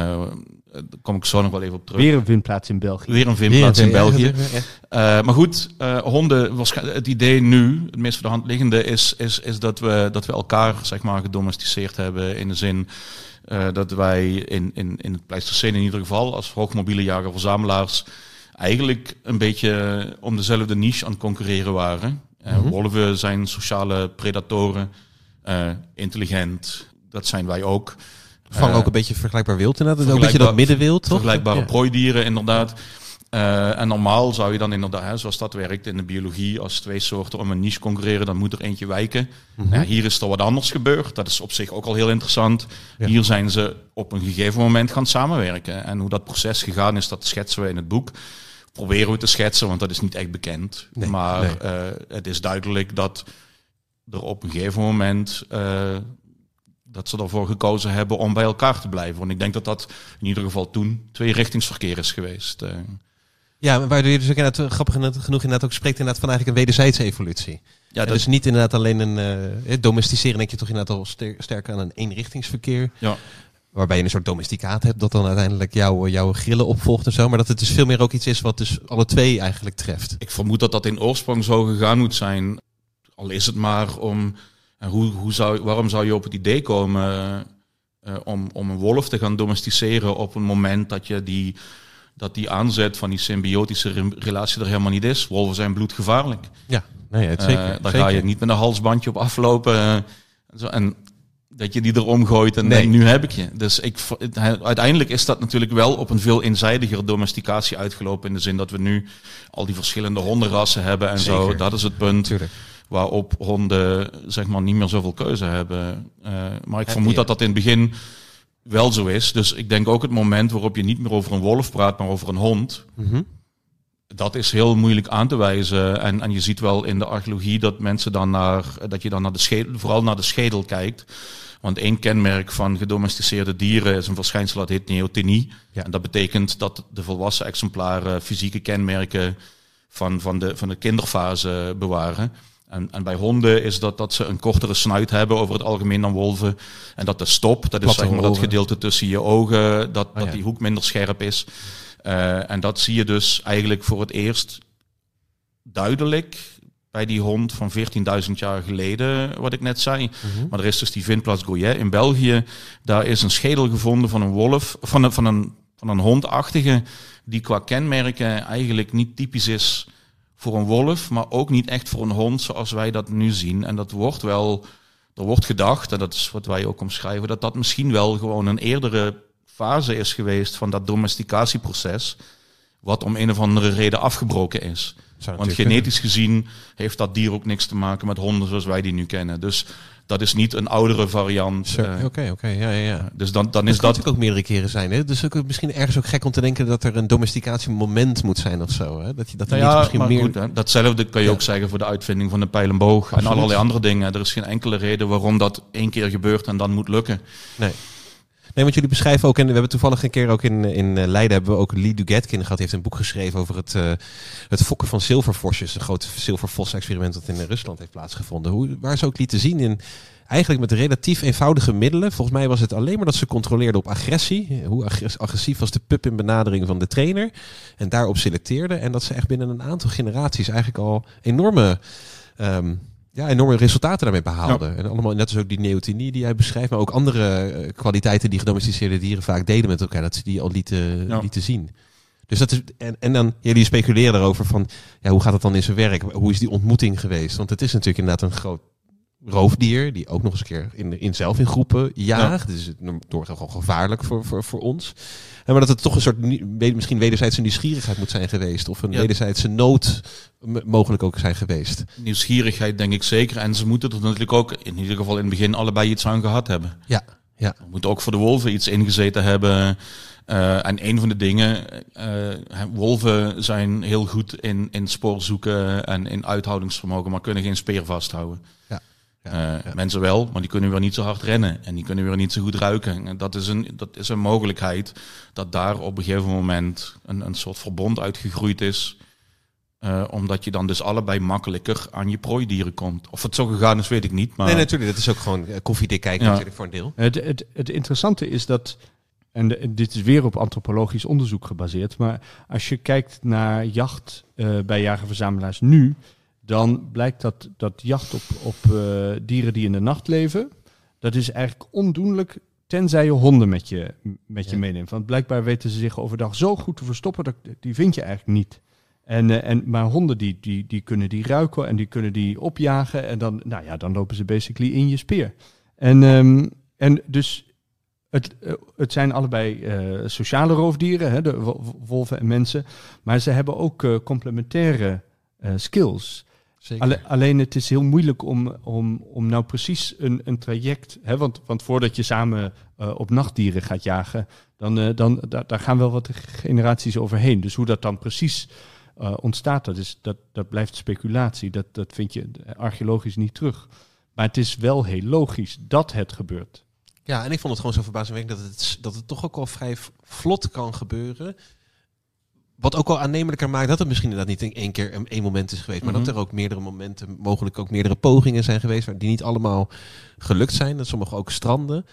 daar kom ik zo nog wel even op terug. Weer een vindplaats in België. Weer een vindplaats in België. Ja, maar goed, honden, het idee nu, het meest voor de hand liggende, is, is, is dat, we, dat we elkaar zeg maar, gedomesticeerd hebben. In de zin uh, dat wij in, in, in het Pleistocene in ieder geval als hoogmobiele jager-verzamelaars eigenlijk een beetje om dezelfde niche aan het concurreren waren. Uh, Wolven zijn sociale predatoren, uh, intelligent, dat zijn wij ook. Vangen ook een beetje vergelijkbaar wild inderdaad, een beetje dat middenwild toch? Vergelijkbare ja. prooidieren inderdaad. Uh, en normaal zou je dan inderdaad, hè, zoals dat werkt in de biologie, als twee soorten om een niche concurreren, dan moet er eentje wijken. Mm -hmm. ja, hier is er wat anders gebeurd. Dat is op zich ook al heel interessant. Ja. Hier zijn ze op een gegeven moment gaan samenwerken. En hoe dat proces gegaan is, dat schetsen we in het boek. Proberen we te schetsen, want dat is niet echt bekend. Nee, maar nee. Uh, het is duidelijk dat er op een gegeven moment uh, dat ze ervoor gekozen hebben om bij elkaar te blijven. Want ik denk dat dat in ieder geval toen twee richtingsverkeer is geweest. Ja, waardoor je dus ook inderdaad, grappig genoeg inderdaad ook spreekt inderdaad van eigenlijk een wederzijdse evolutie. Ja, dat... Dus niet inderdaad alleen een uh, domesticeren, denk je toch inderdaad al ster sterker aan een eenrichtingsverkeer. Ja. waarbij je een soort domesticaat hebt dat dan uiteindelijk jouw, jouw grillen opvolgt en zo. Maar dat het dus veel meer ook iets is wat dus alle twee eigenlijk treft. Ik vermoed dat dat in oorsprong zo gegaan moet zijn. Al is het maar om, hoe, hoe zou, waarom zou je op het idee komen uh, om, om een wolf te gaan domesticeren op een moment dat je die, dat die aanzet van die symbiotische relatie er helemaal niet is. Wolven zijn bloedgevaarlijk. Ja, nee, het zeker. Uh, daar ga je niet met een halsbandje op aflopen. Uh, en dat je die erom gooit en nee. nu heb ik je. Dus ik, uiteindelijk is dat natuurlijk wel op een veel eenzijdiger domesticatie uitgelopen. In de zin dat we nu al die verschillende hondenrassen hebben en zo. Dat is het punt. Tuurlijk waarop honden zeg maar niet meer zoveel keuze hebben. Uh, maar ik vermoed dat dat in het begin wel zo is. Dus ik denk ook het moment waarop je niet meer over een wolf praat, maar over een hond. Mm Dat is heel moeilijk aan te wijzen. En, en je ziet wel in de archeologie dat mensen dan naar, dat je dan naar de schedel, vooral naar de schedel kijkt. Want één kenmerk van gedomesticeerde dieren is een verschijnsel dat heet neotenie. Ja. En dat betekent dat de volwassen exemplaren fysieke kenmerken van, van, de, van de kinderfase bewaren. En, en bij honden is dat dat ze een kortere snuit hebben over het algemeen dan wolven. En dat de stop, dat is zeg maar dat gedeelte tussen je ogen, dat, oh dat die hoek minder scherp is. Uh, en dat zie je dus eigenlijk voor het eerst duidelijk bij die hond van 14.000 jaar geleden, wat ik net zei. Mhm. Maar er is dus die Vindplaats Goyet in België. Daar is een schedel gevonden van een wolf, van een, van een, van een hondachtige, die qua kenmerken eigenlijk niet typisch is voor een wolf, maar ook niet echt voor een hond zoals wij dat nu zien. En dat wordt wel, er wordt gedacht, en dat is wat wij ook omschrijven, dat dat misschien wel gewoon een eerdere fase is geweest van dat domesticatieproces, wat om een of andere reden afgebroken is. Want genetisch gezien heeft dat dier ook niks te maken met honden zoals wij die nu kennen. Dus dat is niet een oudere variant. Eh. Oké, oké, ja, ja, ja. Dus dan, dan is dat... ook meerdere keren zijn. Hè? Dus ook misschien ergens ook gek om te denken dat er een domesticatiemoment moet zijn of zo. Hè? Dat je dat nou ja, misschien meer... Goed, hè? Datzelfde kan je ook zeggen voor de uitvinding van de pijlenboog en allerlei andere dingen. Er is geen enkele reden waarom dat één keer gebeurt en dan moet lukken. Nee. Nee, want jullie beschrijven ook, en we hebben toevallig een keer ook in, in eh, Leiden hebben we ook Lee Dugetkin gehad. Die heeft een boek geschreven over het, uh, het fokken van zilvervosjes. Een groot zilvervos-experiment dat in Rusland heeft plaatsgevonden. Hoe, waar ze ook lieten zien in eigenlijk met relatief eenvoudige middelen. Volgens mij was het alleen maar dat ze controleerden op agressie. Hoe agressief was de pup in benadering van de trainer. En daarop selecteerden. En dat ze echt binnen een aantal generaties eigenlijk al enorme... Um, ja, enorme resultaten daarmee behaalden. En allemaal, net als ook die neotenie die jij beschrijft, maar ook andere uh, kwaliteiten die gedomesticeerde dieren vaak deden met elkaar, dat ze die al lieten, ja. lieten zien. Dus dat is, en, en dan, jullie speculeren erover van, ja, hoe gaat het dan in zijn werk? Hoe is die ontmoeting geweest? Want het is natuurlijk inderdaad een groot roofdier, die ook nog eens een keer in, in zelf in groepen jaagt. Ja. Dus het wordt gewoon gevaarlijk voor, voor, voor ons. En maar dat het toch een soort, misschien wederzijdse nieuwsgierigheid moet zijn geweest. Of een ja. wederzijdse nood mogelijk ook zijn geweest. Nieuwsgierigheid denk ik zeker. En ze moeten er natuurlijk ook in ieder geval in het begin allebei iets aan gehad hebben. Ja, ja. Er moet ook voor de wolven iets ingezeten hebben. Uh, en een van de dingen, uh, wolven zijn heel goed in, in spoor zoeken en in uithoudingsvermogen, maar kunnen geen speer vasthouden. Ja. Ja, uh, Mensen wel, maar die kunnen weer niet zo hard rennen en die kunnen weer niet zo goed ruiken. En dat is een, dat is een mogelijkheid dat daar op een gegeven moment een, een soort verbond uitgegroeid is. Uh, omdat je dan dus allebei makkelijker aan je prooidieren komt. Of het zo gegaan is, weet ik niet. Maar... Nee, natuurlijk. Dat is ook gewoon koffiedik kijken ja. natuurlijk voor een deel. Het, het, het interessante is dat, en de, dit is weer op antropologisch onderzoek gebaseerd, maar als je kijkt naar jacht uh, bij jagerverzamelaars nu, dan blijkt dat, dat jacht op, op uh, dieren die in de nacht leven, dat is eigenlijk ondoenlijk tenzij je honden met je, met ja. je meeneemt. Want blijkbaar weten ze zich overdag zo goed te verstoppen, dat, die vind je eigenlijk niet. En, uh, en, maar honden die, die, die kunnen die ruiken en die kunnen die opjagen en dan, nou ja, dan lopen ze basically in je speer. En, um, en dus het, uh, het zijn allebei uh, sociale roofdieren, hè, de wolven en mensen, maar ze hebben ook complementaire skills. Alle, alleen het is heel moeilijk om, om, om nou precies een, een traject. Hè, want, want voordat je samen uh, op nachtdieren gaat jagen, dan, uh, dan da, daar gaan wel wat generaties overheen. Dus hoe dat dan precies uh, ontstaat, dat, is, dat, dat blijft speculatie. Dat, dat vind je archeologisch niet terug. Maar het is wel heel logisch dat het gebeurt. Ja, en ik vond het gewoon zo verbazingwekkend dat het, dat het toch ook al vrij vlot kan gebeuren wat ook wel aannemelijker maakt dat het misschien inderdaad niet in één keer een één moment is geweest. Maar mm -hmm. dat er ook meerdere momenten, mogelijk ook meerdere pogingen zijn geweest. Die niet allemaal gelukt zijn. Dat sommige ook stranden.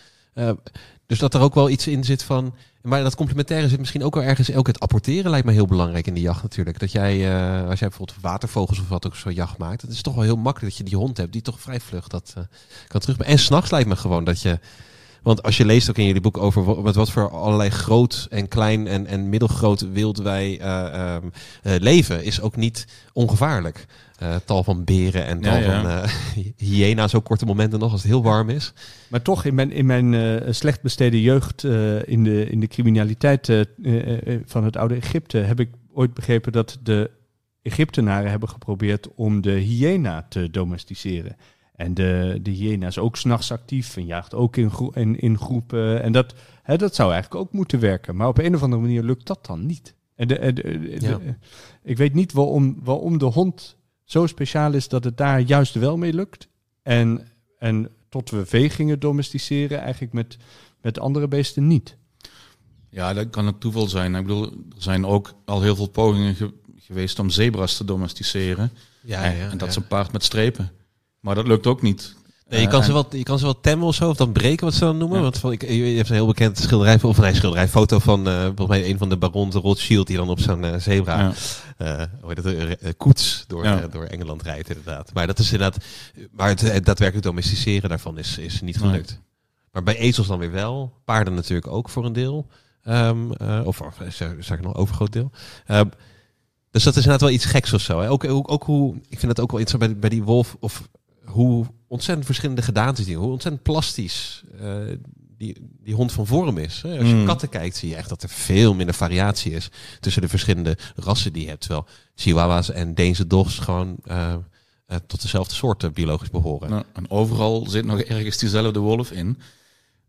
dus dat er ook wel iets in zit van. Maar dat complementaire zit misschien ook wel ergens. Ook het apporteren lijkt me heel belangrijk in de jacht natuurlijk. Dat jij, uh, als jij bijvoorbeeld watervogels of wat ook zo jacht maakt. Het is toch wel heel makkelijk dat je die hond hebt die toch vrij vlug dat uh, kan terug. En s'nachts lijkt me gewoon dat je. Want als je leest ook in jullie boek over met wat voor allerlei groot en klein en, en middelgroot wild wij uh, um, leven, is ook niet ongevaarlijk. Uh, tal van beren en tal ja, van hyena's, ook korte momenten nog als het heel warm is. Maar toch, in mijn, in mijn slecht besteden jeugd in, de, in de criminaliteit van het oude Egypte heb ik ooit begrepen dat de Egyptenaren hebben geprobeerd om de hyena te domesticeren. En de, de hyena is ook s'nachts actief en jaagt ook in, in, in groepen. En dat, hè, dat zou eigenlijk ook moeten werken. Maar op een of andere manier lukt dat dan niet. En de, de, ja. ik weet niet waarom, waarom de hond zo speciaal is dat het daar juist wel mee lukt. En, en tot we vee gingen domesticeren, eigenlijk met, met andere beesten niet. Ja, dat kan het toeval zijn. Ik bedoel, er zijn ook al heel veel pogingen geweest om zebra's te domesticeren. Ja, en, en dat is een paard met strepen. Maar dat lukt ook niet. Nee, je, kan ze wel, je kan ze wel temmen of zo, of dan breken, wat ze dan noemen. Want van, ik, je hebt een heel bekend schilderij, of een schilderij, foto van uh, volgens mij een van de barons Rothschild, die dan op zo'n uh, zebra, ja. het, koets door, ja. door Engeland rijdt inderdaad. Maar dat is inderdaad, maar het, het daadwerkelijk domesticeren daarvan is, is niet gelukt. Nee. Maar bij ezels dan weer wel, paarden natuurlijk ook voor een deel. Um, of, of zeg ik nog, overgroot deel. Um, dus dat is inderdaad wel iets geks of zo. Hè? Ook, ook, ook hoe, ik vind het ook wel interessant bij, bij die wolf, of hoe ontzettend verschillende gedaantes die, hoe ontzettend plastisch uh, die, die hond van vorm is. Hè? Als je mm. katten kijkt, zie je echt dat er veel minder variatie is tussen de verschillende rassen die je hebt. Terwijl Chihuahua's en Deense dogs gewoon uh, uh, tot dezelfde soort biologisch behoren. Nou, en overal zit nog ergens diezelfde wolf in.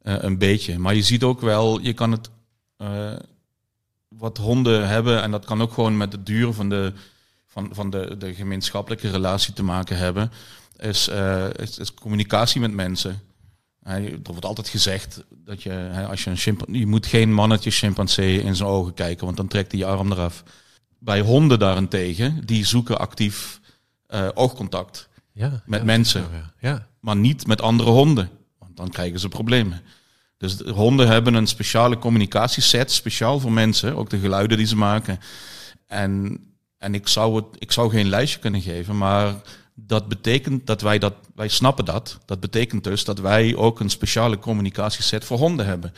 een beetje. Maar je ziet ook wel, je kan het wat honden hebben, en dat kan ook gewoon met de duur van de, van, van de, de gemeenschappelijke relatie te maken hebben is, uh, is, is, communicatie met mensen. er wordt altijd gezegd dat je, als je een chimpansee, je moet geen mannetje chimpansee in zijn ogen kijken, want dan trekt hij je arm eraf. Bij honden daarentegen, die zoeken actief uh, oogcontact ja, met mensen, ja. maar niet met andere honden, want dan krijgen ze problemen. Dus honden hebben een speciale communicatieset, speciaal voor mensen, ook de geluiden die ze maken. En, en ik, zou het, ik zou geen lijstje kunnen geven, maar dat betekent dat wij dat, wij snappen dat. Dat betekent dus dat wij ook een speciale communicatieset voor honden hebben.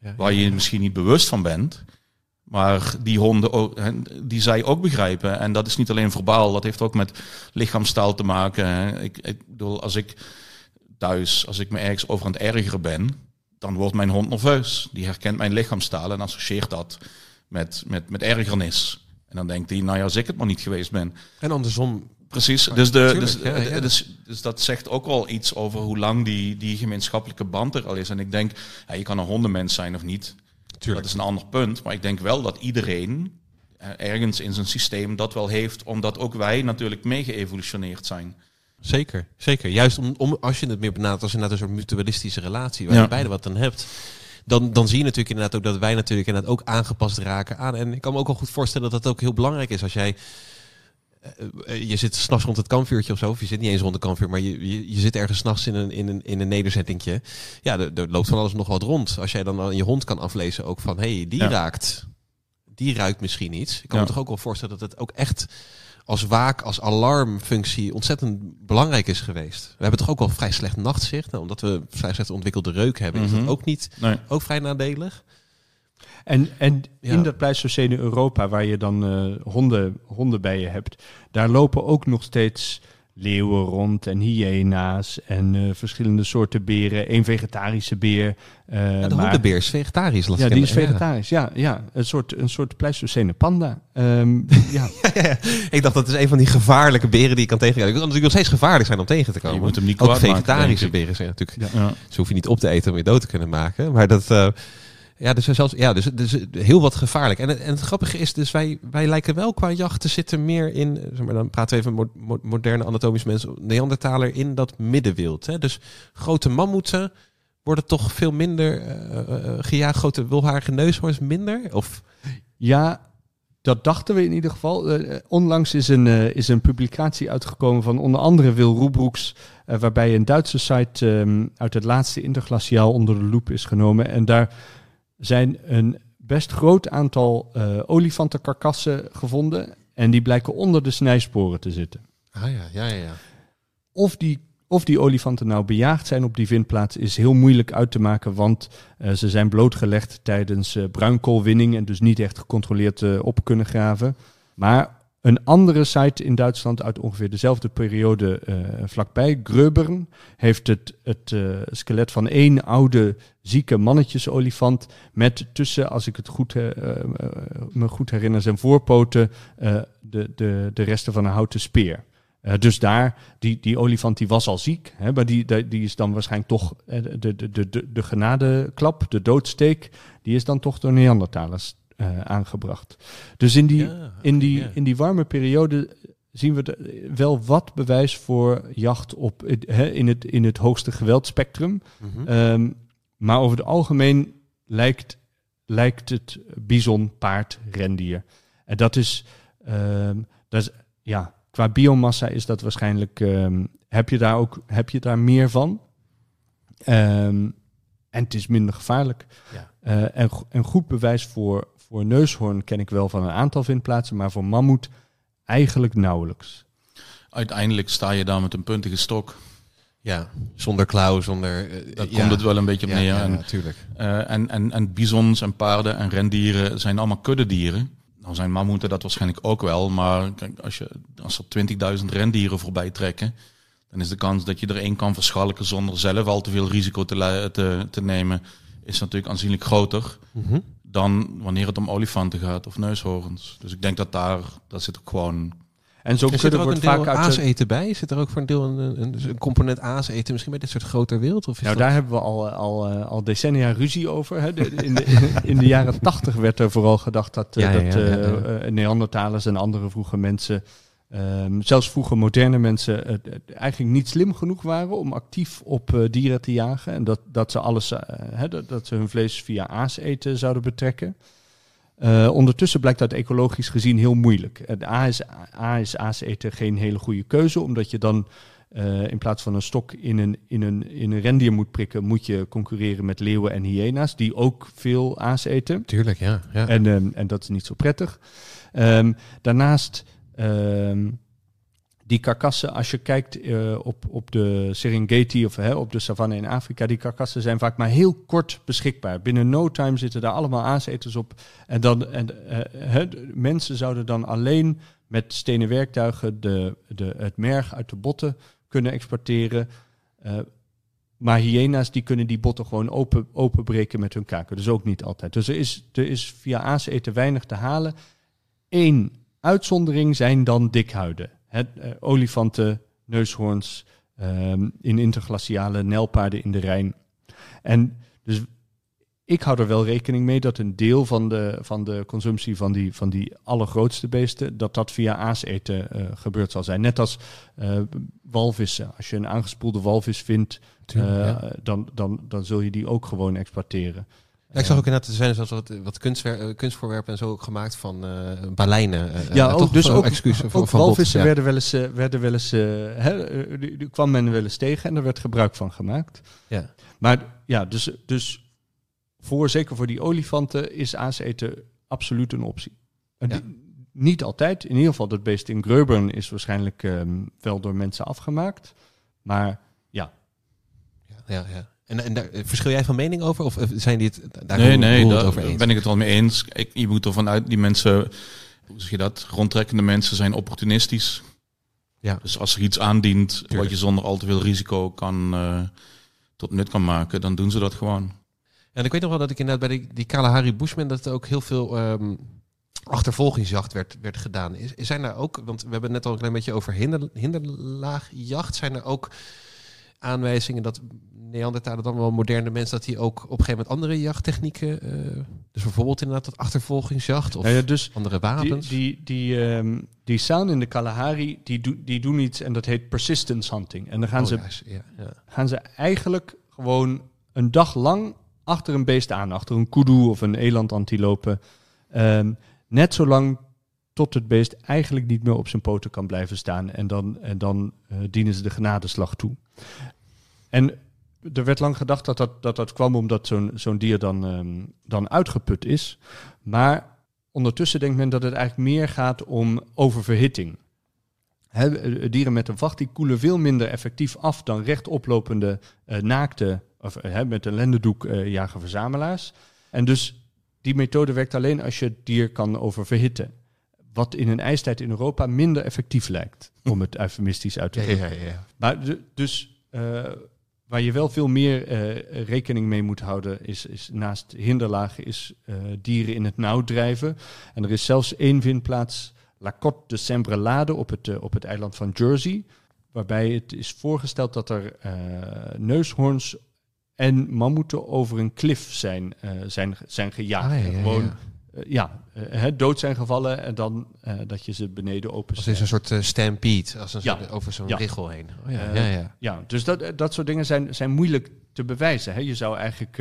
Ja, waar je misschien niet bewust van bent. Maar die honden, ook, die zij ook begrijpen. En dat is niet alleen verbaal, dat heeft ook met lichaamstaal te maken. Ik, ik bedoel, als ik thuis, als ik me ergens over aan het ergeren ben, dan wordt mijn hond nerveus. Die herkent mijn lichaamstaal en associeert dat met, met, met ergernis. En dan denkt hij, nou ja, als ik het maar niet geweest ben. En andersom Precies, dus, de, dus, dus, dus, dat zegt ook wel iets over hoe lang die, die gemeenschappelijke band er al is. En ik denk, ja, je kan een hondenmens zijn of niet. Tuurlijk. Dat is een ander punt. Maar ik denk wel dat iedereen eh, ergens in zijn systeem dat wel heeft, omdat ook wij natuurlijk mee geëvolutioneerd zijn. Zeker, zeker. Juist om, om, als je het meer benadert als inderdaad een soort mutualistische relatie, waar je beide wat aan hebt. Dan, dan zie je natuurlijk inderdaad ook dat wij natuurlijk inderdaad ook aangepast raken aan. En ik kan me ook wel goed voorstellen dat dat ook heel belangrijk is als jij eh, eh, je zit s'nachts rond het kampvuurtje of zo, of je zit niet eens rond het kampvuur, maar je, je, je zit ergens s'nachts in een, in, een, in een nederzettingje. Ja, er, er, loopt van alles nog wat rond. Als jij dan aan je hond kan aflezen ook van, hé, hey, die raakt, die ruikt misschien iets. Ik kan me toch ook wel voorstellen dat het ook echt als waak, als alarmfunctie ontzettend belangrijk is geweest. We hebben toch ook wel vrij slecht nachtzicht, nou, omdat we vrij slecht ontwikkelde reuk hebben. Is dat mhm. ook niet ook vrij nadelig? En, en in dat Pleistocene Europa, waar je dan uh, honden, honden bij je hebt, daar lopen ook nog steeds leeuwen rond en hyena's en uh, verschillende soorten beren. Een vegetarische beer. Uh, ja, de hondenbeer is vegetarisch. Ja, die is vegetarisch. Ja, ja, een soort, een soort Pleistocene panda. Um, ja. Ik dacht dat is een van die gevaarlijke beren die je kan tegenkomen. Het kan natuurlijk nog steeds gevaarlijk zijn om tegen te komen. Je moet hem niet Ook vegetarische maken, beren zijn natuurlijk. Ja. Ze hoef je niet op te eten om je dood te kunnen maken. Maar dat... Uh, ja, dus, zelfs, ja, dus, dus heel wat gevaarlijk. En, en het grappige is, dus wij, wij lijken wel qua jacht te zitten meer in, zeg maar, dan praten we even mo moderne anatomische mensen, Neandertaler in dat middenwild. Hè? Dus grote mammoeten worden toch veel minder uh, uh, gejaagd, grote wilharige neushoorns minder? Of? Ja, dat dachten we in ieder geval. Onlangs is een, is een publicatie uitgekomen van onder andere Wil Roebroeks, waarbij een Duitse site um, uit het laatste interglaciaal onder de loep is genomen. En daar zijn een best groot aantal olifantenkarkassen gevonden. En die blijken onder de snijsporen te zitten. Ah ja, ja, ja. ja. Of die of die olifanten nou bejaagd zijn op die vindplaats is heel moeilijk uit te maken, want uh, ze zijn blootgelegd tijdens uh, bruinkoolwinning en dus niet echt gecontroleerd uh, op kunnen graven. Maar een andere site in Duitsland uit ongeveer dezelfde periode vlakbij, Gröbern, heeft het, het skelet van één oude zieke mannetjesolifant met tussen, als ik het goed, me goed herinner, zijn voorpoten de, de, de resten van een houten speer. Dus daar, die, die olifant die was al ziek, hè, maar die, die is dan waarschijnlijk toch de, de, de, de, de genadeklap, de doodsteek, die is dan toch door Neandertalers uh, aangebracht. Dus in die, ja, in, die, ja. in die warme periode zien we wel wat bewijs voor jacht op hè, in, het, in het hoogste geweldspectrum. Mm -hmm. um, maar over het algemeen lijkt, lijkt het bison, paard, rendier. En dat is, um, dat is ja, qua biomassa is dat waarschijnlijk. Um, heb, je daar ook, heb je daar meer van? En het is minder gevaarlijk. Ja. Uh, en, en goed bewijs voor, voor neushoorn ken ik wel van een aantal vindplaatsen, maar voor mammoet eigenlijk nauwelijks. Uiteindelijk sta je daar met een puntige stok. Ja, zonder klauw, zonder... Uh, Daar ja. komt het wel een beetje op neer. Ja, en, natuurlijk. Uh, en, en, en bizons en paarden en rendieren zijn allemaal kuddedieren. Nou zijn mammoeten dat waarschijnlijk ook wel, maar kijk, als, je, als er 20.000 rendieren voorbij trekken, dan is de kans dat je er één kan verschalken zonder zelf al te veel risico te, te, te nemen, is natuurlijk aanzienlijk groter mm -hmm. dan wanneer het om olifanten gaat of neushoorns. Dus ik denk dat daar, dat zit ook gewoon en zo zit er ook een vaak deel aas eten bij? Zit er ook voor een deel een, een, een component aas eten misschien bij dit soort groter wild? Of is nou, dat... daar hebben we al, al, al decennia ruzie over. Hè. De, in, de, in de jaren tachtig werd er vooral gedacht dat, ja, dat ja, ja, uh, Neandertalers en andere vroege mensen, um, zelfs vroege moderne mensen, uh, eigenlijk niet slim genoeg waren om actief op uh, dieren te jagen. En dat, dat ze alles, hè, dat, dat ze hun vlees via aas eten zouden betrekken. Ondertussen blijkt dat ecologisch gezien heel moeilijk. A is, A is aas eten geen hele goede keuze, omdat je dan in plaats van een stok in een, in, een, in een rendier moet prikken, moet je concurreren met leeuwen en hyena's, die ook veel aas eten. Tuurlijk, ja. ja. En, um, en dat is niet zo prettig. Um, daarnaast um, die karkassen, als je kijkt uh, op, op de Serengeti of hè, op de savanne in Afrika, die karkassen zijn vaak maar heel kort beschikbaar. Binnen no time zitten daar allemaal aaseters op. En, dan, en hè, mensen zouden dan alleen met stenen werktuigen de, de, het merg uit de botten kunnen exporteren. Uh, maar hyena's die kunnen die botten gewoon open, openbreken met hun kaken. Dus ook niet altijd. Dus er is, er is via aaseten weinig te halen. Eén uitzondering zijn dan dikhuiden het, uh, olifanten, neushoorns, um, in interglaciale nijlpaarden in de Rijn. En dus ik hou er wel rekening mee dat een deel van de, van de consumptie van die, van die allergrootste beesten, dat dat via aaseten uh, gebeurd zal zijn. Net als uh, walvissen. Als je een aangespoelde walvis vindt, Tuurlijk, ja. dan, dan, dan zul je die ook gewoon exporteren. Ja, ik zag ook inderdaad, er zijn zelfs wat, wat kunstwer, kunstvoorwerpen en zo ook gemaakt van uh, baleinen. Uh, ja, ook, dus ook, excuus, ook, van walvissen ja. werden wel eens, werden wel eens hè, die, kwam men wel eens tegen en er werd gebruik van gemaakt. Ja. Maar ja, dus, dus voor, zeker voor die olifanten is aas eten absoluut een optie. En ja. die, niet altijd, in ieder geval dat beest in Gröbern is waarschijnlijk um, wel door mensen afgemaakt. Maar ja. Ja, ja, ja. En, en daar, verschil jij van mening over? Of zijn die het daar nee, nee, daar over eens? ben ik het wel mee eens. Ik, je moet ervan uit, die mensen, hoe zeg je dat? Rondtrekkende mensen zijn opportunistisch. Ja. Dus als er iets aandient Tuurlijk. wat je zonder al te veel risico kan, uh, tot nut kan maken, dan doen ze dat gewoon. En ik weet nog wel dat ik inderdaad bij die, die Kalahari Bushman, dat er ook heel veel um, achtervolgingsjacht werd, werd gedaan. Is, zijn er ook, want we hebben het net al een klein beetje over hinder, hinderlaagjacht, zijn er ook aanwijzingen dat Neandertalen dan wel moderne mensen, dat die ook op een gegeven moment andere jachttechnieken, uh, dus bijvoorbeeld inderdaad dat achtervolgingsjacht of ja, ja, dus andere wapens. Die, die, die, um, die staan in de Kalahari, die, do, die doen iets en dat heet persistence hunting. En dan gaan, oh, ze, ja, ja. gaan ze eigenlijk gewoon een dag lang achter een beest aan, achter een kudu of een elandantilope. Um, net zolang tot het beest eigenlijk niet meer op zijn poten kan blijven staan. En dan, en dan dienen ze de genadeslag toe. En er werd lang gedacht dat dat, dat, dat kwam omdat zo'n zo'n dier dan, ehm, dan uitgeput is. Maar ondertussen denkt men dat het eigenlijk meer gaat om oververhitting. He, dieren met een vacht die koelen veel minder effectief af dan rechtoplopende uh, naakte, of met een lendendoek uh, jager-verzamelaars. En dus die methode werkt alleen als je het dier kan oververhitten. Wat in een ijstijd in Europa minder effectief lijkt, om het eufemistisch uit te drukken. Ja, ja, ja, Maar dus uh, Waar je wel veel meer uh, rekening mee moet houden, is, is naast hinderlagen, is uh, dieren in het nauw drijven. En er is zelfs één vindplaats, La Côte de Sembrelade, op het, uh, op het eiland van Jersey. Waarbij het is voorgesteld dat er neushoorns en mammoeten over een klif zijn, zijn, zijn gejaagd. Ah, ja, ja, Gewoon eh, ja, uh, dood zijn gevallen en dan uh, dat je ze beneden open Als is een soort stampede, als een ja. soort, over zo'n ja. richel heen. Oh, ja, ja, ja. ja, dus dat, dat soort dingen zijn, zijn moeilijk te bewijzen. Hè. Je zou eigenlijk,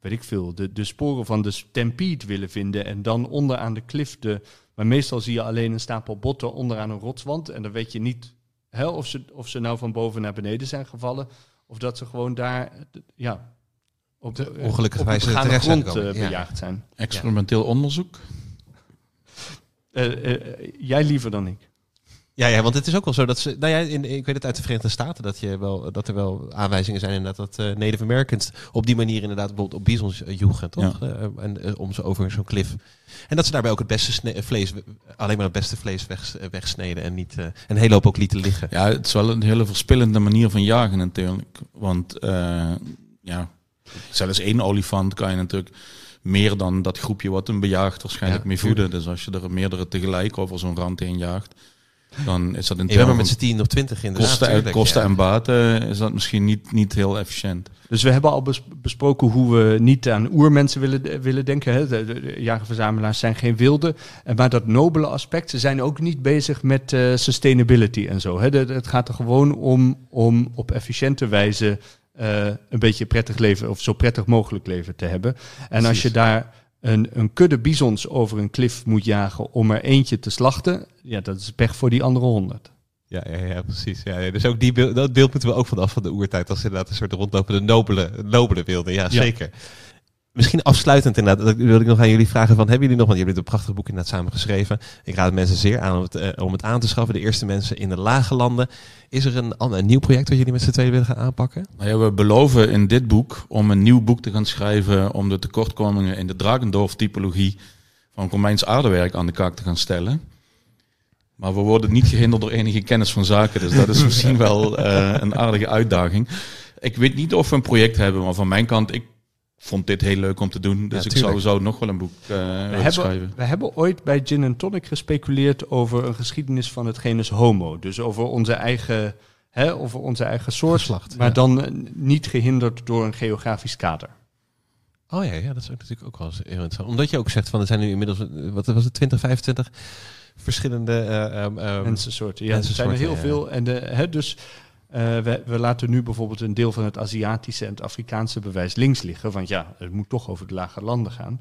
weet ik veel, de, de sporen van de stampede willen vinden en dan onderaan de klif de... Maar meestal zie je alleen een stapel botten onderaan een rotswand en dan weet je niet hè, of, ze, of ze nou van boven naar beneden zijn gevallen of dat ze gewoon daar ja, op de ongelukkige wijze terecht grond zijn uh, bejaagd zijn. Experimenteel onderzoek? Uh, jij liever dan ik. Ja, ja, want het is ook wel zo dat ze. Nou ja, in, ik weet het uit de Verenigde Staten dat, je wel, dat er wel aanwijzingen zijn inderdaad dat uh, Native Americans op die manier inderdaad bijvoorbeeld op bizons joegen, toch? Ja. Uh, en om ze over zo'n klif. En dat ze daarbij ook het beste vlees, alleen maar het beste vlees weg, wegsneden en niet een hele hoop ook lieten liggen. Ja, het is wel een hele verspillende manier van jagen natuurlijk. Want ja, Zelfs één olifant kan je natuurlijk meer dan dat groepje wat hem bejaagt waarschijnlijk mee voeden. Dus als je er meerdere tegelijk over zo'n rand heen jaagt, dan is dat in termen met z'n tien of twintig in kosten, en, kosten en baten is dat misschien niet, niet heel efficiënt. Dus we hebben al besproken hoe we niet aan oermensen willen, willen denken. Hè. De, jagerverzamelaars zijn geen wilde. Maar dat nobele aspect, ze zijn ook niet bezig met uh, sustainability en zo. Hè. Het gaat er gewoon om, om op efficiënte wijze uh, een beetje prettig leven of zo prettig mogelijk leven te hebben. En als je daar een, een kudde bizons over een klif moet jagen om er eentje te slachten, ja, dat is pech voor die andere honderd. Ja, ja, ja, precies. Ja, dus ook die beeld, dat beeld moeten we ook vanaf van de oertijd als inderdaad een soort rondlopende nobele, nobele wilde. Ja, ja, zeker. Misschien afsluitend inderdaad, dat wil ik nog aan jullie vragen van, hebben jullie nog, want jullie hebben een prachtig boek inderdaad samen geschreven. Ik raad mensen zeer aan om het, uh, om het aan te schaffen. De eerste mensen in de lage landen. Is er een, een nieuw project wat jullie met z'n tweeën willen gaan aanpakken? Nou ja, we beloven in dit boek om een nieuw boek te gaan schrijven om de tekortkomingen in de Dragendorf-typologie van Romeins aardewerk aan de kaak te gaan stellen. Maar we worden niet gehinderd door enige kennis van zaken, dus dat is misschien wel uh, een aardige uitdaging. Ik weet niet of we een project hebben, maar van mijn kant, ik vond dit heel leuk om te doen. Dus ik zou zo nog wel een boek uh, we hebben, schrijven. We hebben ooit bij Gin and Tonic gespeculeerd over een geschiedenis van het genus Homo. Dus over onze eigen, hè, over onze eigen soort, Geslacht, maar dan eh, niet gehinderd door een geografisch kader. Oh ja, ja, dat is ook natuurlijk ook wel eens interessant. Omdat je ook zegt van er zijn nu inmiddels, wat was het, 20, 25 verschillende uh, um, mensensoorten. Ja, er zijn er heel veel. En de, hè, dus uh, we, we, laten nu bijvoorbeeld een deel van het Aziatische en het Afrikaanse bewijs links liggen. Want ja, het moet toch over de lage landen gaan.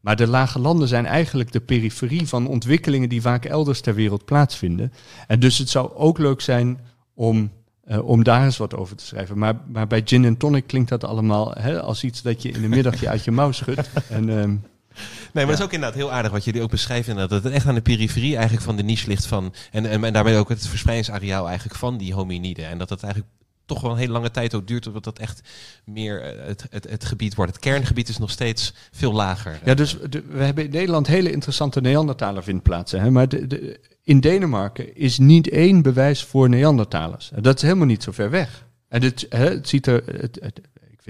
Maar de lage landen zijn eigenlijk de periferie van ontwikkelingen die vaak elders ter wereld plaatsvinden. En dus het zou ook leuk zijn om, uh, om daar eens wat over te schrijven. Maar, maar bij gin en tonic klinkt dat allemaal hè, als iets dat je in de middag je uit je mouw schudt. En, uh, Nee, maar dat is ook inderdaad heel aardig wat jullie ook beschrijven. Dat het echt aan de periferie eigenlijk van de niche ligt van. En, en, en daarbij ook het verspreidingsareaal eigenlijk van die hominiden. En dat het eigenlijk toch wel een hele lange tijd ook duurt totdat dat echt meer eh, het, het, het gebied wordt. Het kerngebied is nog steeds veel lager. Ja, dus we hebben in Nederland hele interessante Neandertaler vindplaatsen. Hè? Maar de, in Denemarken is niet één bewijs voor Neandertalers. Dat is helemaal niet zo ver weg. En het, hè, het ziet er, het,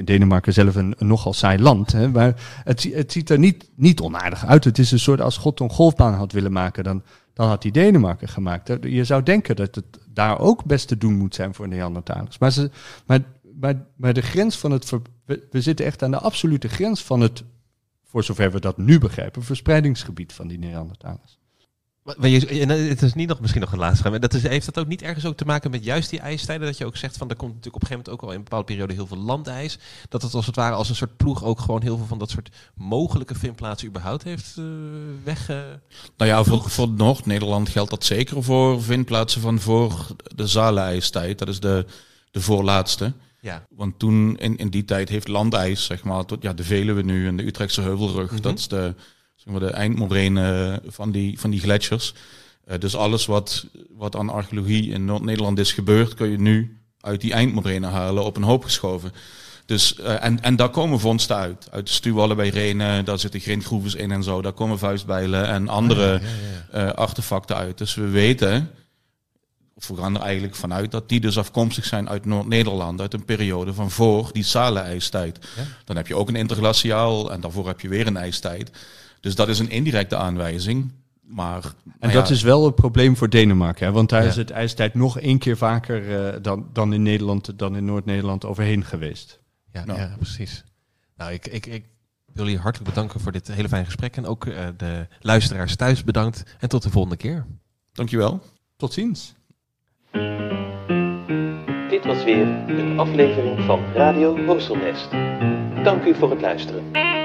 Denemarken zelf een, nogal saai land. Hè, maar het, het ziet er niet, niet onaardig uit. Het is een soort als God een golfbaan had willen maken, dan, dan had hij Denemarken gemaakt. Je zou denken dat het daar ook best te doen moet zijn voor Neandertalers. Maar, maar de grens van het. We, we zitten echt aan de absolute grens van het, voor zover we dat nu begrijpen, verspreidingsgebied van die Neandertalers. Maar je, het is niet nog misschien nog een laatste. Maar dat is, heeft dat ook niet ergens ook te maken met juist die ijstijden? Dat je ook zegt van er komt natuurlijk op een gegeven moment ook al in een bepaalde periode heel veel landijs. Dat het als het ware als een soort ploeg ook gewoon heel veel van dat soort mogelijke vindplaatsen überhaupt heeft uh, weg. Uh, nou ja, voor, voor Noord-Nederland geldt dat zeker voor vindplaatsen van voor de Zalen-ijstijd. Dat is de, de voorlaatste. Ja. Want toen in, in die tijd heeft landijs, zeg maar, tot ja, de Veluwe nu en de Utrechtse Heuvelrug, mhm. dat is de zeg maar, de eindmorene van die, van die gletsjers. Uh, dus alles wat, wat aan archeologie in Noord-Nederland is gebeurd, kun je nu uit die eindmorene halen, op een hoop geschoven. Dus, uh, en, en daar komen vondsten uit. Uit de stuwallen bij Renen, daar zitten grindgroeves in en zo. Daar komen vuistbijlen en andere ah, ja, uh, artefacten uit. Dus we weten, of we gaan er eigenlijk vanuit, dat die dus afkomstig zijn uit Noord-Nederland. Uit een periode van voor die Sale-ijstijd. Dan heb je ook een interglaciaal en daarvoor heb je weer een ijstijd. Dus dat is een indirecte aanwijzing. Maar, en dat is wel een probleem voor Denemarken, hè? want daar is het ijstijd nog één keer vaker uh, dan, dan in Nederland, dan in Noord-Nederland overheen geweest. Ja, nou. ja precies. Nou, ik, ik, ik wil jullie hartelijk bedanken voor dit hele fijne gesprek. En ook uh, de luisteraars thuis bedankt. En tot de volgende keer. Dankjewel. Tot ziens. Dit was weer een aflevering van Radio Horselnest. Dank u voor het luisteren.